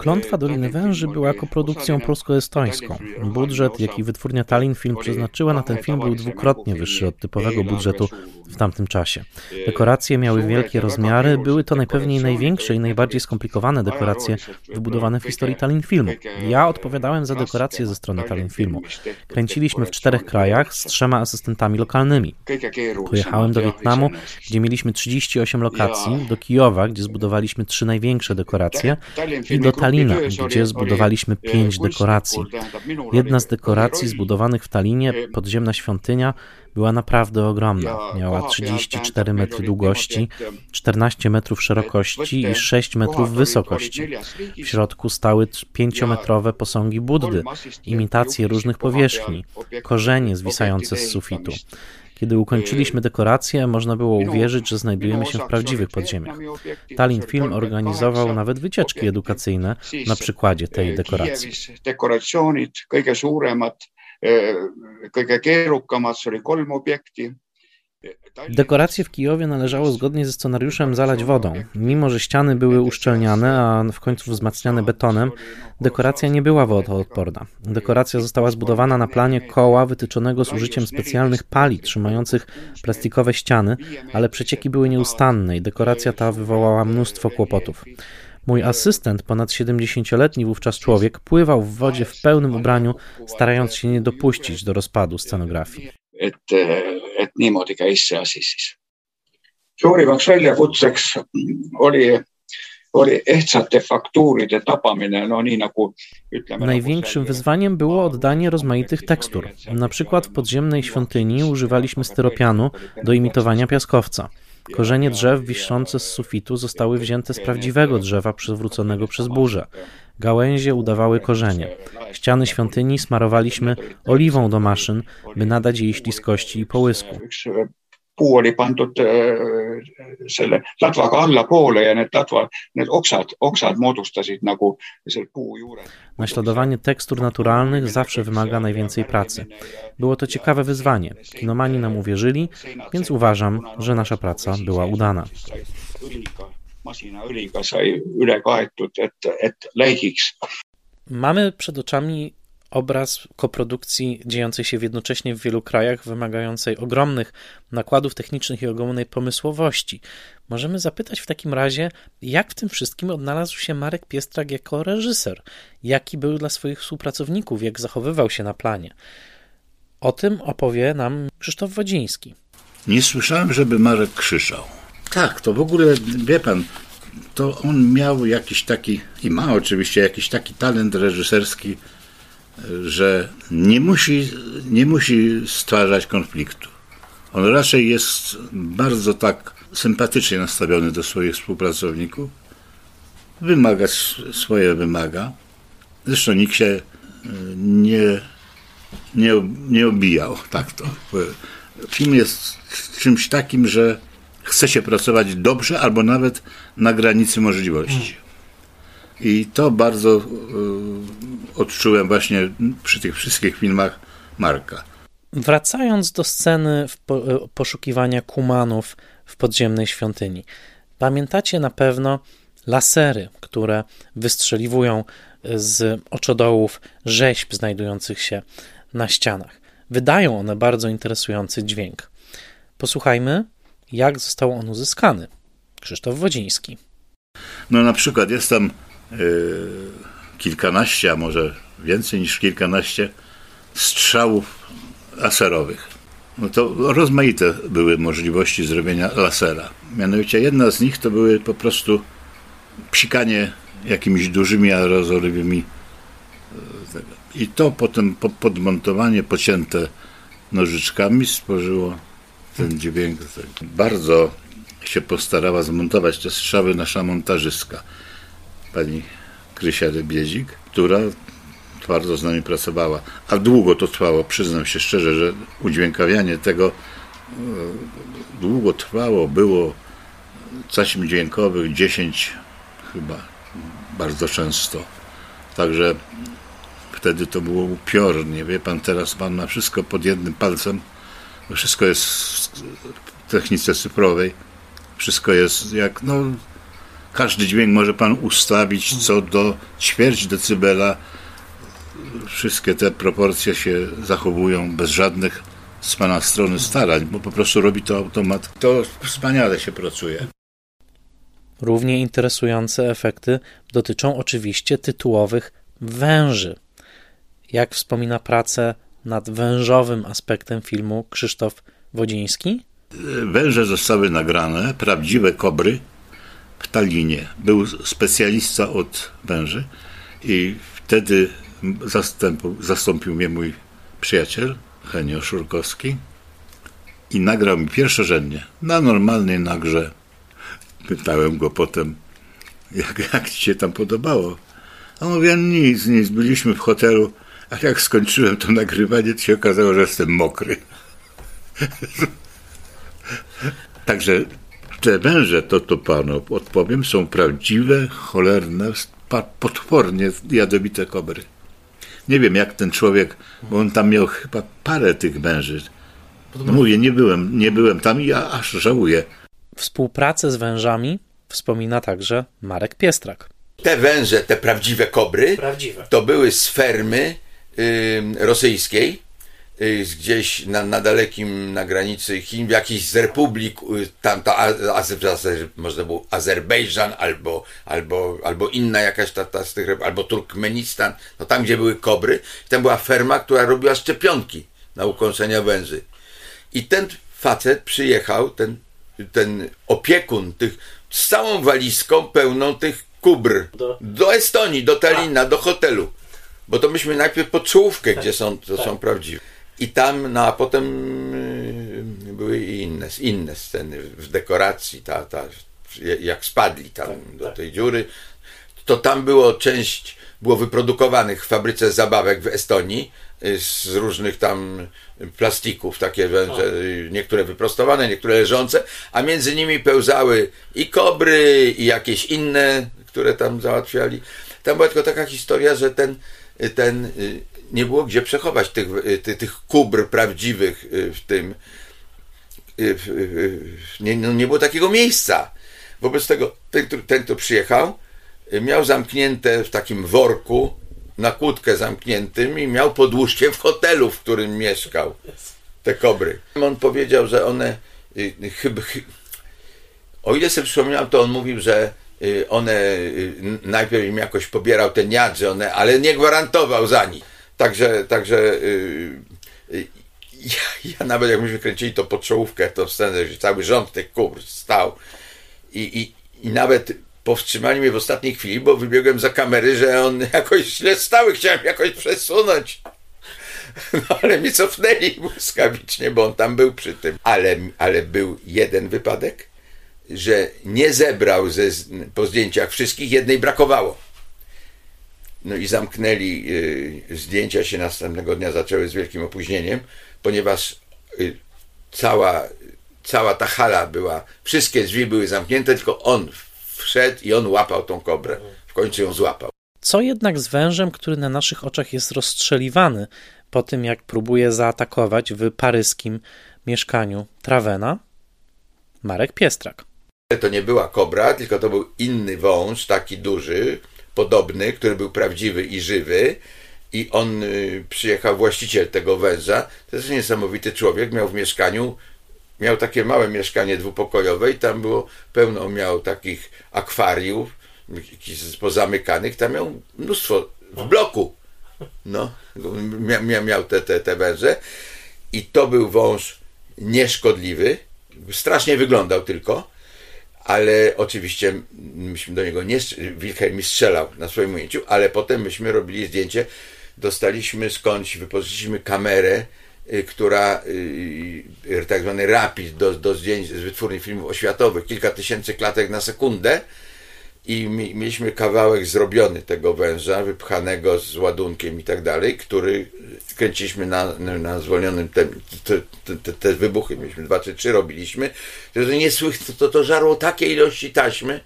Klątwa Doliny Węży była koprodukcją polsko-estońską. Budżet, jaki wytwórnia Tallinn Film przeznaczyła na ten film, był dwukrotnie wyższy od typowego budżetu w tamtym czasie. Dekoracje miały wielkie rozmiary, były to najpewniej największe i najbardziej skomplikowane dekoracje wybudowane w historii Tallinn Filmu. Ja odpowiadałem za dekoracje ze strony Tallinn Filmu. Kręciliśmy w czterech krajach z trzema asystentami lokalnymi. Pojechałem do Wietnamu, gdzie mieliśmy 38 lokacji, do Kijowa, gdzie zbudowaliśmy trzy największe dekoracje i do Tallinn Talina, gdzie zbudowaliśmy pięć dekoracji. Jedna z dekoracji zbudowanych w Talinie, podziemna świątynia, była naprawdę ogromna. Miała 34 metry długości, 14 metrów szerokości i 6 metrów wysokości. W środku stały pięciometrowe posągi Buddy, imitacje różnych powierzchni, korzenie zwisające z sufitu. Kiedy ukończyliśmy dekorację, można było uwierzyć, że znajdujemy się w prawdziwych podziemiach. Tallinn Film organizował nawet wycieczki edukacyjne na przykładzie tej dekoracji. Dekoratsioonid, kõige suuremad, kõige keerukamad, see oli kolm objekti Dekoracje w Kijowie należało zgodnie ze scenariuszem zalać wodą. Mimo, że ściany były uszczelniane, a w końcu wzmacniane betonem, dekoracja nie była wodoodporna. Dekoracja została zbudowana na planie koła wytyczonego z użyciem specjalnych pali trzymających plastikowe ściany, ale przecieki były nieustanne i dekoracja ta wywołała mnóstwo kłopotów. Mój asystent, ponad 70-letni wówczas człowiek, pływał w wodzie w pełnym ubraniu, starając się nie dopuścić do rozpadu scenografii et, et niimoodi käis see asi siis. suurimaks väljakutseks oli oli ehtsate faktuuride tapamine, no nii nagu ütleme. Największym wyzwaniem było oddanie rozmaitych tekstur. Na przykład w podziemnej świątyni używaliśmy styropianu do imitowania piaskowca. Korzenie drzew wiszące z sufitu zostały wzięte z prawdziwego drzewa przywróconego przez burzę. Gałęzie udawały korzenie. Ściany świątyni smarowaliśmy oliwą do maszyn, by nadać jej śliskości i połysku. puu oli pandud selle latvaga allapoole ja need latva, need oksad, oksad moodustasid nagu selle puu. Naśladowanie tekstur naturalnych zawsze wymaga najwięcej pracy. Było to ciekawe wyzwanie. Kinomani nam uwierzyli, więc uważam, że nasza praca była udana masinaõliga sai üle kaetud, et, et läigiks. Mamy przed oczami obraz koprodukcji dziejącej się jednocześnie w wielu krajach, wymagającej ogromnych nakładów technicznych i ogromnej pomysłowości. Możemy zapytać w takim razie, jak w tym wszystkim odnalazł się Marek Piestrak jako reżyser? Jaki był dla swoich współpracowników? Jak zachowywał się na planie? O tym opowie nam Krzysztof Wodziński. Nie słyszałem, żeby Marek krzyczał. Tak, to w ogóle, wie pan, to on miał jakiś taki, i ma oczywiście jakiś taki talent reżyserski, że nie musi, nie musi stwarzać konfliktu. On raczej jest bardzo tak sympatycznie nastawiony do swoich współpracowników. Wymaga swoje wymaga. Zresztą nikt się e, nie, nie, nie obijał. Tak to. Film jest czymś takim, że chce się pracować dobrze albo nawet na granicy możliwości. I to bardzo y, odczułem właśnie przy tych wszystkich filmach Marka. Wracając do sceny po, y, poszukiwania kumanów w podziemnej świątyni. Pamiętacie na pewno lasery, które wystrzeliwują z oczodołów rzeźb znajdujących się na ścianach. Wydają one bardzo interesujący dźwięk. Posłuchajmy, jak został on uzyskany. Krzysztof Wodziński. No na przykład jest tam yy, kilkanaście, a może więcej niż kilkanaście strzałów laserowych. No to rozmaite były możliwości zrobienia lasera. Mianowicie jedna z nich to były po prostu psikanie jakimiś dużymi aerozolowymi i to potem podmontowanie pocięte nożyczkami stworzyło ten dźwięk. Bardzo się postarała zmontować te strzały nasza montażystka, pani Krysia Rybiezik, która twardo z nami pracowała. A długo to trwało, przyznam się szczerze, że udźwiękawianie tego długo trwało, było taśm dźwiękowych 10 chyba, bardzo często. Także wtedy to było upiornie. Wie pan, teraz pan ma wszystko pod jednym palcem. Wszystko jest w technice cyfrowej. Wszystko jest jak, no, każdy dźwięk może pan ustawić co do ćwierć decybela. Wszystkie te proporcje się zachowują bez żadnych z pana strony starań, bo po prostu robi to automat. To wspaniale się pracuje. Równie interesujące efekty dotyczą oczywiście tytułowych węży. Jak wspomina pracę nad wężowym aspektem filmu Krzysztof Wodziński? Węże zostały nagrane, prawdziwe kobry w Talinie. Był specjalista od węży i wtedy zastąpił mnie mój przyjaciel, Henio Szurkowski i nagrał mi pierwszorzędnie, na normalnej nagrze. Pytałem go potem, jak, jak ci się tam podobało. A on mówi, nic, nic, byliśmy w hotelu, a jak skończyłem to nagrywanie, to się okazało, że jestem mokry. Także te węże, to to panu odpowiem, są prawdziwe, cholerne, potwornie jadowite kobry. Nie wiem, jak ten człowiek, bo on tam miał chyba parę tych węży. Mówię, nie byłem, nie byłem tam i ja aż żałuję. Współpracę z wężami wspomina także Marek Piestrak. Te węże, te prawdziwe kobry, prawdziwe. to były z fermy rosyjskiej, y, gdzieś na, na dalekim, na granicy Chin, w jakiejś z republik, y, tam to można było Azerbejdżan albo, albo, albo inna jakaś ta, ta z tych, albo Turkmenistan, no tam gdzie były kobry, tam była ferma, która robiła szczepionki na ukąszenia węży. I ten facet przyjechał, ten, ten opiekun tych, z całą walizką pełną tych kubr do, do Estonii, do Talina, do hotelu. Bo to myśmy najpierw pod czołówkę, tak, gdzie są, to tak. są prawdziwe. I tam, no a potem yy, były inne, inne sceny w dekoracji, ta, ta, jak spadli tam tak, do tak. tej dziury. To tam było część, było wyprodukowanych w fabryce zabawek w Estonii y, z różnych tam plastików, takie węże, niektóre wyprostowane, niektóre leżące, a między nimi pełzały i kobry, i jakieś inne, które tam załatwiali. Tam była tylko taka historia, że ten, ten y, nie było gdzie przechować tych, y, tych kubr prawdziwych y, w tym. Nie, no nie było takiego miejsca. Wobec tego ten, ten, kto przyjechał, miał zamknięte w takim worku na kłódkę zamkniętym i miał pod w hotelu, w którym mieszkał te kobry. On powiedział, że one y, chyba. O ile sobie przypomniałem, to on mówił, że y, one y, najpierw im jakoś pobierał ten jad, że one, ale nie gwarantował za nich. Także, także ja, ja nawet jak myśmy kręcili to pod czołówkę, to scenę, że cały rząd tych kubr stał i, i, i nawet powstrzymali mnie w ostatniej chwili, bo wybiegłem za kamery, że on jakoś źle stały, chciałem jakoś przesunąć. No ale mnie cofnęli błyskawicznie, bo on tam był przy tym. Ale, ale był jeden wypadek, że nie zebrał ze, po zdjęciach wszystkich, jednej brakowało. No i zamknęli, y, zdjęcia się następnego dnia zaczęły z wielkim opóźnieniem, ponieważ y, cała, cała ta hala była, wszystkie drzwi były zamknięte, tylko on wszedł i on łapał tą kobrę. W końcu ją złapał. Co jednak z wężem, który na naszych oczach jest rozstrzeliwany po tym, jak próbuje zaatakować w paryskim mieszkaniu Travena? Marek Piestrak. To nie była kobra, tylko to był inny wąż, taki duży, podobny, który był prawdziwy i żywy. I on y, przyjechał, właściciel tego węża. To jest niesamowity człowiek, miał w mieszkaniu miał takie małe mieszkanie dwupokojowe i tam było pełno, miał takich akwariów pozamykanych, tam miał mnóstwo w bloku. No, miał, miał te, te, te węże i to był wąż nieszkodliwy, strasznie wyglądał tylko, ale oczywiście myśmy do niego nie, Wilhelm strzelał na swoim ujęciu, ale potem myśmy robili zdjęcie, dostaliśmy skądś, wypożyczyliśmy kamerę, Y, która y, y, tak zwany rapid do, do zdjęć z wytwórni filmów oświatowych, kilka tysięcy klatek na sekundę i mieliśmy kawałek zrobiony tego węża, wypchanego z ładunkiem i tak dalej, który kręciliśmy na, na zwolnionym te, te, te, te wybuchy, mieliśmy dwa czy trzy robiliśmy, to nie słych, to, to żarło takie ilości taśmy,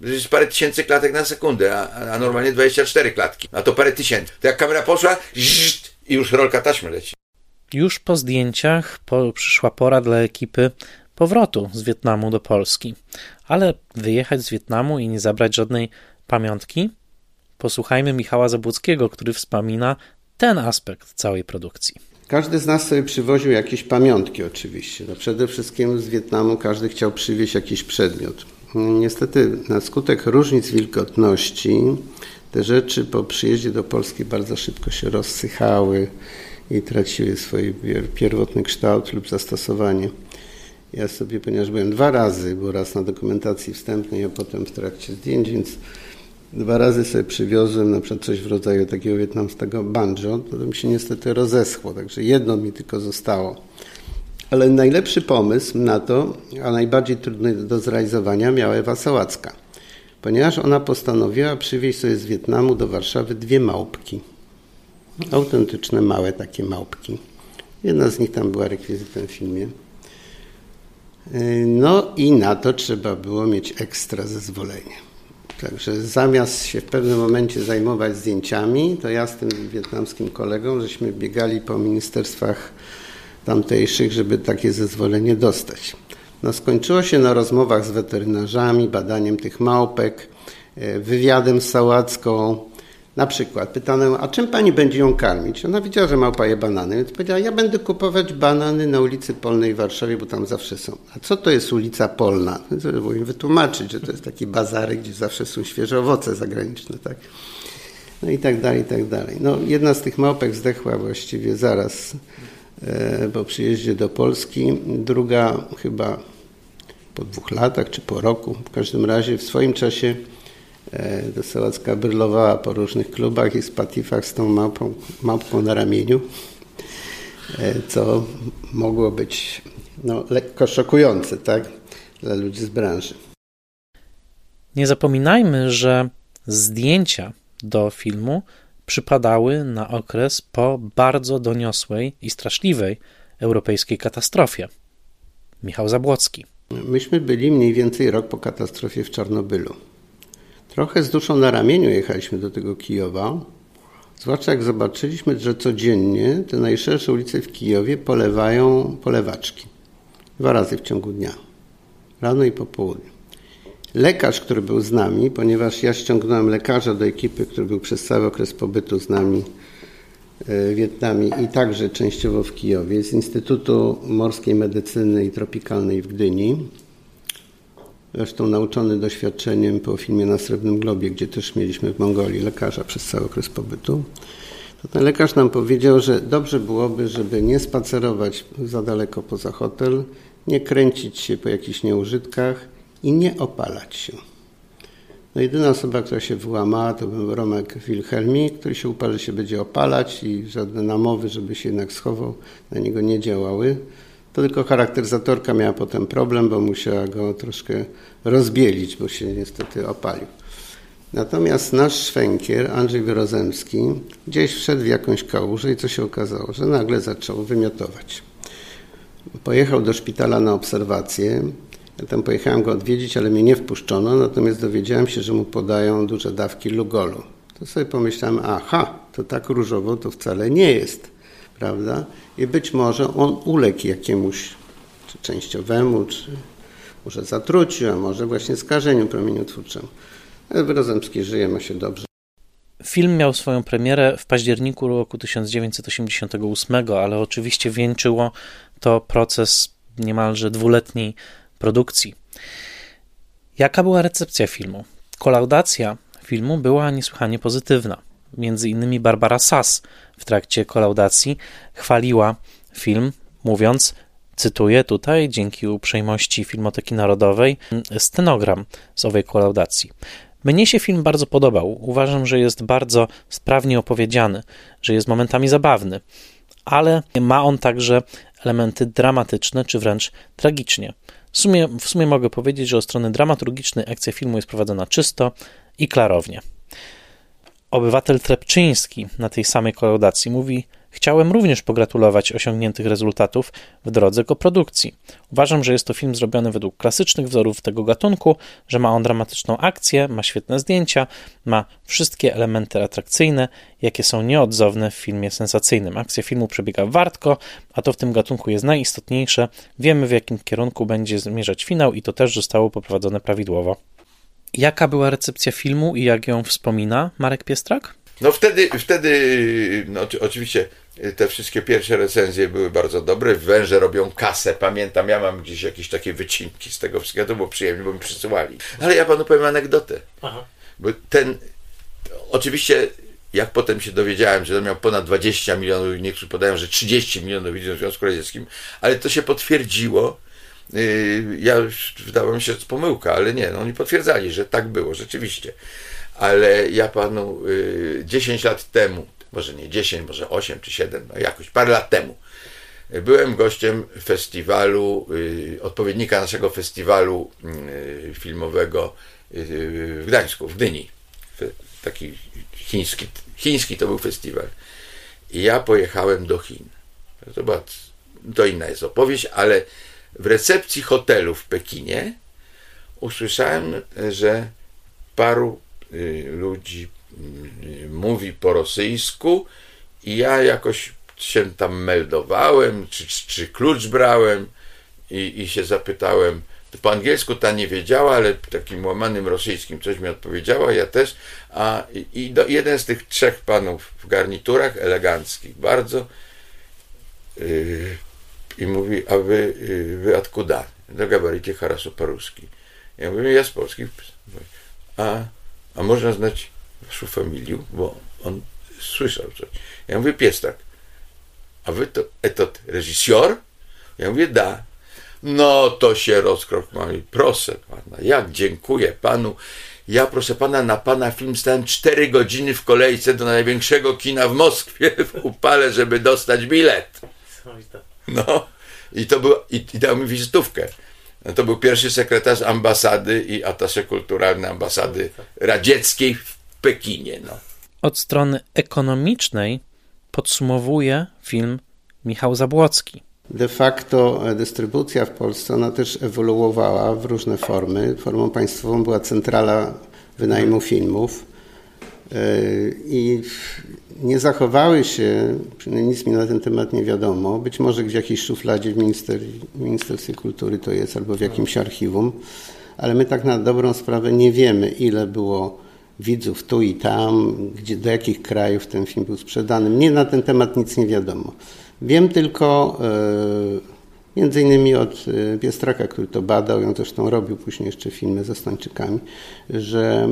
to jest parę tysięcy klatek na sekundę, a, a normalnie 24 klatki, a to parę tysięcy. To jak kamera poszła, i już rolka taśmy leci. Już po zdjęciach po, przyszła pora dla ekipy powrotu z Wietnamu do Polski. Ale wyjechać z Wietnamu i nie zabrać żadnej pamiątki? Posłuchajmy Michała Zabłockiego, który wspomina ten aspekt całej produkcji. Każdy z nas sobie przywoził jakieś pamiątki, oczywiście. No przede wszystkim z Wietnamu każdy chciał przywieźć jakiś przedmiot. Niestety, na skutek różnic wilgotności, te rzeczy po przyjeździe do Polski bardzo szybko się rozsychały i traciły swój pierwotny kształt lub zastosowanie. Ja sobie, ponieważ byłem dwa razy, bo raz na dokumentacji wstępnej, a potem w trakcie zdjęć, więc dwa razy sobie przywiozłem na przykład coś w rodzaju takiego wietnamskiego banjo, to mi się niestety rozeschło, także jedno mi tylko zostało. Ale najlepszy pomysł na to, a najbardziej trudny do zrealizowania miała Ewa Sałacka, ponieważ ona postanowiła przywieźć sobie z Wietnamu do Warszawy dwie małpki. Autentyczne, małe takie małpki. Jedna z nich tam była rekwizytem w filmie. No i na to trzeba było mieć ekstra zezwolenie. Także zamiast się w pewnym momencie zajmować zdjęciami, to ja z tym wietnamskim kolegą, żeśmy biegali po ministerstwach tamtejszych, żeby takie zezwolenie dostać. No skończyło się na rozmowach z weterynarzami, badaniem tych małpek, e, wywiadem z Sałacką, na przykład pytano, a czym pani będzie ją karmić? Ona widziała, że małpa je banany, więc powiedziała, ja będę kupować banany na ulicy Polnej w Warszawie, bo tam zawsze są. A co to jest ulica Polna? Trzeba im wytłumaczyć, że to jest taki bazarek, gdzie zawsze są świeże owoce zagraniczne, tak? No i tak dalej, i tak dalej. No, jedna z tych małpek zdechła właściwie zaraz e, po przyjeździe do Polski, druga chyba po dwóch latach czy po roku. W każdym razie w swoim czasie do Sałacka brylowała po różnych klubach i spatifach z tą małpą, małpką na ramieniu, e, co mogło być no, lekko szokujące tak, dla ludzi z branży. Nie zapominajmy, że zdjęcia do filmu przypadały na okres po bardzo doniosłej i straszliwej europejskiej katastrofie. Michał Zabłocki. Myśmy byli mniej więcej rok po katastrofie w Czarnobylu. Trochę z duszą na ramieniu jechaliśmy do tego Kijowa, zwłaszcza jak zobaczyliśmy, że codziennie te najszersze ulice w Kijowie polewają polewaczki. Dwa razy w ciągu dnia. Rano i po południu. Lekarz, który był z nami, ponieważ ja ściągnąłem lekarza do ekipy, który był przez cały okres pobytu z nami e, w Wietnamie i także częściowo w Kijowie, z Instytutu Morskiej Medycyny i Tropikalnej w Gdyni, zresztą nauczony doświadczeniem po filmie na Srebrnym Globie, gdzie też mieliśmy w Mongolii lekarza przez cały okres pobytu, to ten lekarz nam powiedział, że dobrze byłoby, żeby nie spacerować za daleko poza hotel, nie kręcić się po jakichś nieużytkach i nie opalać się. No jedyna osoba, która się wyłamała, to był Romek Wilhelmi, który się uparł, że się będzie opalać i żadne namowy, żeby się jednak schował, na niego nie działały. To tylko charakteryzatorka miała potem problem, bo musiała go troszkę rozbielić, bo się niestety opalił. Natomiast nasz szwękier, Andrzej Wyrozemski, gdzieś wszedł w jakąś kałużę i co się okazało, że nagle zaczął wymiotować. Pojechał do szpitala na obserwację. Ja tam pojechałem go odwiedzić, ale mnie nie wpuszczono, natomiast dowiedziałem się, że mu podają duże dawki Lugolu. To sobie pomyślałem, aha, to tak różowo to wcale nie jest prawda? I być może on uległ jakiemuś, czy częściowemu, czy może zatruciu, a może właśnie skażeniu promieniotwórczemu. Rozemski żyje, ma się dobrze. Film miał swoją premierę w październiku roku 1988, ale oczywiście wieńczyło to proces niemalże dwuletniej produkcji. Jaka była recepcja filmu? Kolaudacja filmu była niesłychanie pozytywna. Między innymi Barbara Sass w trakcie kolaudacji chwaliła film, mówiąc, cytuję tutaj, dzięki uprzejmości Filmoteki Narodowej, stenogram z owej kolaudacji. Mnie się film bardzo podobał. Uważam, że jest bardzo sprawnie opowiedziany, że jest momentami zabawny, ale ma on także elementy dramatyczne czy wręcz tragicznie. W sumie, w sumie mogę powiedzieć, że od strony dramaturgicznej akcja filmu jest prowadzona czysto i klarownie. Obywatel Trepczyński na tej samej kolaudacji mówi: Chciałem również pogratulować osiągniętych rezultatów w drodze koprodukcji. Uważam, że jest to film zrobiony według klasycznych wzorów tego gatunku, że ma on dramatyczną akcję, ma świetne zdjęcia, ma wszystkie elementy atrakcyjne, jakie są nieodzowne w filmie sensacyjnym. Akcja filmu przebiega wartko, a to w tym gatunku jest najistotniejsze. Wiemy, w jakim kierunku będzie zmierzać finał i to też zostało poprowadzone prawidłowo. Jaka była recepcja filmu i jak ją wspomina Marek Piestrak? No wtedy, wtedy no, oczywiście te wszystkie pierwsze recenzje były bardzo dobre. Węże robią kasę. Pamiętam, ja mam gdzieś jakieś takie wycinki z tego wszystkiego. To było przyjemnie, bo mi przysyłali. Ale ja panu powiem anegdotę. Aha. Bo ten, oczywiście jak potem się dowiedziałem, że on miał ponad 20 milionów, niektórzy podają, że 30 milionów widzów w Związku Radzieckim, ale to się potwierdziło. Y, ja już wydawało mi się, że to pomyłka, ale nie, no oni potwierdzali, że tak było, rzeczywiście. Ale ja panu 10 y, lat temu może nie 10, może 8 czy 7, no jakoś parę lat temu. Byłem gościem festiwalu, y, odpowiednika naszego festiwalu filmowego w Gdańsku, w Gdyni. Taki chiński, chiński to był festiwal. I ja pojechałem do Chin. To była, to inna jest opowieść, ale w recepcji hotelu w Pekinie usłyszałem, że paru ludzi mówi po rosyjsku i ja jakoś się tam meldowałem, czy, czy klucz brałem i, i się zapytałem, po angielsku ta nie wiedziała, ale takim łamanym rosyjskim coś mi odpowiedziała, ja też, a i do, jeden z tych trzech panów w garniturach, eleganckich bardzo, yy, i mówi, a wy, yy, wy odkuda? No gabaricie harasu paruski. Ja mówię, ja z Polski. A, a można znać waszą familię, bo on słyszał coś. Ja mówię, pies tak. A wy to, etot reżyser? Ja mówię, da. No to się rozkrokmali. Proszę pana, jak dziękuję panu. Ja, proszę pana, na pana film stałem 4 godziny w kolejce do największego kina w Moskwie w upale, żeby dostać bilet. No, i to był, i, i dał mi wizytówkę. No, to był pierwszy sekretarz ambasady i atasze kulturalny ambasady radzieckiej w Pekinie. No. Od strony ekonomicznej podsumowuje film Michał Zabłocki. De facto dystrybucja w Polsce ona też ewoluowała w różne formy. Formą państwową była centrala wynajmu filmów e, i nie zachowały się, przynajmniej nic mi na ten temat nie wiadomo, być może w jakiejś szufladzie w, minister, Ministerstwie Kultury to jest, albo w jakimś archiwum, ale my tak na dobrą sprawę nie wiemy, ile było widzów tu i tam, gdzie, do jakich krajów ten film był sprzedany. Mnie na ten temat nic nie wiadomo. Wiem tylko, e, między innymi od e, Piestraka, który to badał, ją zresztą robił później jeszcze filmy ze Estończykami, że,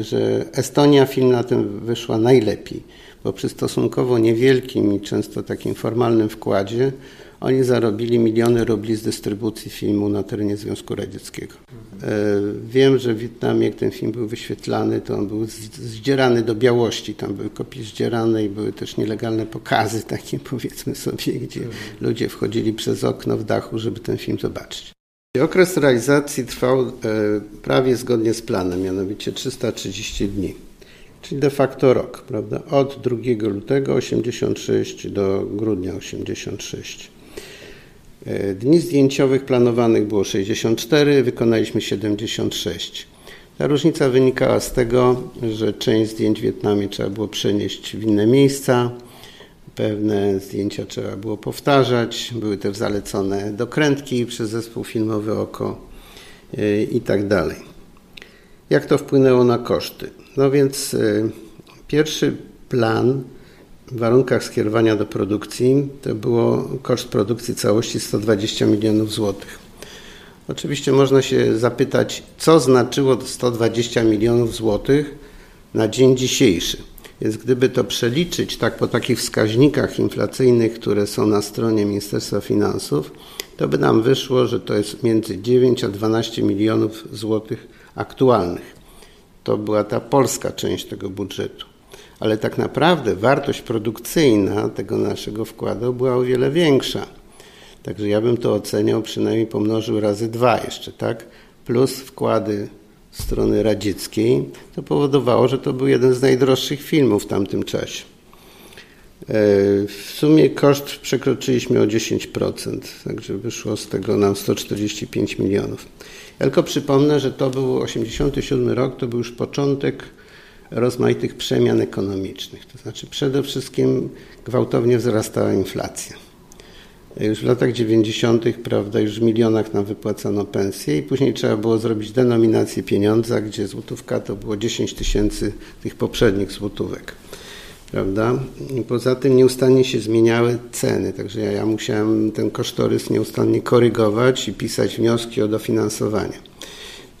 że Estonia film na tym wyszła najlepiej, bo przy stosunkowo niewielkim i często takim formalnym wkładzie oni zarobili miliony rubli z dystrybucji filmu na terenie Związku Radzieckiego. E, wiem, że w Wietnamie, jak ten film był wyświetlany, to on był zdzierany do białości. Tam były kopie zdzierane i były też nielegalne pokazy, takie powiedzmy sobie, gdzie ludzie wchodzili przez okno w dachu, żeby ten film zobaczyć. Okres realizacji trwał e, prawie zgodnie z planem, mianowicie 330 dni, czyli de facto rok, prawda? Od 2 lutego 86 do grudnia 86. E, dni zdjęciowych planowanych było 64, wykonaliśmy 76. Ta różnica wynikała z tego, że część zdjęć w Wietnamie trzeba było przenieść w inne miejsca, pewne zdjęcia trzeba było powtarzać, były też zalecone dokrętki przez zespół filmowy Oko e, i tak dalej. Jak to wpłynęło na koszty? No więc e, pierwszy plan w warunkach skierowania do produkcji to było koszt produkcji całości 120 milionów złotych. Oczywiście można się zapytać, co znaczyło 120 milionów złotych na dzień dzisiejszy. Więc gdyby to przeliczyć tak po takich wskaźnikach inflacyjnych, które są na stronie Ministerstwa Finansów, to by nam wyszło, że to jest między 9 a 12 milionów złotych aktualnych. To była ta polska część tego budżetu ale tak naprawdę wartość produkcyjna tego naszego wkładu była o wiele większa. Także ja bym to oceniał, przynajmniej pomnożył razy dwa jeszcze, tak? Plus wkłady strony radzieckiej, to powodowało, że to był jeden z najdroższych filmów w tamtym czasie. W sumie koszt przekroczyliśmy o 10%, także wyszło z tego nam 145 milionów. Ja tylko przypomnę, że to był 87 rok, to był już początek rozmaitych przemian ekonomicznych. To znaczy przede wszystkim gwałtownie wzrastała inflacja. Już w latach 90., prawda, już w milionach nam wypłacano pensje i później trzeba było zrobić denominację pieniądza, gdzie złotówka to było 10 tysięcy tych poprzednich złotówek. Prawda? Poza tym nieustannie się zmieniały ceny, także ja, ja musiałem ten kosztorys nieustannie korygować i pisać wnioski o dofinansowanie.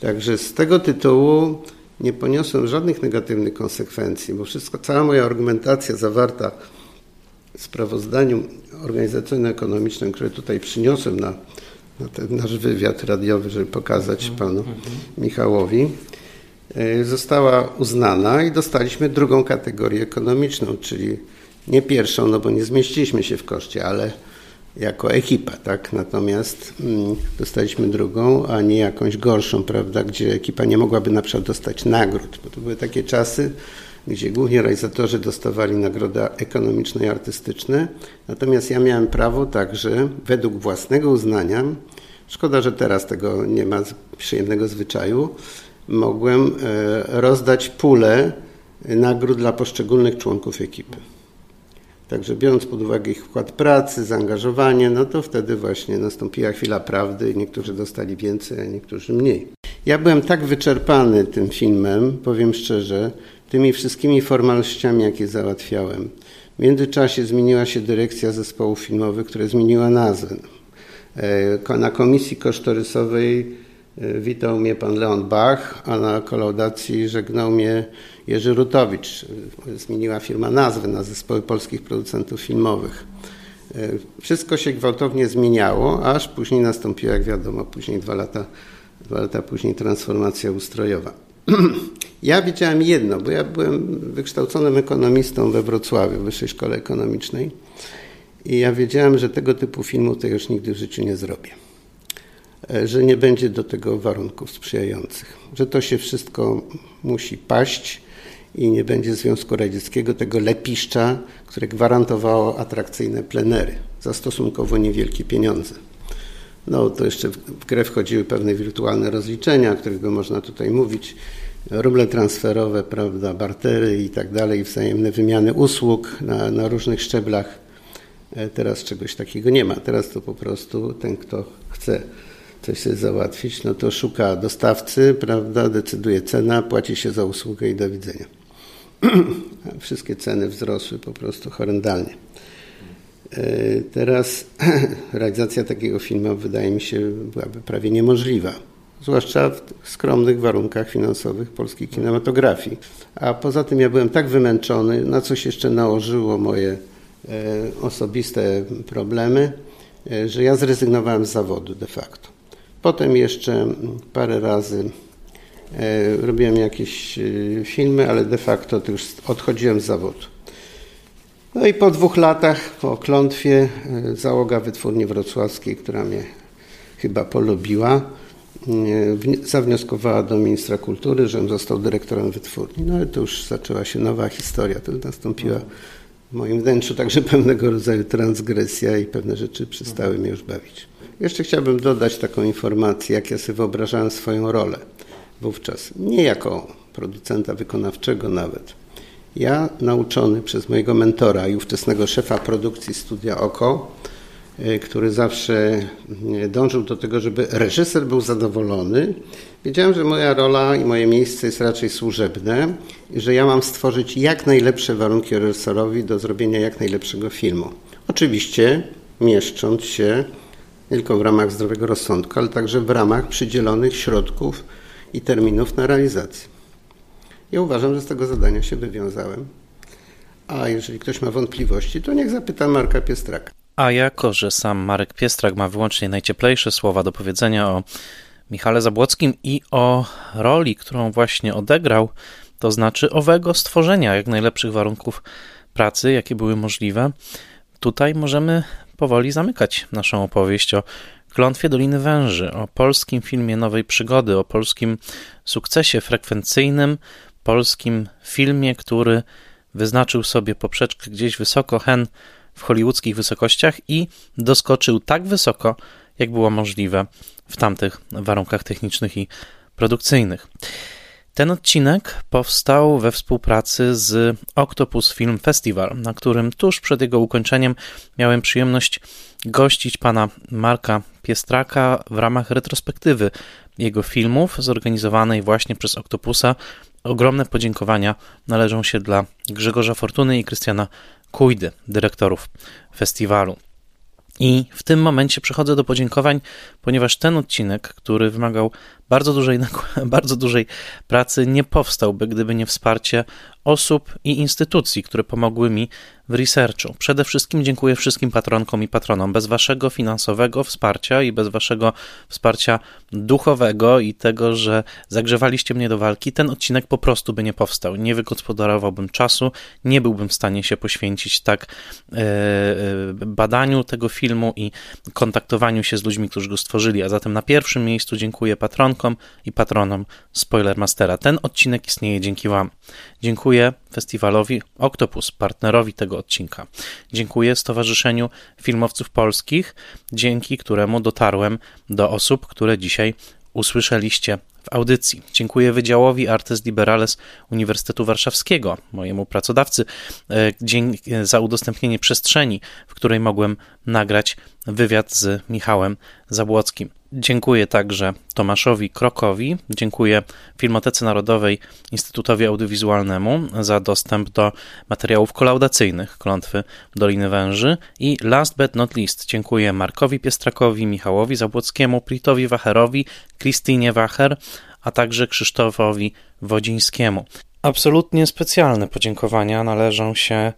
Także z tego tytułu nie poniosłem żadnych negatywnych konsekwencji, bo wszystko, cała moja argumentacja zawarta w sprawozdaniu organizacyjno-ekonomicznym, które tutaj przyniosłem na, na ten nasz wywiad radiowy, żeby pokazać mhm, panu mhm. Michałowi, została uznana i dostaliśmy drugą kategorię ekonomiczną, czyli nie pierwszą, no bo nie zmieściliśmy się w koszcie, ale jako ekipa, tak? Natomiast mm, dostaliśmy drugą, a nie jakąś gorszą, prawda, gdzie ekipa nie mogłaby na przykład dostać nagród, bo to były takie czasy, gdzie głównie realizatorzy dostawali nagrody ekonomiczne i artystyczne, natomiast ja miałem prawo także według własnego uznania, szkoda, że teraz tego nie ma przyjemnego zwyczaju, mogłem e, rozdać pulę nagród dla poszczególnych członków ekipy. Także biorąc pod uwagę ich wkład pracy, zaangażowanie, no to wtedy właśnie nastąpiła chwila prawdy i niektórzy dostali więcej, a niektórzy mniej. Ja byłem tak wyczerpany tym filmem, powiem szczerze, tymi wszystkimi formalnościami, jakie załatwiałem. W międzyczasie zmieniła się dyrekcja zespołów filmowych, która zmieniła nazwę. E, na komisji kosztorysowej witał mnie pan Leon Bach, a na kolaudacji żegnał mnie Jerzy Rutowicz. Zmieniła firma nazwę na zespoły polskich producentów filmowych. E, wszystko się gwałtownie zmieniało, aż później nastąpiła, jak wiadomo, później dwa lata, dwa lata później transformacja ustrojowa. Ja wiedziałem jedno, bo ja byłem wykształconym ekonomistą we Wrocławiu, w Wyższej Szkole Ekonomicznej i ja wiedziałem, że tego typu filmu to już nigdy w życiu nie zrobię. E, że nie będzie do tego warunków sprzyjających, że to się wszystko musi paść i nie będzie Związku Radzieckiego tego lepiszcza, które gwarantowało atrakcyjne plenery za stosunkowo niewielkie pieniądze. No to jeszcze w grę wchodziły pewne wirtualne rozliczenia, o których by można tutaj mówić, ruble transferowe, prawda, bartery i tak dalej, wzajemne wymiany usług na, na różnych szczeblach. E, teraz czegoś takiego nie ma. Teraz to po prostu ten, kto chce coś sobie załatwić, no to szuka dostawcy, prawda, decyduje cena, płaci się za usługę i do widzenia. Wszystkie ceny wzrosły po prostu horrendalnie. E, teraz realizacja takiego filmu wydaje mi się byłaby prawie niemożliwa, zwłaszcza w skromnych warunkach finansowych polskiej kinematografii. A poza tym ja byłem tak wymęczony, na coś jeszcze nałożyło moje e, osobiste problemy, e, że ja zrezygnowałem z zawodu de facto. Potem jeszcze parę razy robiłem jakieś filmy, ale de facto to już odchodziłem z zawodu. No i po dwóch latach, po klątwie, e, załoga wytwórni wrocławskiej, która mnie chyba polubiła, e, zawnioskowała do ministra kultury, żebym został dyrektorem wytwórni. No i to już zaczęła się nowa historia. To nastąpiła w moim wnętrzu także pewnego rodzaju transgresja i pewne rzeczy przestały mnie już bawić. Jeszcze chciałbym dodać taką informację, jak ja sobie wyobrażałem swoją rolę wówczas. Nie jako producenta wykonawczego nawet, ja, nauczony przez mojego mentora i ówczesnego szefa produkcji studia Oko, y, który zawsze y, dążył do tego, żeby reżyser był zadowolony, wiedziałem, że moja rola i moje miejsce jest raczej służebne i że ja mam stworzyć jak najlepsze warunki reżyserowi do zrobienia jak najlepszego filmu. Oczywiście mieszcząc się nie tylko w ramach zdrowego rozsądku, ale także w ramach przydzielonych środków i terminów na realizację. Ja uważam, że z tego zadania się wywiązałem. A jeżeli ktoś ma wątpliwości, to niech zapyta Marka Piestraka. A jako, że sam Marek Piestrak ma wyłącznie najcieplejsze słowa do powiedzenia o Michale Zabłockim i o roli, którą właśnie odegrał, to znaczy owego stworzenia jak najlepszych warunków pracy, jakie były możliwe, tutaj możemy powoli zamykać naszą opowieść o Klątwie Doliny Węży, o polskim filmie nowej przygody, o polskim sukcesie frekwencyjnym, polskim filmie, który wyznaczył sobie poprzeczkę gdzieś wysoko hen w hollywoodzkich wysokościach i doskoczył tak wysoko, jak było możliwe w tamtych warunkach technicznych i produkcyjnych. Ten odcinek powstał we współpracy z Octopus Film Festival, na którym tuż przed jego ukończeniem miałem przyjemność gościć pana Marka Piestraka w ramach retrospektywy jego filmów zorganizowanej właśnie przez Octopusa. Ogromne podziękowania należą się dla Grzegorza Fortuny i Krystiana Kujdy, dyrektorów festiwalu. I w tym momencie przechodzę do podziękowań, ponieważ ten odcinek, który wymagał bardzo dużej, bardzo dużej pracy, nie powstałby, gdyby nie wsparcie osób i instytucji, które pomogły mi w researchu. Przede wszystkim dziękuję wszystkim patronkom i patronom. Bez waszego finansowego wsparcia i bez waszego wsparcia duchowego i tego, że zagrzewaliście mnie do walki, ten odcinek po prostu by nie powstał. Nie wygospodarowałbym czasu, nie byłbym w stanie się poświęcić tak e, e, badaniu tego filmu i kontaktowaniu się z ludźmi, którzy go stworzyli. A zatem na pierwszym miejscu dziękuję patronkom i patronom Spoilermastera. Ten odcinek istnieje dzięki wam. Dziękuję festiwalowi Octopus, partnerowi tego odcinka. Dziękuję Stowarzyszeniu Filmowców Polskich, dzięki któremu dotarłem do osób, które dzisiaj usłyszeliście w audycji. Dziękuję Wydziałowi Artes Liberales Uniwersytetu Warszawskiego, mojemu pracodawcy, e, za udostępnienie przestrzeni, w której mogłem nagrać wywiad z Michałem Zabłockim. Dziękuję także Tomaszowi Krokowi, dziękuję Filmotece Narodowej Instytutowi Audiowizualnemu za dostęp do materiałów kolaudacyjnych Klątwy Doliny Węży i last but not least dziękuję Markowi Piestrakowi, Michałowi Zabłockiemu, Pritowi Wacherowi, Krystynie Wacher, a także Krzysztofowi Wodzińskiemu. Absolutnie specjalne podziękowania należą się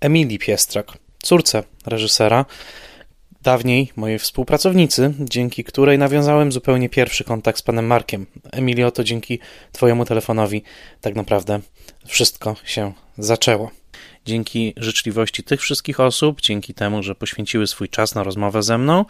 Emilii Piestrak, córce reżysera, dawniej mojej współpracownicy, dzięki której nawiązałem zupełnie pierwszy kontakt z panem Markiem. Emilio, to dzięki twojemu telefonowi tak naprawdę wszystko się zaczęło. Dzięki życzliwości tych wszystkich osób, dzięki temu, że poświęciły swój czas na rozmowę ze mną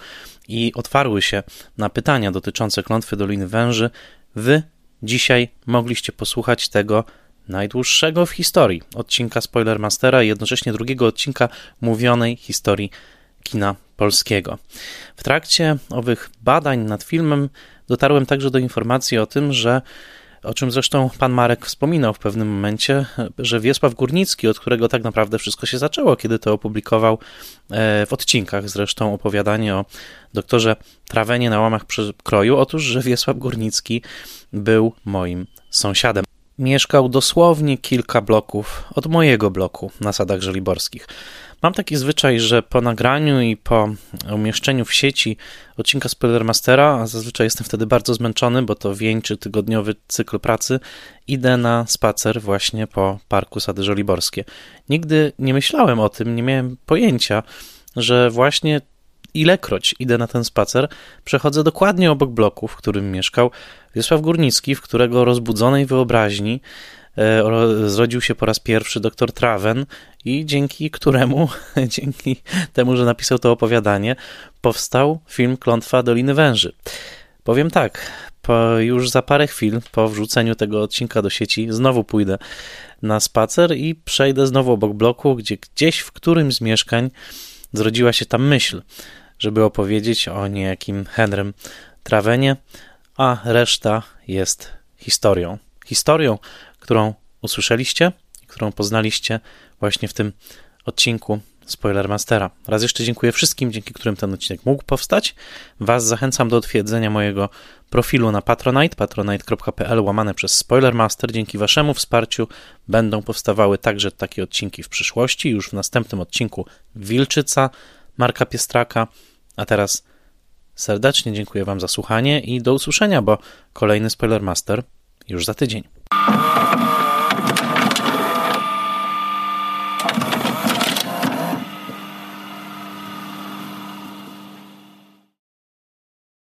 i otwarły się na pytania dotyczące klątwy Doliny Węży, wy dzisiaj mogliście posłuchać tego najdłuższego w historii odcinka Spoilermastera i jednocześnie drugiego odcinka mówionej historii kina polskiego. W trakcie owych badań nad filmem dotarłem także do informacji o tym, że o czym zresztą pan Marek wspominał w pewnym momencie, że Wiesław Górnicki, od którego tak naprawdę wszystko się zaczęło, kiedy to opublikował e, w odcinkach zresztą opowiadanie o doktorze Trawenie na łamach przekroju, otóż, że Wiesław Górnicki był moim sąsiadem. Mieszkał dosłownie kilka bloków od mojego bloku na Sadach Żoliborskich. Mam taki zwyczaj, że po nagraniu i po umieszczeniu w sieci odcinka Spoilermastera, a zazwyczaj jestem wtedy bardzo zmęczony, bo to wieńczy tygodniowy cykl pracy, idę na spacer właśnie po parku Sady Żoliborskie. Nigdy nie myślałem o tym, nie miałem pojęcia, że właśnie ilekroć idę na ten spacer, przechodzę dokładnie obok bloku, w którym mieszkał Wiesław Górnicki, w którego rozbudzonej wyobraźni E, zrodził się po raz pierwszy dr Traven i dzięki któremu, dzięki temu, że napisał to opowiadanie, powstał film Klątwa Doliny Węży. Powiem tak, po, już za parę chwil po wrzuceniu tego odcinka do sieci znowu pójdę na spacer i przejdę znowu obok bloku, gdzie gdzieś w którymś z mieszkań zrodziła się ta myśl, żeby opowiedzieć o niejakim Henrym Travenie, a reszta jest historią. Historią, którą usłyszeliście którą poznaliście właśnie w tym odcinku Spoilermastera. Raz jeszcze dziękuję wszystkim, dzięki którym ten odcinek mógł powstać. Was zachęcam do odwiedzenia mojego profilu na Patronite, patronite.pl łamane przez Spoilermaster. Dzięki waszemu wsparciu będą powstawały także takie odcinki w przyszłości. Już w następnym odcinku Wilczyca Marka Piestraka. A teraz serdecznie dziękuję wam za słuchanie i do usłyszenia, bo kolejny Spoilermaster już za tydzień.